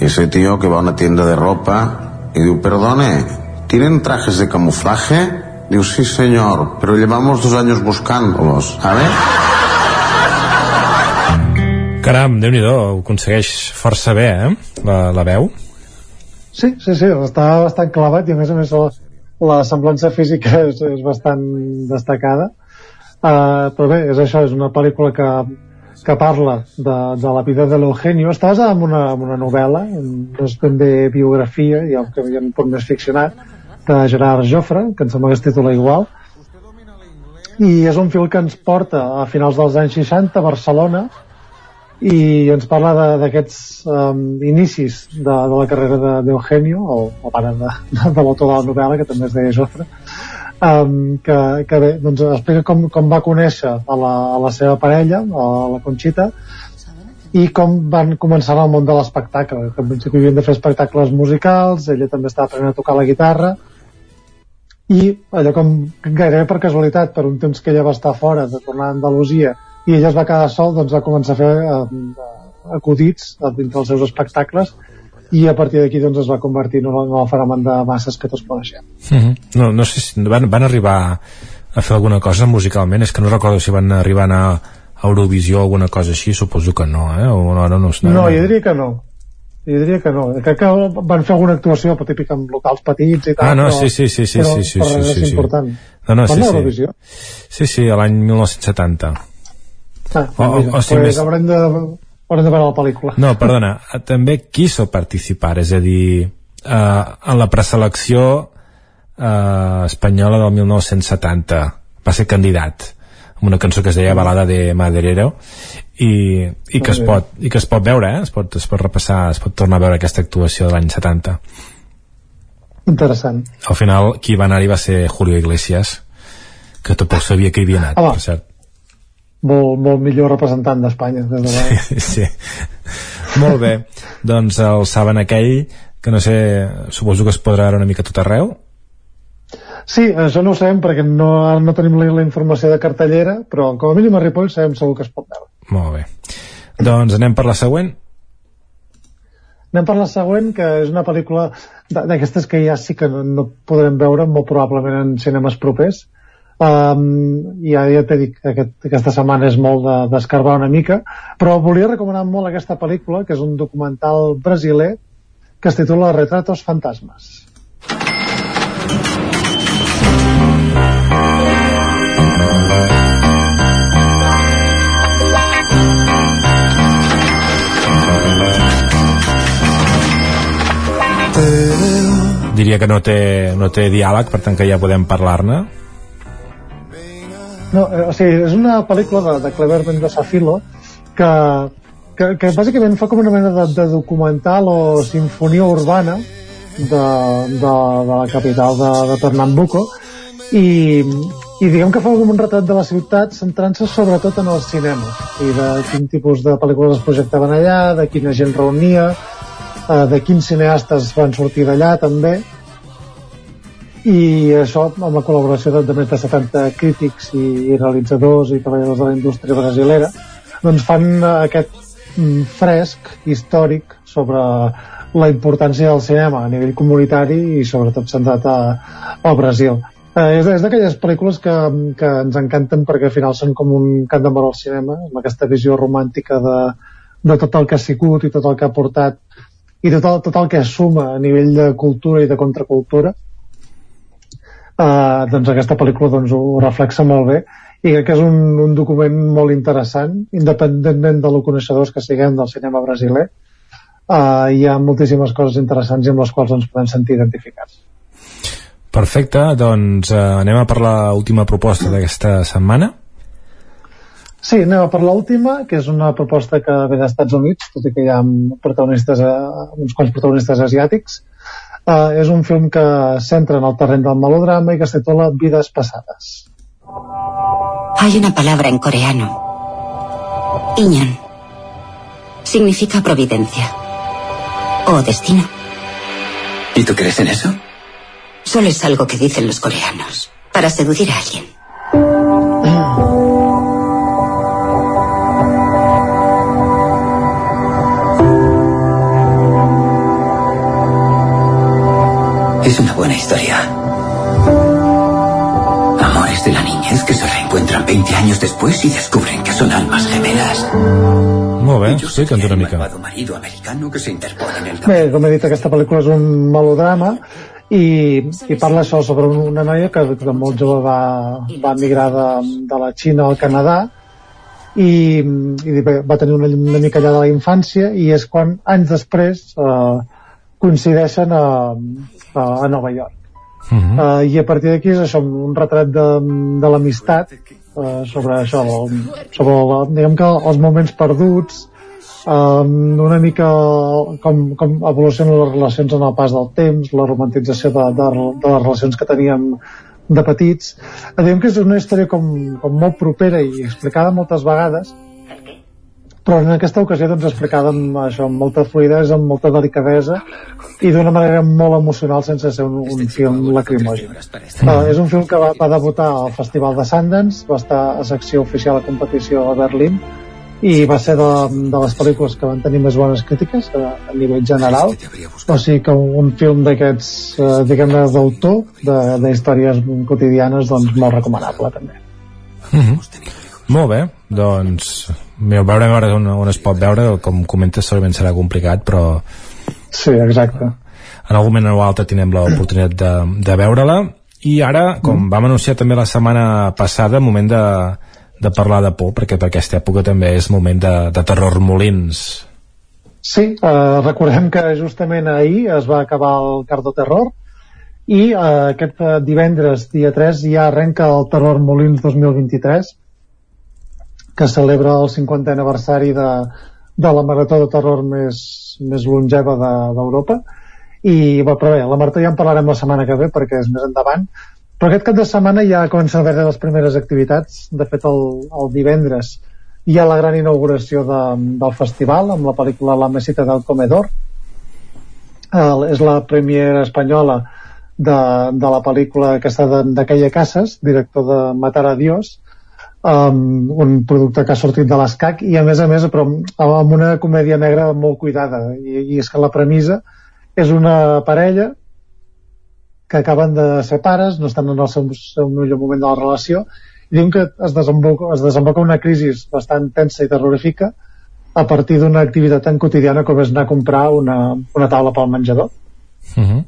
[SPEAKER 46] Ese tío que va a una tienda de ropa y dice, perdone, ¿tienen trajes de camuflaje? Diu, sí señor, pero llevamos dos años buscándolos, ¿sabes?
[SPEAKER 44] Caram, déu nhi ho aconsegueix força bé, eh? La, la veu.
[SPEAKER 45] Sí, sí, sí, està bastant clavat i a més a més la, la semblança física és, és bastant destacada. Uh, però bé, és això, és una pel·lícula que, que parla de, de la vida de l'Eugenio. Està basada en una, en una novel·la, no és ben bé biografia, hi ha un punt més ficcionat, de Gerard Jofre, que em sembla que es titula igual, i és un fil que ens porta a finals dels anys 60 a Barcelona i ens parla d'aquests um, inicis de, de la carrera d'Eugenio, de, el, el pare de, de, l'autor de la novel·la, que també es deia Jofre, um, que, que bé, doncs explica com, com va conèixer a la, a la seva parella, a la Conxita, i com van començar al món de l'espectacle, que en principi havien de fer espectacles musicals, ella també estava aprenent a tocar la guitarra, i allò com gairebé per casualitat, per un temps que ella va estar fora, de tornar a Andalusia, i ella es va quedar sol, doncs va començar a fer eh, acudits dintre dels seus espectacles i a partir d'aquí doncs es va convertir en el fenomen de masses que tots coneixem.
[SPEAKER 44] Mm -hmm. no, no sé si van, van arribar a fer alguna cosa musicalment, és que no recordo si van arribar a anar a Eurovisió o alguna cosa així, suposo que no, eh? O no, no, no,
[SPEAKER 45] no, no, jo diria que no. Jo diria que no. Crec que van fer alguna actuació, però típica amb locals petits i tal.
[SPEAKER 44] Ah, no,
[SPEAKER 45] però,
[SPEAKER 44] sí, sí, sí, sí,
[SPEAKER 45] però,
[SPEAKER 44] sí, sí,
[SPEAKER 45] però
[SPEAKER 44] sí, sí, sí.
[SPEAKER 45] important.
[SPEAKER 44] No, no,
[SPEAKER 45] Van
[SPEAKER 44] sí, sí. Sí, sí, a l'any 1970.
[SPEAKER 45] Ah,
[SPEAKER 44] O- o- o
[SPEAKER 45] pues
[SPEAKER 44] més-
[SPEAKER 45] haurem de, haurem de veure la pel·lícula.
[SPEAKER 44] No, perdona, també quiso participar, és a dir, eh, en la preselecció eh, espanyola del 1970 va ser candidat amb una cançó que es deia Balada de Maderero i, i, que, es pot, i que es pot veure, eh? es, pot, es pot repassar es pot tornar a veure aquesta actuació de l'any 70
[SPEAKER 45] Interessant.
[SPEAKER 44] al final qui va anar-hi va ser Julio Iglesias que tampoc sabia que hi havia anat
[SPEAKER 45] Home.
[SPEAKER 44] per cert
[SPEAKER 45] Molt, molt millor representant d'Espanya. Des de
[SPEAKER 44] sí, sí. molt bé doncs el saben aquell que no sé, suposo que es podrà veure una mica tot arreu
[SPEAKER 45] Sí, això no ho sabem perquè no, no tenim la, la informació de cartellera, però com a mínim a Ripoll sabem segur que es pot veure.
[SPEAKER 44] Molt bé. Doncs anem per la següent.
[SPEAKER 45] Anem per la següent, que és una pel·lícula d'aquestes que ja sí que no, no podrem veure molt probablement en cinemes propers. Um, ja, ja t'he dit que aquest, aquesta setmana és molt de- d'escarbar una mica, però volia recomanar molt aquesta pel·lícula, que és un documental brasiler que es titula Retratos Fantasmes.
[SPEAKER 44] Diria que no té, no té diàleg, per tant que ja podem parlar-ne.
[SPEAKER 45] No, eh, o sigui, és una pel·lícula de, de Clever Mendoza Filo que, que, que bàsicament fa com una mena de, de documental o sinfonia urbana de, de, de la capital de, de Pernambuco i, i diguem que fa com un retrat de la ciutat centrant-se sobretot en el cinema i de quin tipus de pel·lícules es projectaven allà, de quina gent reunia eh, de quins cineastes van sortir d'allà també. I això amb la col·laboració de, de més de 70 crítics i, i realitzadors i treballadors de la indústria brasilera doncs fan eh, aquest mm, fresc històric sobre la importància del cinema a nivell comunitari i sobretot centrat a, al Brasil. Eh, és, és d'aquelles pel·lícules que, que ens encanten perquè al final són com un cant d'amor al cinema amb aquesta visió romàntica de, de tot el que ha sigut i tot el que ha portat i tot el, tot el que suma a nivell de cultura i de contracultura uh, doncs aquesta pel·lícula doncs, ho reflexa molt bé i crec que és un, un document molt interessant independentment de lo coneixedors que siguem del cinema brasiler uh, hi ha moltíssimes coses interessants i amb les quals ens podem sentir identificats
[SPEAKER 44] Perfecte, doncs eh, anem a per l'última proposta d'aquesta setmana.
[SPEAKER 45] Sí, anem a per l'última, que és una proposta que ve dels Estats Units, tot i que hi ha protagonistes, eh, uns quants protagonistes asiàtics. Uh, és un film que centra en el terreny del melodrama i que es titula Vides passades.
[SPEAKER 47] Hay una palabra en coreano. Iñan. Significa providencia. O destino.
[SPEAKER 48] ¿Y tú crees en eso?
[SPEAKER 47] Solo es algo que dicen los coreanos. Para seducir a alguien.
[SPEAKER 48] Es una buena historia. Amores de la niñez que se reencuentran 20 años después y descubren que son almas gemelas.
[SPEAKER 44] Molt bé, explica'ns una mica.
[SPEAKER 48] Marido americano que se interpone en el
[SPEAKER 45] Bé, com he dit, aquesta pel·lícula és un melodrama i, i parla això sobre una noia que, que de molt jove va, va migrar de, de la Xina al Canadà i, i va tenir una, una mica allà de la infància i és quan anys després eh, coincideixen a, a, a Nova York. Uh -huh. uh, i a partir d'aquí és això, un retrat de, de l'amistat uh, sobre això sobre la, diguem que els moments perduts um, una mica com, com evolucionen les relacions en el pas del temps la romantització de, de, de les relacions que teníem de petits diguem que és una història com, com molt propera i explicada moltes vegades però en aquesta ocasió doncs explicada amb això, amb molta fluidesa, amb molta delicadesa i d'una manera molt emocional sense ser un, un film lacrimogen. Uh, és un film que va, va debutar al Festival de Sundance, va estar a secció oficial a competició a Berlín i va ser de, de les pel·lícules que van tenir més bones crítiques a, a nivell general. O sigui que un, un film d'aquests eh, diguem-ne d'autor d'històries quotidianes doncs molt recomanable també.
[SPEAKER 44] Mm -hmm. Molt bé, doncs Mireu, veure ara on, on es pot veure com comentes segurament serà complicat però
[SPEAKER 45] sí, exacte
[SPEAKER 44] en algun moment o altre tindrem l'oportunitat de, de veure-la i ara, com mm. vam anunciar també la setmana passada, moment de, de parlar de por, perquè per aquesta època també és moment de, de terror molins.
[SPEAKER 45] Sí, eh, recordem que justament ahir es va acabar el Cardo Terror i eh, aquest eh, divendres, dia 3, ja arrenca el Terror Molins 2023 que celebra el 50è aniversari de, de la marató de terror més, més longeva d'Europa. De, i bé, però bé, la marató ja en parlarem la setmana que ve perquè és més endavant. Però aquest cap de setmana ja comencen a haver les primeres activitats. De fet el, el divendres hi ha la gran inauguració de, del festival amb la pel·lícula La mesita del comedor. El, és la premiera espanyola de, de la pel·lícula de, de Calle Casas director de Matar a Dios um, un producte que ha sortit de l'escac i a més a més però amb una comèdia negra molt cuidada i, i és que la premissa és una parella que acaben de ser pares, no estan en el seu, seu millor moment de la relació i diuen que es desemboca, es desemboca una crisi bastant tensa i terrorífica a partir d'una activitat tan quotidiana com és anar a comprar una, una taula pel menjador
[SPEAKER 44] uh -huh.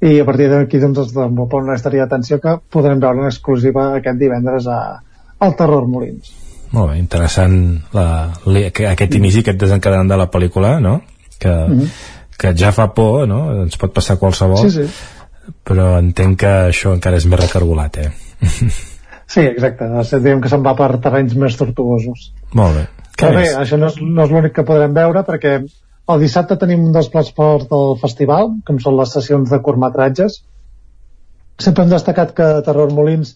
[SPEAKER 45] i a partir d'aquí doncs es desenvolupa una història d'atenció que podrem veure en exclusiva aquest divendres a, al Terror Molins.
[SPEAKER 44] Molt bé, interessant la, aquest inici, aquest desencadenant de la pel·lícula, no? Que, mm -hmm. que ja fa por, no? Ens pot passar qualsevol.
[SPEAKER 45] Sí, sí.
[SPEAKER 44] Però entenc que això encara és més recargolat, eh?
[SPEAKER 45] Sí, exacte. Diguem que se'n va per terrenys més tortuosos.
[SPEAKER 44] Molt bé.
[SPEAKER 45] Però bé, això no és, no és l'únic que podrem veure perquè el dissabte tenim un dels plats forts del festival, com són les sessions de curtmetratges. Sempre hem destacat que Terror Molins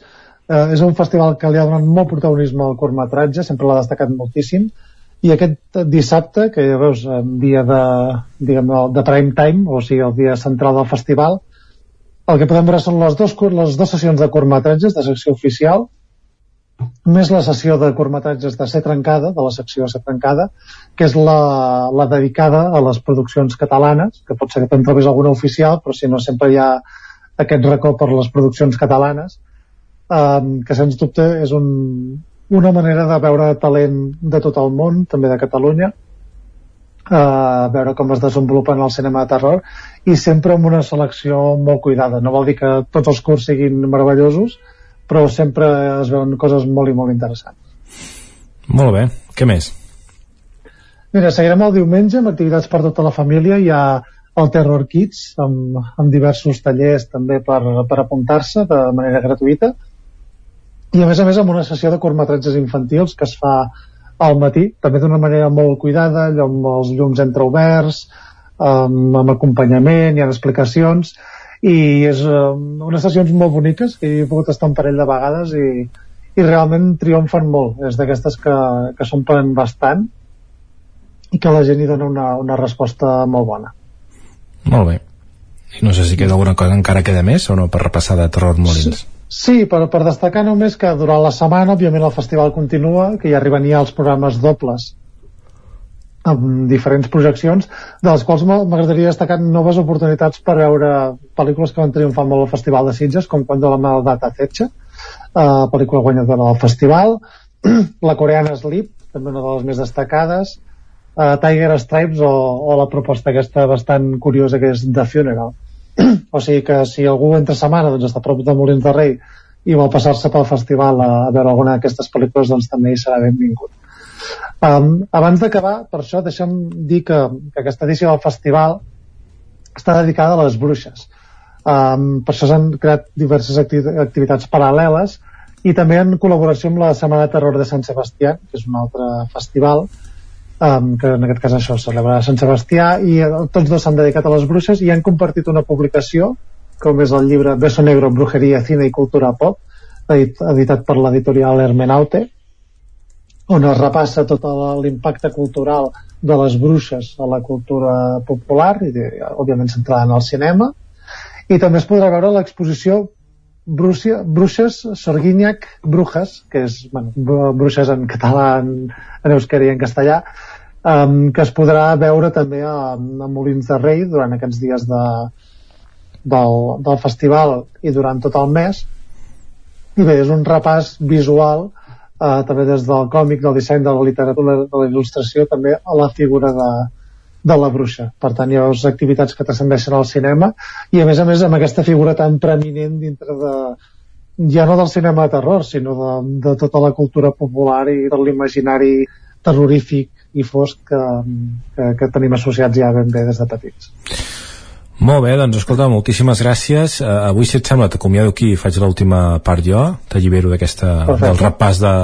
[SPEAKER 45] eh, és un festival que li ha donat molt protagonisme al curtmetratge, sempre l'ha destacat moltíssim, i aquest dissabte, que ja veus, dia de, diguem, de prime time, o sigui, el dia central del festival, el que podem veure són les dues, les dues sessions de curtmetratges de secció oficial, més la sessió de curtmetratges de ser trencada, de la secció de ser trencada, que és la, la dedicada a les produccions catalanes, que pot ser que te'n trobis alguna oficial, però si no sempre hi ha aquest racó per les produccions catalanes, um, que sens dubte és un, una manera de veure talent de tot el món, també de Catalunya, uh, veure com es desenvolupa en el cinema de terror i sempre amb una selecció molt cuidada. No vol dir que tots els curs siguin meravellosos, però sempre es veuen coses molt i molt interessants.
[SPEAKER 44] Molt bé. Què més?
[SPEAKER 45] Mira, seguirem el diumenge amb activitats per tota la família. Hi ha el Terror Kids amb, amb diversos tallers també per, per apuntar-se de manera gratuïta i a més a més amb una sessió de curtmetratges infantils que es fa al matí, també d'una manera molt cuidada, allò amb els llums entreoberts, amb, amb acompanyament, hi ha explicacions, i és um, unes sessions molt boniques, que he pogut estar un parell de vegades i, i realment triomfen molt. És d'aquestes que, que s'omplen bastant i que la gent hi dona una, una resposta molt bona.
[SPEAKER 44] Molt bé. I no sé si queda alguna cosa encara queda més o no per repassar de Terror Molins.
[SPEAKER 45] Sí. Sí, per, per destacar només que durant la setmana, òbviament, el festival continua, que ja arriben ja els programes dobles amb diferents projeccions, de les quals m'agradaria destacar noves oportunitats per veure pel·lícules que van triomfar molt al Festival de Sitges, com quan de la Maldat Acecha, uh, pel·lícula guanyadora del festival, la coreana Sleep, també una de les més destacades, uh, Tiger Stripes o, o la proposta aquesta bastant curiosa que és The Funeral. O sigui que si algú entre setmana doncs, està a prop de Molins de Rei i vol passar-se pel festival a, a veure alguna d'aquestes pel·lícules doncs també hi serà benvingut. Um, abans d'acabar, per això deixem dir que, que aquesta edició del festival està dedicada a les bruixes. Um, per això s'han creat diverses acti activitats paral·leles i també en col·laboració amb la Setmana de Terror de Sant Sebastià que és un altre festival um, que en aquest cas això celebra Sant Sebastià i eh, tots dos s'han dedicat a les bruixes i han compartit una publicació com és el llibre Beso Negro, Brujeria, Cine i Cultura Pop editat per l'editorial Hermenaute on es repassa tot l'impacte cultural de les bruixes a la cultura popular i de, òbviament centrada en el cinema. I també es podrà veure l'exposició Brucia, Bruixes, Sorguinyac, Brujas, que és bueno, bruixes en català, en, en euskera i en castellà, um, que es podrà veure també a, a Molins de Rei durant aquests dies de, del, del festival i durant tot el mes. I bé, és un repàs visual eh, també des del còmic, del disseny, de la literatura, de la il·lustració també a la figura de, de la bruixa. Per tant, hi ha les activitats que transcendeixen al cinema i a més a més amb aquesta figura tan preeminent dintre de ja no del cinema de terror, sinó de, de tota la cultura popular i de l'imaginari terrorífic i fosc que, que, que tenim associats ja ben bé des de petits.
[SPEAKER 44] Molt bé, doncs escolta, moltíssimes gràcies. Uh, avui, si et sembla, t'acomiado aquí i faig l'última part jo, t'allibero d'aquesta del repàs de,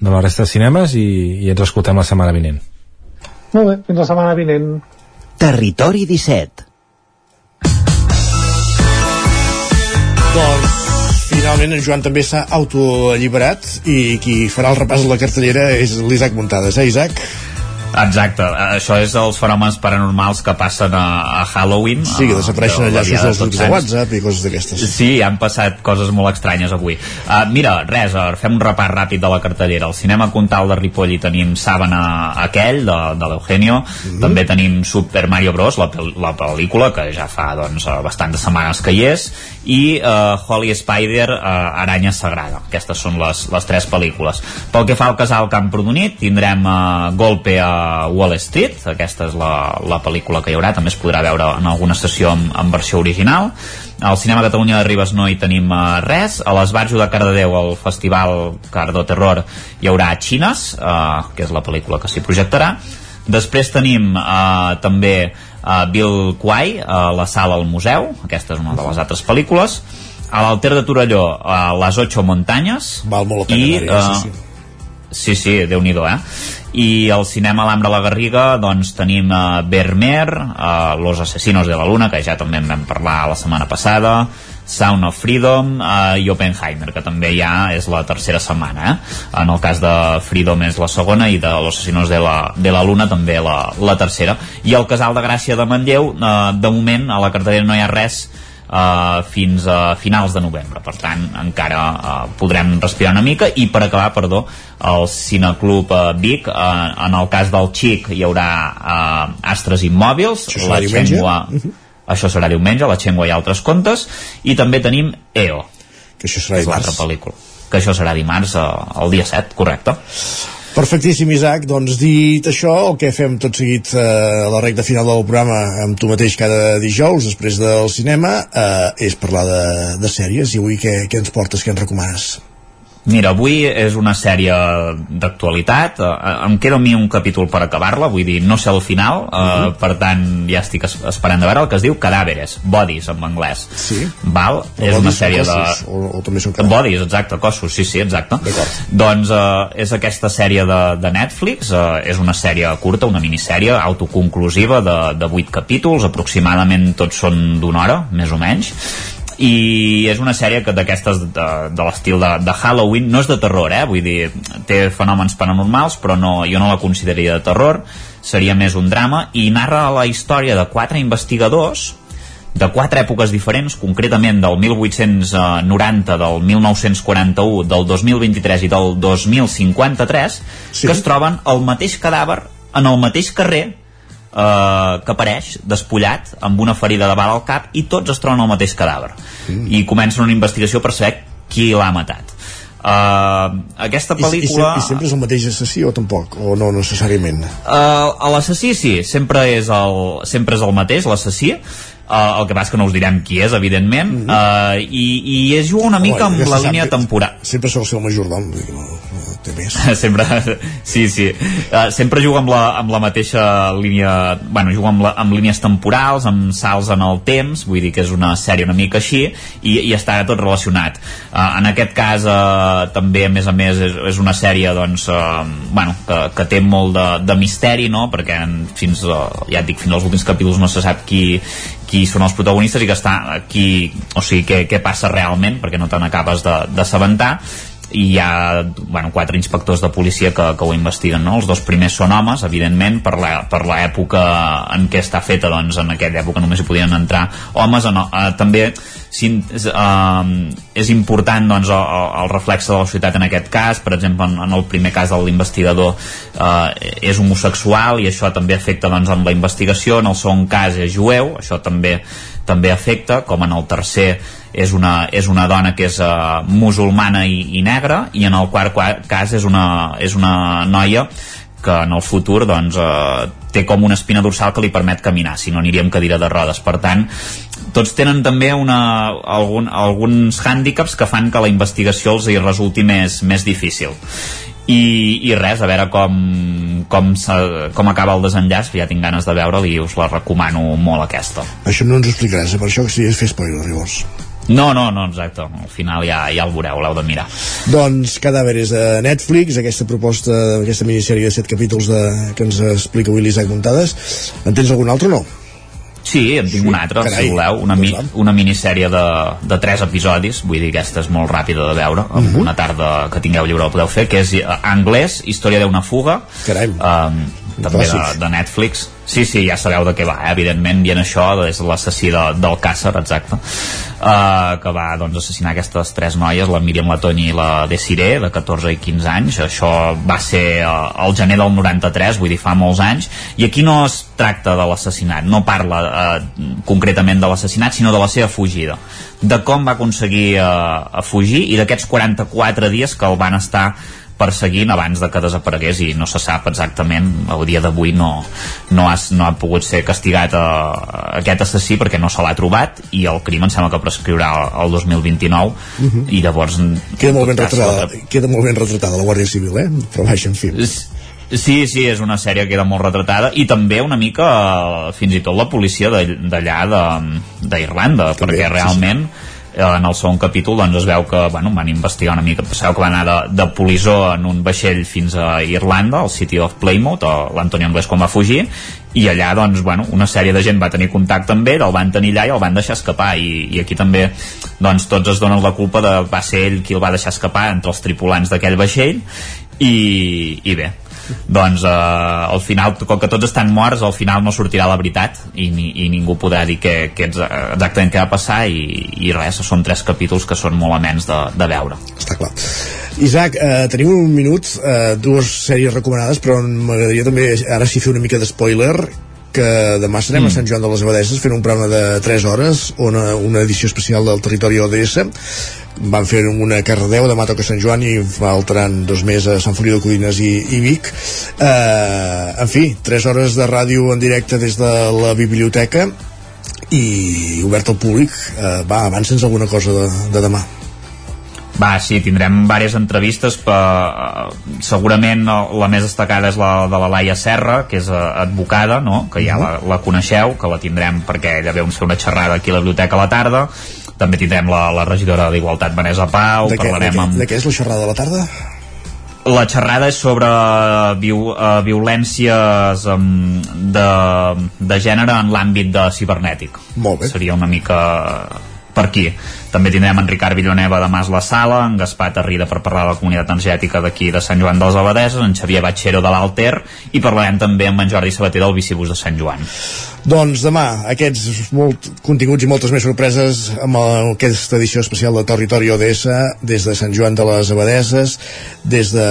[SPEAKER 44] de la resta de cinemes i, i ens escoltem la setmana vinent.
[SPEAKER 45] Molt bé, fins la setmana vinent.
[SPEAKER 43] Territori 17
[SPEAKER 1] Doncs finalment en Joan també s'ha autoalliberat i qui farà el repàs de la cartellera és l'Isaac Muntades, eh Isaac?
[SPEAKER 15] Exacte, això és els fenòmens paranormals que passen a, a Halloween.
[SPEAKER 1] Sí, que desapareixen enllaços dels grups de WhatsApp i coses d'aquestes.
[SPEAKER 15] Sí, han passat coses molt estranyes avui. Uh, mira, res, fem un repàs ràpid de la cartellera. Al cinema Contal de Ripoll hi tenim Sàbana aquell, de, de l'Eugenio. Mm -hmm. També tenim Super Mario Bros, la, la pel·lícula, que ja fa doncs, bastantes setmanes que hi és, i uh, Holy Spider, uh, Aranya Sagrada. Aquestes són les, les tres pel·lícules. Pel que fa al casal Camprodonit, tindrem uh, Golpe a Wall Street, aquesta és la, la pel·lícula que hi haurà, també es podrà veure en alguna sessió en, en versió original. Al Cinema Catalunya de Ribes no hi tenim uh, res. A l'Esbarjo de Cardedeu, al Festival Cardo Terror, hi haurà Xines, uh, que és la pel·lícula que s'hi projectarà. Després tenim uh, també uh, Bill Quay, a uh, la sala al museu, aquesta és una de les altres pel·lícules. A l'Alter de Torelló, uh, Les Ocho Muntanyes.
[SPEAKER 1] Val molt la pena
[SPEAKER 15] i, uh, sí, sí. Sí, sí, déu nhi eh? i al cinema l'Ambra la Garriga doncs tenim uh, Vermeer uh, Los Asesinos de la Luna que ja també en vam parlar la setmana passada Sound of Freedom uh, i Oppenheimer que també ja és la tercera setmana eh? en el cas de Freedom és la segona i de Los Asesinos de la, de la Luna també la, la tercera i el Casal de Gràcia de Manlleu uh, de moment a la cartellera no hi ha res Uh, fins a finals de novembre. Per tant encara uh, podrem respirar una mica. I per acabar, perdó el Cineclub uh, Vic uh, en el cas del Xic hi haurà uh, Astres Immòbils
[SPEAKER 1] la Xengua
[SPEAKER 15] uh -huh. això serà diumenge, la Xengua i altres contes. I també tenim EO
[SPEAKER 1] que això serà dimarts.
[SPEAKER 15] pel·lícula. Que això serà dimarts uh, el dia 7, correcte
[SPEAKER 1] Perfectíssim, Isaac. Doncs dit això, el que fem tot seguit eh, la recta final del programa amb tu mateix cada dijous, després del cinema, eh, és parlar de, de sèries. I avui què, què ens portes, què ens recomanes?
[SPEAKER 15] Mira, avui és una sèrie d'actualitat, uh, em queda a mi un capítol per acabar-la, vull dir, no sé el final, uh, uh -huh. per tant ja estic esperant de veure el que es diu Cadàveres, Bodies en anglès.
[SPEAKER 1] Sí?
[SPEAKER 15] Val?
[SPEAKER 1] Però
[SPEAKER 15] és una sèrie
[SPEAKER 1] cossos,
[SPEAKER 15] de...
[SPEAKER 1] O, o també són
[SPEAKER 15] Bodies, exacte, cossos, sí, sí, exacte. Doncs uh, és aquesta sèrie de, de Netflix, uh, és una sèrie curta, una minissèrie autoconclusiva de, de 8 capítols, aproximadament tots són d'una hora, més o menys, i és una sèrie que d'aquestes de, de l'estil de, de Halloween no és de terror, eh? vull dir té fenòmens paranormals però no, jo no la consideraria de terror seria més un drama i narra la història de quatre investigadors de quatre èpoques diferents, concretament del 1890, del 1941, del 2023 i del 2053, sí. que es troben el mateix cadàver en el mateix carrer eh, que apareix despullat amb una ferida de bala al cap i tots es troben al mateix cadàver mm. i comencen una investigació per saber qui l'ha matat Uh, aquesta pel·lícula...
[SPEAKER 1] I, i, I sempre és el mateix assassí o tampoc? O no necessàriament?
[SPEAKER 15] Uh, l'assassí sí, sempre és el, sempre és el mateix, l'assassí uh, el que passa que no us direm qui és, evidentment mm -hmm. uh, i, i es juga una mica Home, amb la línia temporal
[SPEAKER 1] sempre sol ser el majordom té més.
[SPEAKER 15] Sempre, sí, sí. Uh, sempre juga amb la, amb la mateixa línia bueno, juga amb, la, amb línies temporals amb salts en el temps vull dir que és una sèrie una mica així i, i està tot relacionat. Uh, en aquest cas uh, també a més a més és, és una sèrie doncs, uh, bueno, que, que té molt de, de misteri no? perquè fins, uh, ja et dic, fins als últims capítols no se sap qui, qui són els protagonistes i que està aquí, o sigui, què, què passa realment, perquè no te n'acabes d'assabentar i hi ha bueno, quatre inspectors de policia que, que ho investiguen no? els dos primers són homes, evidentment per l'època en què està feta doncs en aquella època només hi podien entrar homes en, eh, també si, eh, és important doncs, el, el reflex de la societat en aquest cas per exemple en, en el primer cas de l'investigador eh, és homosexual i això també afecta doncs, en la investigació en el segon cas és jueu, això també també afecta, com en el tercer és una, és una dona que és uh, musulmana i, i negra i en el quart cas és una, és una noia que en el futur doncs, eh, té com una espina dorsal que li permet caminar, si no aniria amb cadira de rodes. Per tant, tots tenen també una, algun, alguns hàndicaps que fan que la investigació els hi resulti més, més difícil. I, i res, a veure com, com, com acaba el desenllaç, ja tinc ganes de veure-la i us la recomano molt aquesta.
[SPEAKER 1] Això no ens ho explicaràs, eh? per això que si és fer spoiler, llavors.
[SPEAKER 15] No, no, no, exacte. Al final ja, ja el veureu, l'heu de mirar.
[SPEAKER 1] Doncs Cadàveres de Netflix, aquesta proposta, aquesta minissèrie de set capítols de, que ens explica avui l'Isaac Montades. En tens algun altre o no?
[SPEAKER 15] Sí, en tinc sí, un altre, carai, si voleu, una, mi, una minissèrie de, de tres episodis, vull dir, aquesta és molt ràpida de veure, amb uh mhm. -huh. una tarda que tingueu lliure el podeu fer, que és uh, anglès, història d'una fuga,
[SPEAKER 1] Carai.
[SPEAKER 15] um, també de, de Netflix, Sí, sí, ja sabeu de què va, eh? evidentment, i en això és l'assassí de, del Càcer, exacte, uh, que va doncs, assassinar aquestes tres noies, la Míriam Latoni i la Desiré, de 14 i 15 anys. Això va ser uh, el gener del 93, vull dir, fa molts anys, i aquí no es tracta de l'assassinat, no parla uh, concretament de l'assassinat, sinó de la seva fugida, de com va aconseguir uh, fugir i d'aquests 44 dies que el van estar perseguint abans de que desaparegués i no se sap exactament, el dia d'avui no, no, has, no ha pogut ser castigat a, a aquest assassí perquè no se l'ha trobat i el crim em sembla que prescriurà el 2029 uh -huh. i llavors
[SPEAKER 1] queda molt ben retratada, queda molt ben retratada la Guàrdia Civil, eh? però vaja, en fi
[SPEAKER 15] Sí, sí, és una sèrie que queda molt retratada i també una mica eh, fins i tot la policia d'allà d'Irlanda, perquè realment sí, sí Eh, en el segon capítol doncs es veu que bueno, van investigar una mica, sabeu que van anar de, de polissó en un vaixell fins a Irlanda, al City of Plymouth, l'Antonio Anglès quan va fugir, i allà doncs, bueno, una sèrie de gent va tenir contacte amb ell, el van tenir allà i el van deixar escapar i, i aquí també doncs, tots es donen la culpa de va ser ell qui el va deixar escapar entre els tripulants d'aquell vaixell i, i bé, doncs eh, al final, com que tots estan morts al final no sortirà la veritat i, ni, i ningú podrà dir que, que exactament què va passar i, i res, són tres capítols que són molt amens de, de veure.
[SPEAKER 1] Està clar. Isaac, eh, tenim un minut, eh, dues sèries recomanades, però m'agradaria també ara sí fer una mica de spoiler que demà serem mm. a Sant Joan de les Abadeses fent un programa de 3 hores una, una edició especial del territori ODS. Van fer una Cardedeu, demà toca Sant Joan i faltaran dos més a Sant Feliu de Codines i, i Vic. Eh, en fi, 3 hores de ràdio en directe des de la biblioteca i obert al públic. Eh, va, avança'ns alguna cosa de, de demà
[SPEAKER 15] va, sí, tindrem diverses entrevistes per, uh, segurament la més destacada és la de la Laia Serra que és uh, advocada, no? que ja la, la coneixeu, que la tindrem perquè ella veu fer una xerrada aquí a la biblioteca a la tarda també tindrem la, la regidora d'Igualtat Vanessa Pau
[SPEAKER 1] de què, parlarem de què, amb... de què és la xerrada de la tarda?
[SPEAKER 15] La xerrada és sobre viu, uh, violències um, de, de gènere en l'àmbit de cibernètic.
[SPEAKER 1] Molt bé.
[SPEAKER 15] Seria una mica per aquí. També tindrem en Ricard Villaneva de Mas la Sala, en Gaspar Tarrida per parlar de la comunitat energètica d'aquí de Sant Joan dels Abadeses, en Xavier Batxero de l'Alter i parlarem també amb en Jordi Sabater del Bicibús de Sant Joan.
[SPEAKER 1] Doncs demà aquests molt continguts i moltes més sorpreses amb aquesta edició especial de Territori ODS des de Sant Joan de les Abadeses, des de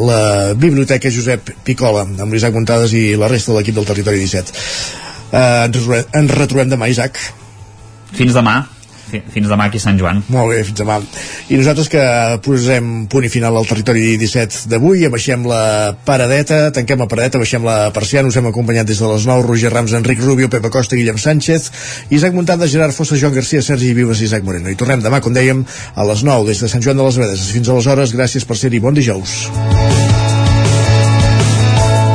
[SPEAKER 1] la Biblioteca Josep Picola amb l'Isaac Montades i la resta de l'equip del Territori 17. Eh, ens retrobem demà, Isaac.
[SPEAKER 15] Fins demà fins demà aquí a Sant Joan.
[SPEAKER 1] Molt bé, fins demà. I nosaltres que posem punt i final al territori 17 d'avui, abaixem la paradeta, tanquem la paradeta, baixem la persiana, us hem acompanyat des de les 9, Roger Rams, Enric Rubio, Pepa Costa, Guillem Sánchez, Isaac Montada, Gerard Fossa, Joan Garcia, Sergi Vives i Isaac Moreno. I tornem demà, com dèiem, a les 9, des de Sant Joan de les Vedes. Fins aleshores, gràcies per ser-hi. Bon dijous.